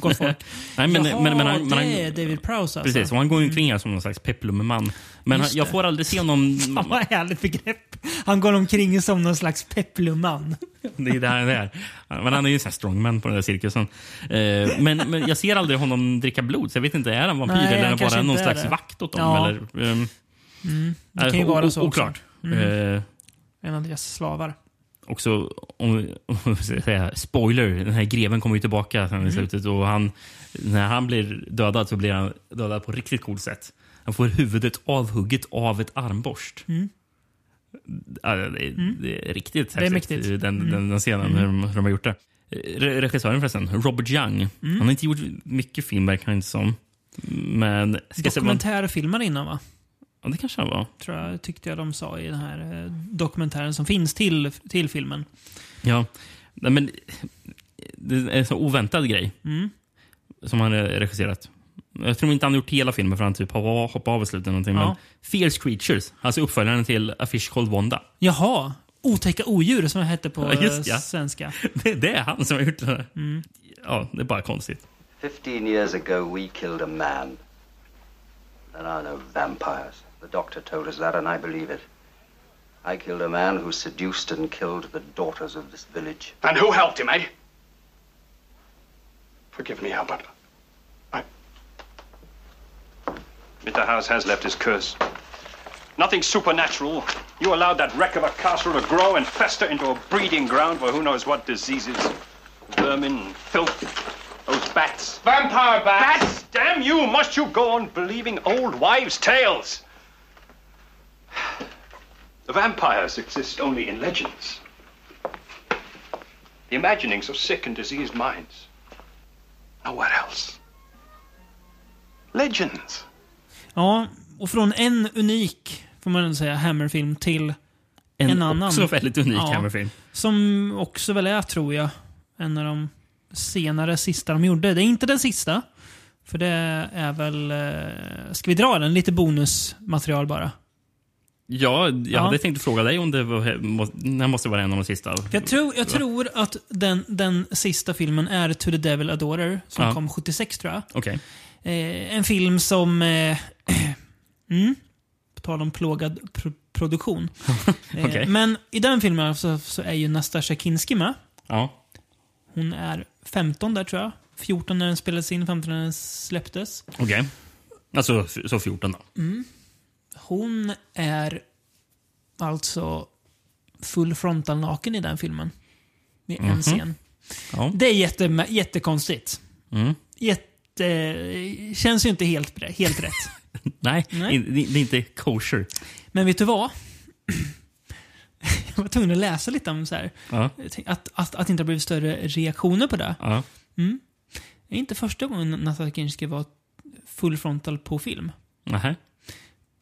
gott folk. Nej, men, Jaha, men, men han, det men han, är David Prowse alltså. Precis, och han går ju omkring här som någon slags peplumman. Men han, jag det. får aldrig se honom... Fan vad härligt begrepp. Han går omkring som någon slags peplumman. Det är det han är. Men han är ju en strongman på den där cirkusen. Eh, men, men jag ser aldrig honom dricka blod, så jag vet inte, är han vampyr Nej, eller är han bara någon slags det. vakt åt dem? Ja. Eller, ehm, Mm, det eh, kan ju vara så. Oklart. Mm. Eh, En av deras slavar. Också, om, om säga, spoiler, den här greven kommer ju tillbaka sen i Mm. slutet och han, när han blir dödad så blir han dödad på riktigt coolt sätt. Han får huvudet avhugget av ett armborst. Mm. Ja, det, är, det är riktigt Det är häftigt. Den, Mm. den, den scenen, Mm. hur, de, hur de har gjort det. Re regissören förresten, Robert Young. Mm. Han har inte gjort mycket film verkar det inte som. Men... Dokumentärfilmar innan va? Ja, det kanske han var. Tror jag, tyckte jag de sa i den här eh, dokumentären som finns till, till filmen. Ja, Nej, men det är en så oväntad grej Mm. som han regisserat. Jag tror inte han har gjort hela filmen för han typ hoppade hoppade av i slutet. Någonting, Ja. Men Fierce Creatures, alltså uppföljaren till A Fish Called Wanda. Jaha. Otäcka odjur som det hette på Ja, just eh, ja. svenska. Det, det är han som har gjort det. Mm. Ja, det är bara konstigt. Fifteen years ago, we killed a man. There are no vampires. The doctor told us that, and I believe it. I killed a man who seduced and killed the daughters of this village. And who helped him, eh? Forgive me, Albert. I... Mr. House has left his curse. Nothing supernatural. You allowed that wreck of a castle to grow and fester into a breeding ground for who knows what diseases. Vermin, filth, those bats. Vampire bats! Bats! Damn you! Must you go on believing old wives' tales? The vampires exist only in legends. The imaginings of sick and diseased minds. Nowhere else. Legends. Ja, och från en unik, får man säga, Hammerfilm till en, En annan. också väldigt unik Hammerfilm. Som också väl är, tror jag, en av de senare sista de gjorde. Det är inte den sista. För det är väl... eh, Ska vi dra den? Lite bonusmaterial bara. Ja, jag Ja. hade tänkt fråga dig om det var, här måste vara en av de sista. Jag tror, jag tror att den, den sista filmen är To the Devil a Daughter, som Ja. kom 76 tror jag. Okej. Eh, en film som... Eh, mm, på tal om plågad pro produktion. Eh, Okej. Men i den filmen så, så är ju Nastasja Kinski med. Ja. Hon är 15 där tror jag. 14 när den spelades in, 15 när den släpptes. Okej. Alltså, f- så 14 då. Mm. Hon är alltså full frontal naken i den filmen. I en Mhm. scen. Ja. Det är jätte, jättekonstigt. Mm. Jätte, känns ju inte helt, helt rätt. Nej, Nej. det är inte kosher. Men vet du vad? Jag var tvungen att läsa lite om så här. Ja. Att, att, att det inte har blivit större reaktioner på det. Ja. Mm. Det är inte första gången Natasha Kinski var full frontal på film. Nähä.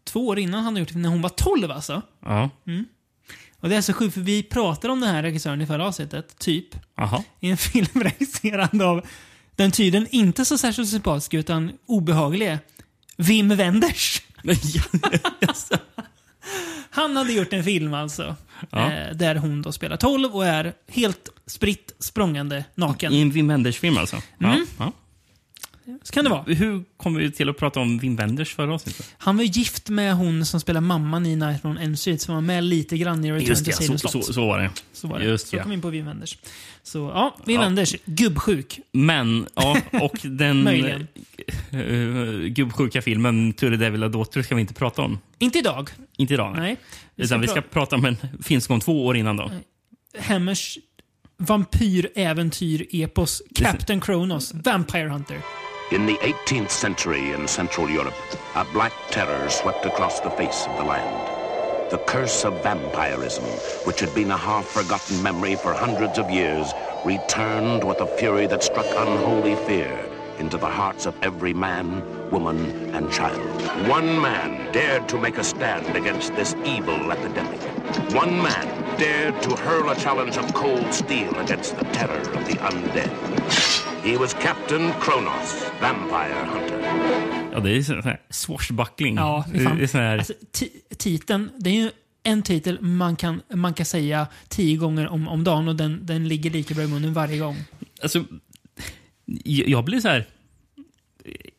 Två år innan han hade gjort det, när hon var 12 alltså. Ja. Mm. Och det är så sjukt, för vi pratade om den här regissören i förra avsnittet, typ. Jaha. I en film regisserad av den tydligen inte så särskilt sympatisk utan obehaglig Wim Wenders. Han hade gjort en film alltså. Ja. Eh, där hon då spelar 12 och är helt spritt språngande naken. I en Wim Wenders-film alltså? Mm. Ja. Så kan det vara. Hur kom vi till att prata om Wim Wenders förra avsnittet? Han var gift med hon som spelar mamman i Night on Elm Street som var med lite grann i Return Just to det, Salem så, Slott. så, så var det. Så var det. Just så ja. kom vi in på Wim Wenders. Så ja, Wim Ja. Wenders, gubbsjuk. Men, ja, och den uh, gubbsjuka filmen To the Devil a Daughter ska vi inte prata om. Inte idag. Inte idag. Nej. Vi Utan ska vi ska pra- prata om en film som kom två år innan då. Hammers vampyräventyr-epos Captain Kronos, Vampire Hunter. In the 18th century in Central Europe, a black terror swept across the face of the land. The curse of vampirism, which had been a half-forgotten memory for hundreds of years, returned with a fury that struck unholy fear into the hearts of every man, woman, and child. One man dared to make a stand against this evil epidemic. One man dared to hurl a challenge of cold steel against the terror of the undead. He was Captain Kronos, vampire hunter. Ja, det är sån här swashbuckling. Ja, det är sån här, Alltså, ti- titeln, det är ju en titel man kan, man kan säga tio gånger om, om dagen och den, den ligger lika bra i munnen varje gång. alltså, jag blir så här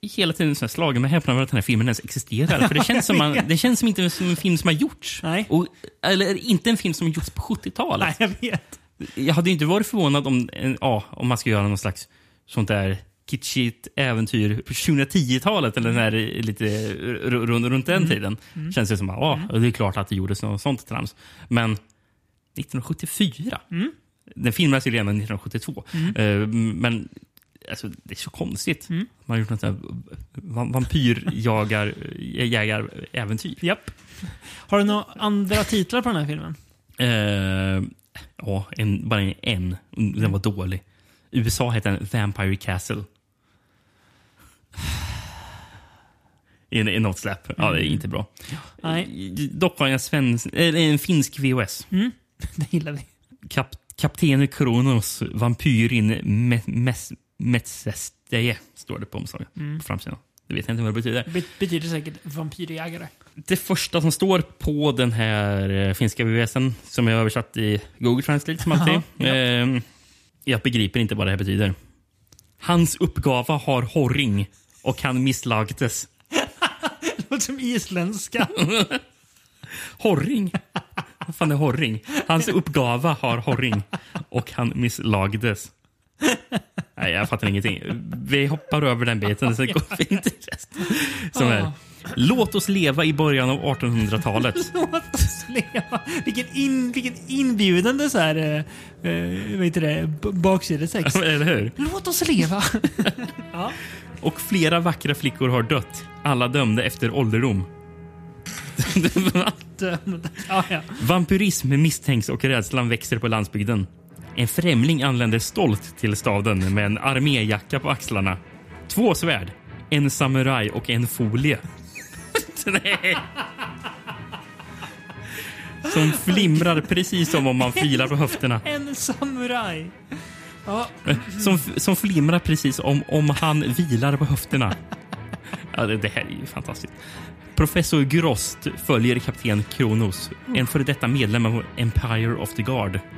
hela tiden så här slagen med häpnad över att den här filmen ens existerar. För det känns som, man, det känns som inte som en film som har gjorts. Och, eller inte en film som har gjorts på 70-talet. Nej, jag vet. Jag hade inte varit förvånad om, en- ja, om man ska göra någon slags sånt där kitschigt äventyr på 2010-talet eller när lite runt, runt den Mm. tiden. Mm. Känns det som att ja, det är klart att det gjordes något sånt trams. Men 1974, den filmades ju redan 1972. Mm. Eh, men alltså, det är så konstigt. Man har gjort något sånt här va- vampyrjagar jägar-äventyr. Japp. Har du några andra titlar på den här filmen? Eh, ja, en, bara en. Den var dålig. USA hette den Vampire Castle. I, i något släpp. Ja, det är inte bra. Nej. Dock har jag en, svensk, eller en finsk VHS. Mm. Det gillar vi. Kap, Kapten Kronos Vampyrin Mes- Metsesteje står det på omslaget. Mm. På framsidan. Det vet jag inte vad det betyder. Be betyder säkert vampyrjägare. Det första som står på den här eh, finska VHSen som jag översatt i Google Translate som alltid. Jaha, ja. eh, jag begriper inte vad det här betyder. Hans uppgava har horring och han misslagtes. Det låter som isländska. Horring? Vad fan är horring? Hans uppgava har horring och han misslagdes. Nej, jag fattar ingenting. Vi hoppar över den biten, så går vi till resten. Som är, Låt oss leva i början av 1800-talet. Låt oss leva. Vilken, in, vilken inbjudande så här, eh, eh, vad heter det, b- baksidestext. Eller hur? Låt oss leva. ja. Och flera vackra flickor har dött. Alla dömda efter ålderdom. Ja, ja. Vampyrism misstänks och rädslan växer på landsbygden. En främling anländer stolt till staden med en arméjacka på axlarna. Två svärd, en samuraj och en folie. Nej. Som flimrar precis som om man filar på höfterna. En samuraj. Ja. Som, som flimrar precis om, om han vilar på höfterna. Ja, det, det här är ju fantastiskt. Professor Grost följer kapten Kronos, en före detta medlem av Empire of the Guard.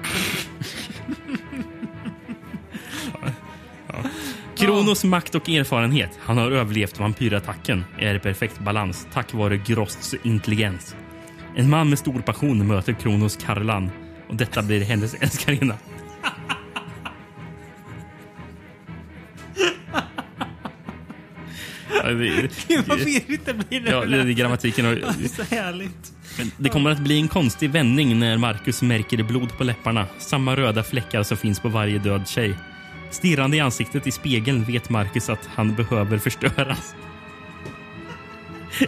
Kronos makt och erfarenhet, han har överlevt vampyrattacken, är i perfekt balans tack vare Grosts intelligens. En man med stor passion möter Kronos Karlan och detta blir hennes älskarinna. Ja, det- Gud vad virrigt det blir. Ja, det är grammatiken. Och, så härligt. det kommer att bli en konstig vändning när Marcus märker blod på läpparna. Samma röda fläckar som finns på varje död tjej. Stirrande i ansiktet i spegeln vet Marcus att han behöver förstöras.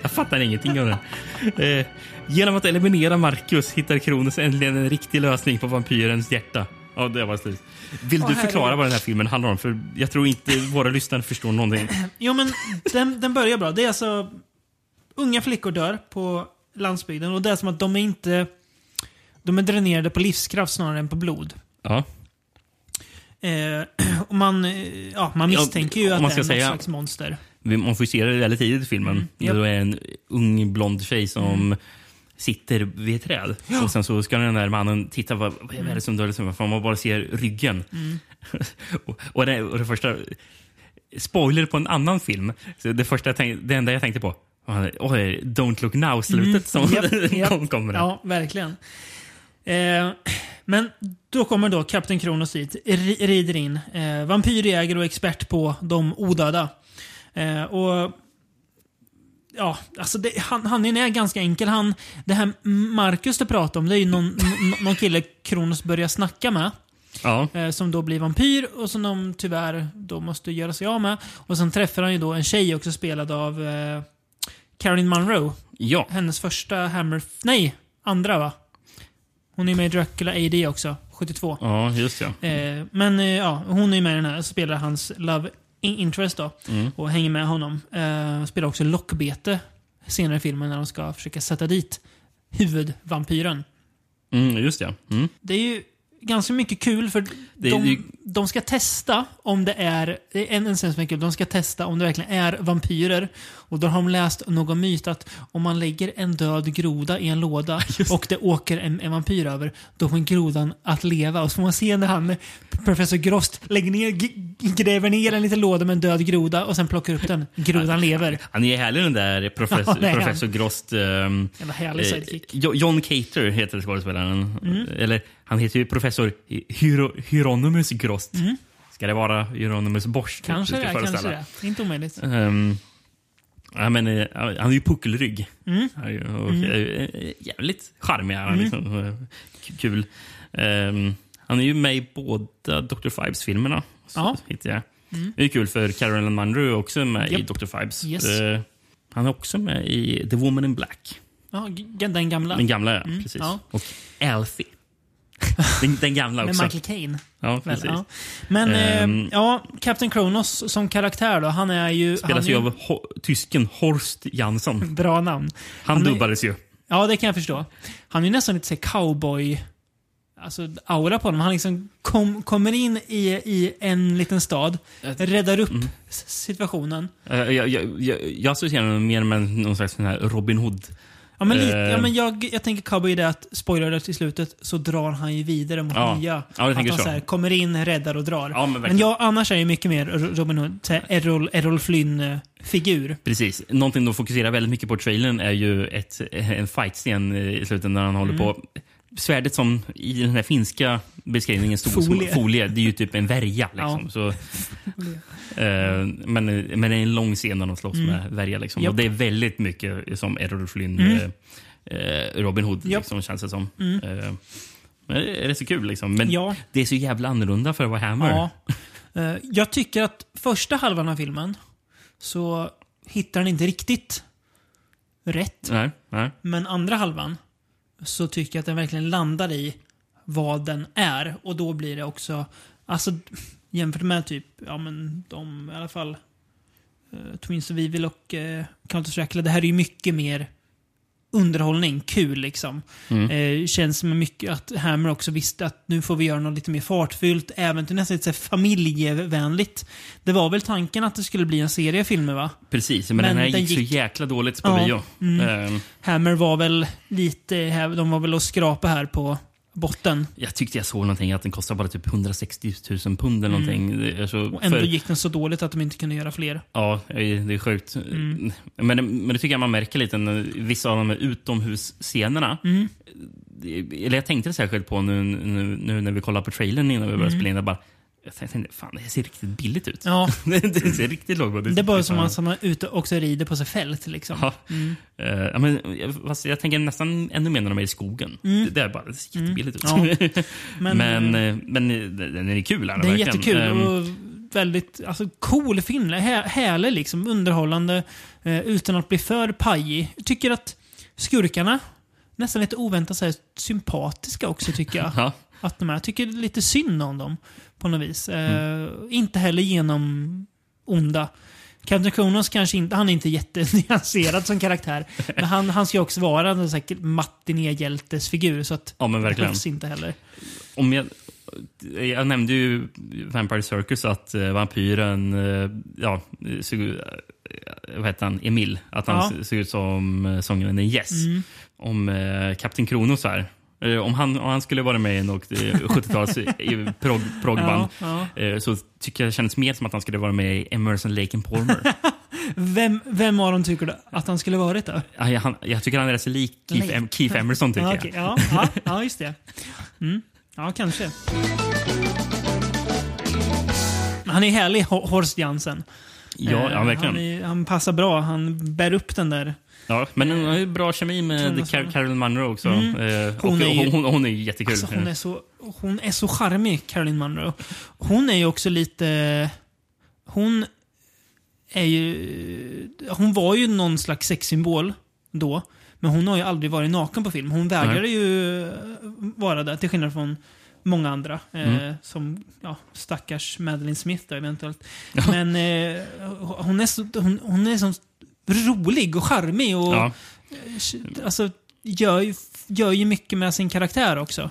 Jag fattar ingenting av det. Eh, genom att eliminera Marcus hittar Kronos äntligen en riktig lösning på vampyrens hjärta. Ja, det var slut. Vill Åh, du förklara vad den här filmen handlar om? För jag tror inte våra lyssnare förstår någonting. Jo, men den, den börjar bra. Det är alltså... Unga flickor dör på landsbygden och det är som att de är inte... De är dränerade på livskraft snarare än på blod. Ja. Eh, och man, eh, ja, man misstänker ju om att man det ska är något säga- slags monster. man får ju se det väldigt tidigt i filmen. Mm, japp. Det är en ung blond tjej som sitter vid ett träd. Ja. Och sen så ska den där mannen titta, vad, vad är det som döljer sig? För man bara ser ryggen. Mm. och, och, det, och det första... Spoiler på en annan film. Så det, första jag tänk, det enda jag tänkte på var oj, Don't look now-slutet som Mm. Japp, japp. kom, kommer. Ja, verkligen. Eh, men då kommer då Kapten Kronos ri- rider in. Eh, vampyrjägare och expert på de odöda. Eh, och Ja, alltså det, han, han är ganska enkel. Han, det här Marcus du pratar om, det är ju någon, någon kille Kronos börjar snacka med. Ja. Eh, som då blir vampyr och som de tyvärr då måste göra sig av med. Och sen träffar han ju då en tjej också spelad av eh, Caroline Munro. Ja. Hennes första Hammer... Nej, andra va? Hon är med i Dracula AD också, 72. Ja, just ja. Eh, men eh, ja, hon är med i den här spelar hans Love in- Interest då. Mm. Och hänger med honom. Eh, spelar också lockbete senare i filmen när de ska försöka sätta dit huvudvampyren. Mm, just ja. Mm. Det är ju ganska mycket kul för Det- de, det- de ska testa om det är, det är en, en scen som är kul, de ska testa om det verkligen är vampyrer. Och då har de läst någon myt att om man lägger en död groda i en låda och det åker en, en vampyr över, då får grodan att leva. Och så får man se när han, professor Grost, lägger ner, gräver ner en liten låda med en död groda och sen plockar upp den. Grodan lever. Han är härlig den där professor, Ja, han. professor Grost. Um, Jävla härlig sidekick. Jo- John Cater heter skådespelaren. Mm. Eller han heter ju professor Hyro, Hieronymus Grost. Mm. Ska det vara Hieronymus Bosch? Kanske det, kanske det. Inte omöjligt. Ehm, ja, men, eh, han är ju puckelrygg. Mm. Han är ju- Och, Mm. eh, jävligt charmig är han. Mm. Liksom. Eh, Kul. Ehm, han är ju med i båda Dr. Fibes-filmerna. Ja. jag. Mm. Det är kul för Carolyn Munro är också med i Japp. Dr. Fibes. Yes. Eh, han är också med i The Woman in Black. Ja, den gamla. Den gamla, ja. Mm, Precis. ja. Och Alfie. Den, den gamla Med också. Michael Caine. Ja, Väl, precis. ja. Men Ehm, eh, ja, Captain Kronos som karaktär då, han är ju... Spelas ju är av Ho tysken Horst Jansson. Bra namn. Han, Han är- dubbades ju. Ja, det kan jag förstå. Han är ju nästan lite så cowboy... Alltså aura på honom. Han liksom kom, kommer in i, i en liten stad, räddar upp Mm. situationen. Eh, Jag, jag, jag, jag associerar honom mer med någon slags Robin Hood. Ja, men, lite, Eh, ja, men jag, jag tänker cowboy i det att, spoiler till slutet, så drar han ju vidare mot Ja. nya. Ja, att han så. här, kommer in, räddar och drar. Ja, men men jag, annars är jag mycket mer Robin Hood, Errol, Errol Flynn-figur. Precis. Någonting de fokuserar väldigt mycket på i trailern är ju ett, en fight-scen i slutet när han håller Mm. på. Svärdet som i den här finska beskrivningen stod som Folie. folie. Det är ju typ en värja. Liksom. Så, eh, men, men det är en lång scen när de slåss Mm. med värja. Liksom. Och det är väldigt mycket som Errol Flynn, Mm. eh, eh, Robin Hood, liksom, känns det som. Mm. Eh, det är rätt så kul. Liksom. Men Ja. det är så jävla annorlunda för att vara Hammer. Ja. Eh, jag tycker att första halvan av filmen så hittar den inte riktigt rätt. Nej, nej. Men andra halvan så tycker jag att den verkligen landar i vad den är. Och då blir det också, alltså jämfört med typ, ja men de i alla fall uh, Twins of Evil och uh, Count of Det här är ju mycket mer underhållning, kul liksom. Mm. Eh, känns som mycket att Hammer också visste att nu får vi göra något lite mer fartfyllt, även till nästan lite familjevänligt. Det var väl tanken att det skulle bli en serie filmer va? Precis, men, Men den här den gick, gick- så jäkla dåligt på Ja, bio. mm. Eh, Hammer var väl lite, här- de var väl och skrapa här på botten. Jag tyckte jag såg någonting att den kostar bara typ 160 000 pund eller Mm. någonting. Det är så, Och ändå för- gick den så dåligt att de inte kunde göra fler. Ja, det är sjukt. Mm. Men, men det tycker jag man märker lite när vissa av de här utomhusscenerna. Mm. Eller jag tänkte särskilt på nu, nu, nu när vi kollade på trailern innan vi började Mm. spela in. Bara, jag tänkte, fan det ser riktigt billigt ut. Ja. det ser riktigt lågbudget Det är bara ut. som man, som man är ute och rider på sig fält liksom. Ja. Mm. Eh, ja, men, jag- jag tänker nästan ännu mer när de är i skogen. Mm. Det, det är bara det ser jättebilligt ut. Ja. Men, Men, men, men eh, den är kul. Är Det är jättekul och väldigt alltså, cool film. Hä- härlig liksom, underhållande eh, utan att bli för pajig. Jag tycker att skurkarna nästan lite oväntat så här, sympatiska också tycker jag. Ja. Att de är. Jag tycker lite synd om dem på något vis. Eh, Mm. Inte heller genom onda. Captain Kronos kanske inte, han är inte jättenyanserad som karaktär. Men han, han ska också vara en matinéhjältesfigur så att Ja, men det verkligen. behövs inte heller. Om jag, jag nämnde ju Vampire Circus att eh, vampyren, eh, ja, såg, vad heter han, Emil, att han Ja. se- såg ut som sångaren i Yes. Mm. Om Kapten Kronos här. Eh, Om han, om han skulle vara med i något eh, 70-tals eh, prog, progband Ja, eh, så tycker jag det känns mer som att han skulle vara med i Emerson Lake and Palmer. Vem, vem av dem tycker du att han skulle varit då? Ja, jag, jag tycker han är rätt lik Keith, em, Keith Emerson. Tycker ja, jag. ja, ja, ja, just det. Mm. Ja, kanske. Han är härlig, Ho- Horst Jansen. Ja, ja, verkligen. Han, är, han passar bra. Han bär upp den där. Ja, men hon har ju bra kemi med Car- ja. Carolyn Munro också. Mm. Eh, och Hon hon, är ju- hon, hon är jättekul. Alltså, hon, är så, hon är så charmig, Caroline Munro. Hon är ju också lite... Hon är ju... Hon var ju någon slags sexsymbol då. Men hon har ju aldrig varit naken på film. Hon vägrade Nej. ju vara det, till skillnad från många andra. Eh, Mm. som ja, stackars Madeleine Smith då, eventuellt. Men eh, hon, är så, hon, hon är så rolig och charmig och Ja. eh, alltså, gör, ju, gör ju mycket med sin karaktär också.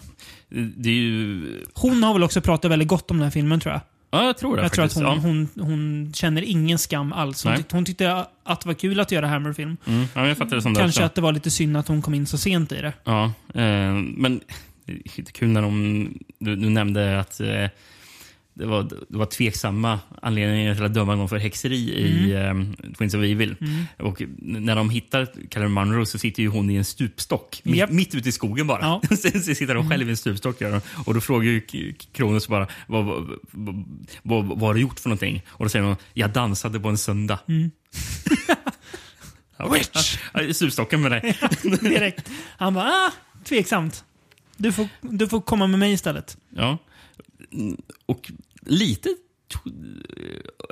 Det är ju... Hon har väl också pratat väldigt gott om den här filmen tror jag. Ja, jag tror det Jag tror att hon, ja. hon, hon känner ingen skam alls. Hon, tyckte, hon tyckte att det var kul att göra Hammer-film. Mm, ja, jag fattar det som det Kanske också. att det var lite synd att hon kom in så sent i det. Ja, eh, men det är kul när de, du, du nämnde att eh, det, var, det var tveksamma anledningar till att döma någon för häxeri i eh, Twins of Evil. Mm. Och när de hittar Carolyn Munro så sitter ju hon i en stupstock. Mitt, Japp. mitt ute i skogen bara. Ja. Sen sitter de själv i en stupstock. gör. Och då frågar ju Kronos bara vad, vad, vad, vad, har du gjort för någonting? Och då säger hon jag dansade på en söndag. Mm. Witch! Stupstocken med dig. Direkt. Han bara, ah, tveksamt. Du får, du får komma med mig istället. Ja. Mm, Och lite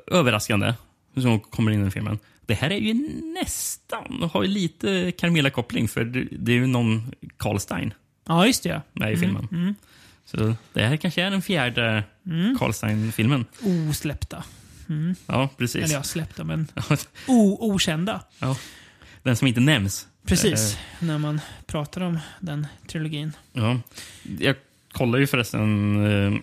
överraskande som kommer in i filmen. Det här är ju nästan, har ju lite Carmela-koppling för det, är ju någon Karl Stein Ja, just det. med i Mm, filmen. Mm. Så det här kanske är den fjärde Mm. Karl Stein-filmen. Osläppta. Mm. Ja, precis. Eller ja, släppta, men o, okända. Ja. Den som inte nämns. Precis, Eh, när man pratar om den trilogin. Ja. Jag kollar ju förresten eh,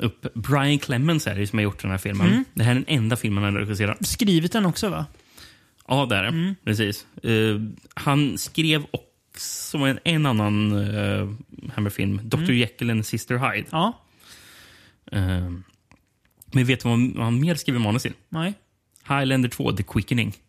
upp Brian Clemens är det som har gjort den här filmen. Mm. Det här är den enda filmen han har regisserat. Skrivit den också va? Ja, det är det. Mm. Precis. Eh, han skrev också en, en annan uh, Hammer-film, Dr. Mm. Jekyll and Sister Hyde. Ja. Eh, men vet du vad, han mer skriver manus till? Nej. Highlander 2, The Quickening.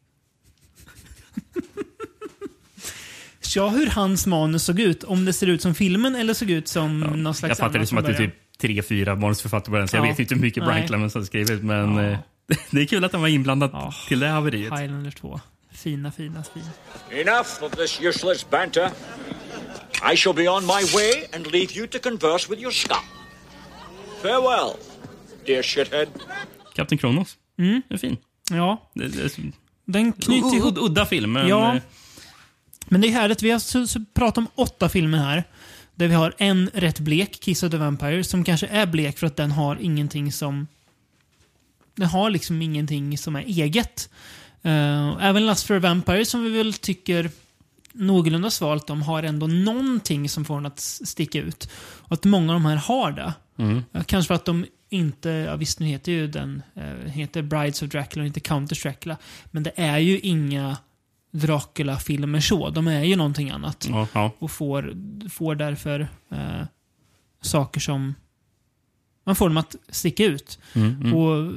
Ja, hur hans manus såg ut. Om det ser ut som filmen eller såg ut som någon slags Jag fattar det som att det är typ tre, fyra manusförfattare på den, så jag Ja. vet inte hur mycket Brian. Clemens har skrivit. Men eh, det är kul att han var inblandad till det haveriet. Highlander 2. Fina, fina, fina. Enough of this useless banter. I shall be on my way and leave you to converse with your scum. Farewell, dear shithead. Kapten Kronos. Mm. Det är fin. Ja. Det, det är så- Den knyter ihop... ud- Udda film, men... Ja. eh, Men det är härligt. Vi har pratat om åtta filmer här. Där vi har en rätt blek, Kiss of the Vampire, som kanske är blek för att den har ingenting som... Den har liksom ingenting som är eget. Eh, även Lust for a Vampire, som vi väl tycker någorlunda svalt om, har ändå någonting som får den att sticka ut. Och att många av de här har det. Mm. Eh, Kanske för att de inte, ja visst nu heter ju den, eh, heter Brides of Dracula och inte Countess Dracula. Men det är ju inga Dracula-filmer så. De är ju någonting annat. Ja, ja. Och får, får därför eh, saker som... Man får dem att sticka ut. Mm, mm. Och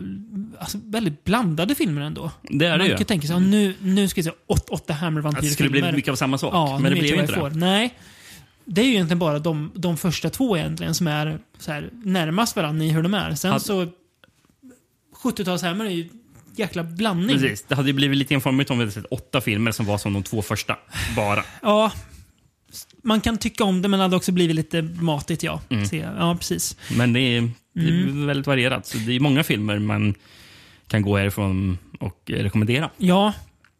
alltså, väldigt blandade filmer ändå. Det är det Man ju. kan tänka sig, nu, nu ska vi se åt, åtta hammer Att det skulle bli mycket av samma sak. Ja, men det blev inte det. får. Nej. Det är ju egentligen bara de, de första två egentligen som är så här, närmast varandra i hur de är. Sen Hade- så... 70-talshammer är ju jäkla blandning. Precis. Det hade ju blivit lite enformigt om vi hade sett åtta filmer som var som de två första. Bara. Ja. Man kan tycka om det, men det hade också blivit lite matigt, ja. Mm. Se, ja, precis. Men det är, det är Mm. väldigt varierat. Så det är många filmer man kan gå härifrån och rekommendera. Ja,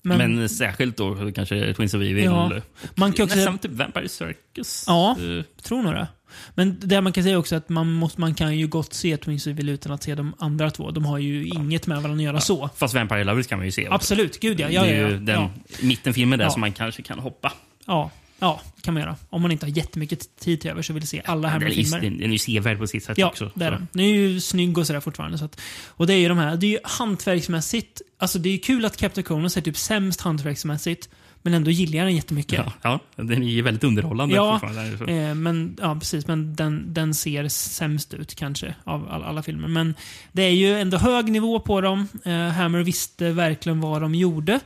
men... Men, särskilt då kanske Twins of Evil. Ja. Man kan också- Nästan typ Vampire Circus. Ja, Eh, tror nog det. Men det man kan säga också att man, måste, man kan ju gott se Twins of Evil utan att se de andra två. De har ju inget med varandra att göra så. Fast Vampire Lovers kan man ju se. Absolut, gud ja. ja, det är ja, ju ja. den ja. mittenfilmen där Ja. som man kanske kan hoppa. Ja. Ja, kan man göra. Om man inte har jättemycket tid till över så vill se alla Hammer-filmer. den, den är ju sevärd på sitt sätt Ja, också. så. den. Den är ju snygg och sådär fortfarande. Så att, och det är ju de här, det är ju hantverksmässigt, alltså det är ju kul att Captain Conos är typ sämst hantverksmässigt, men ändå gillar jag den jättemycket. Ja, ja, den är ju väldigt underhållande Ja, eh, men, ja, precis. Men den, den ser sämst ut kanske av alla, alla filmer. Men det är ju ändå hög nivå på dem. Eh, Hammer visste verkligen vad de gjorde.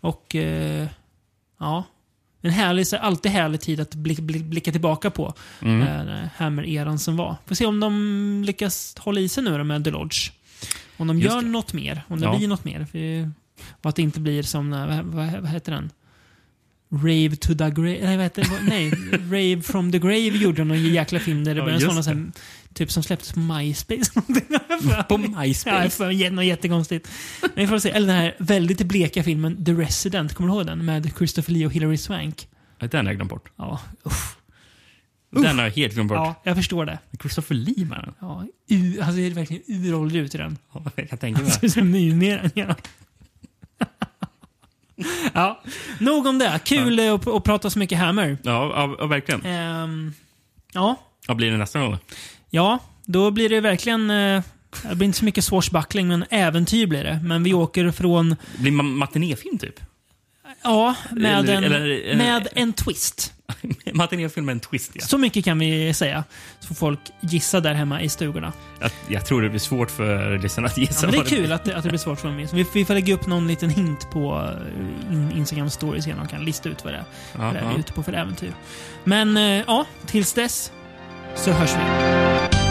Och eh, ja, en härlig, alltid härlig tid att blick, blick, blicka tillbaka på. Mm. Eh, Hammer-eran som var. Får se om de lyckas hålla i sig nu då med The Lodge. Om de Just gör det. något mer. Om det Ja. blir något mer. För, och att det inte blir som, eh, vad, vad, vad heter den? Rave to the grave. Nej, vad heter det? Nej, Rave from the grave gjorde någon jäkla film där det Ja, var en just sån det. sen, typ som släpptes på MySpace. På MySpace? Ja, något jättekonstigt. Men får se. Eller den här väldigt bleka filmen The Resident. Kommer du ihåg den? Med Christopher Lee och Hilary Swank. Den har jag glömt bort. Ja, usch. Den har jag helt glömt bort. Ja, jag förstår det. Christopher Lee man. Ja, u, alltså är verkligen uråldrig ut i den. Ja, jag kan tänka mig. Det ser ut som mumier. Ja. ja, nog om det. Kul eh, att, att prata så mycket Hammer. Ja, ja, ja, verkligen. Ehm, ja, Vad blir det nästa gång då? ja, då blir det verkligen... eh, det blir inte så mycket swashbuckling, men äventyr blir det. Men vi åker från... Det blir ma- matinéfilm typ? Ja, med, Eller- en, eller- eller- med en twist. Matinéfilm med en twist ja. Så mycket kan vi säga. Så får folk gissa där hemma i stugorna. Jag, jag tror det blir svårt för lyssnarna att Ja, gissa. men det är kul att det, att det blir svårt för dem. Så vi, vi får lägga upp någon liten hint på eh, in, Instagram stories igen och kan lista ut vad det är, vad det är vi ja. är ute på för äventyr. Men eh, ja, tills dess så hörs vi.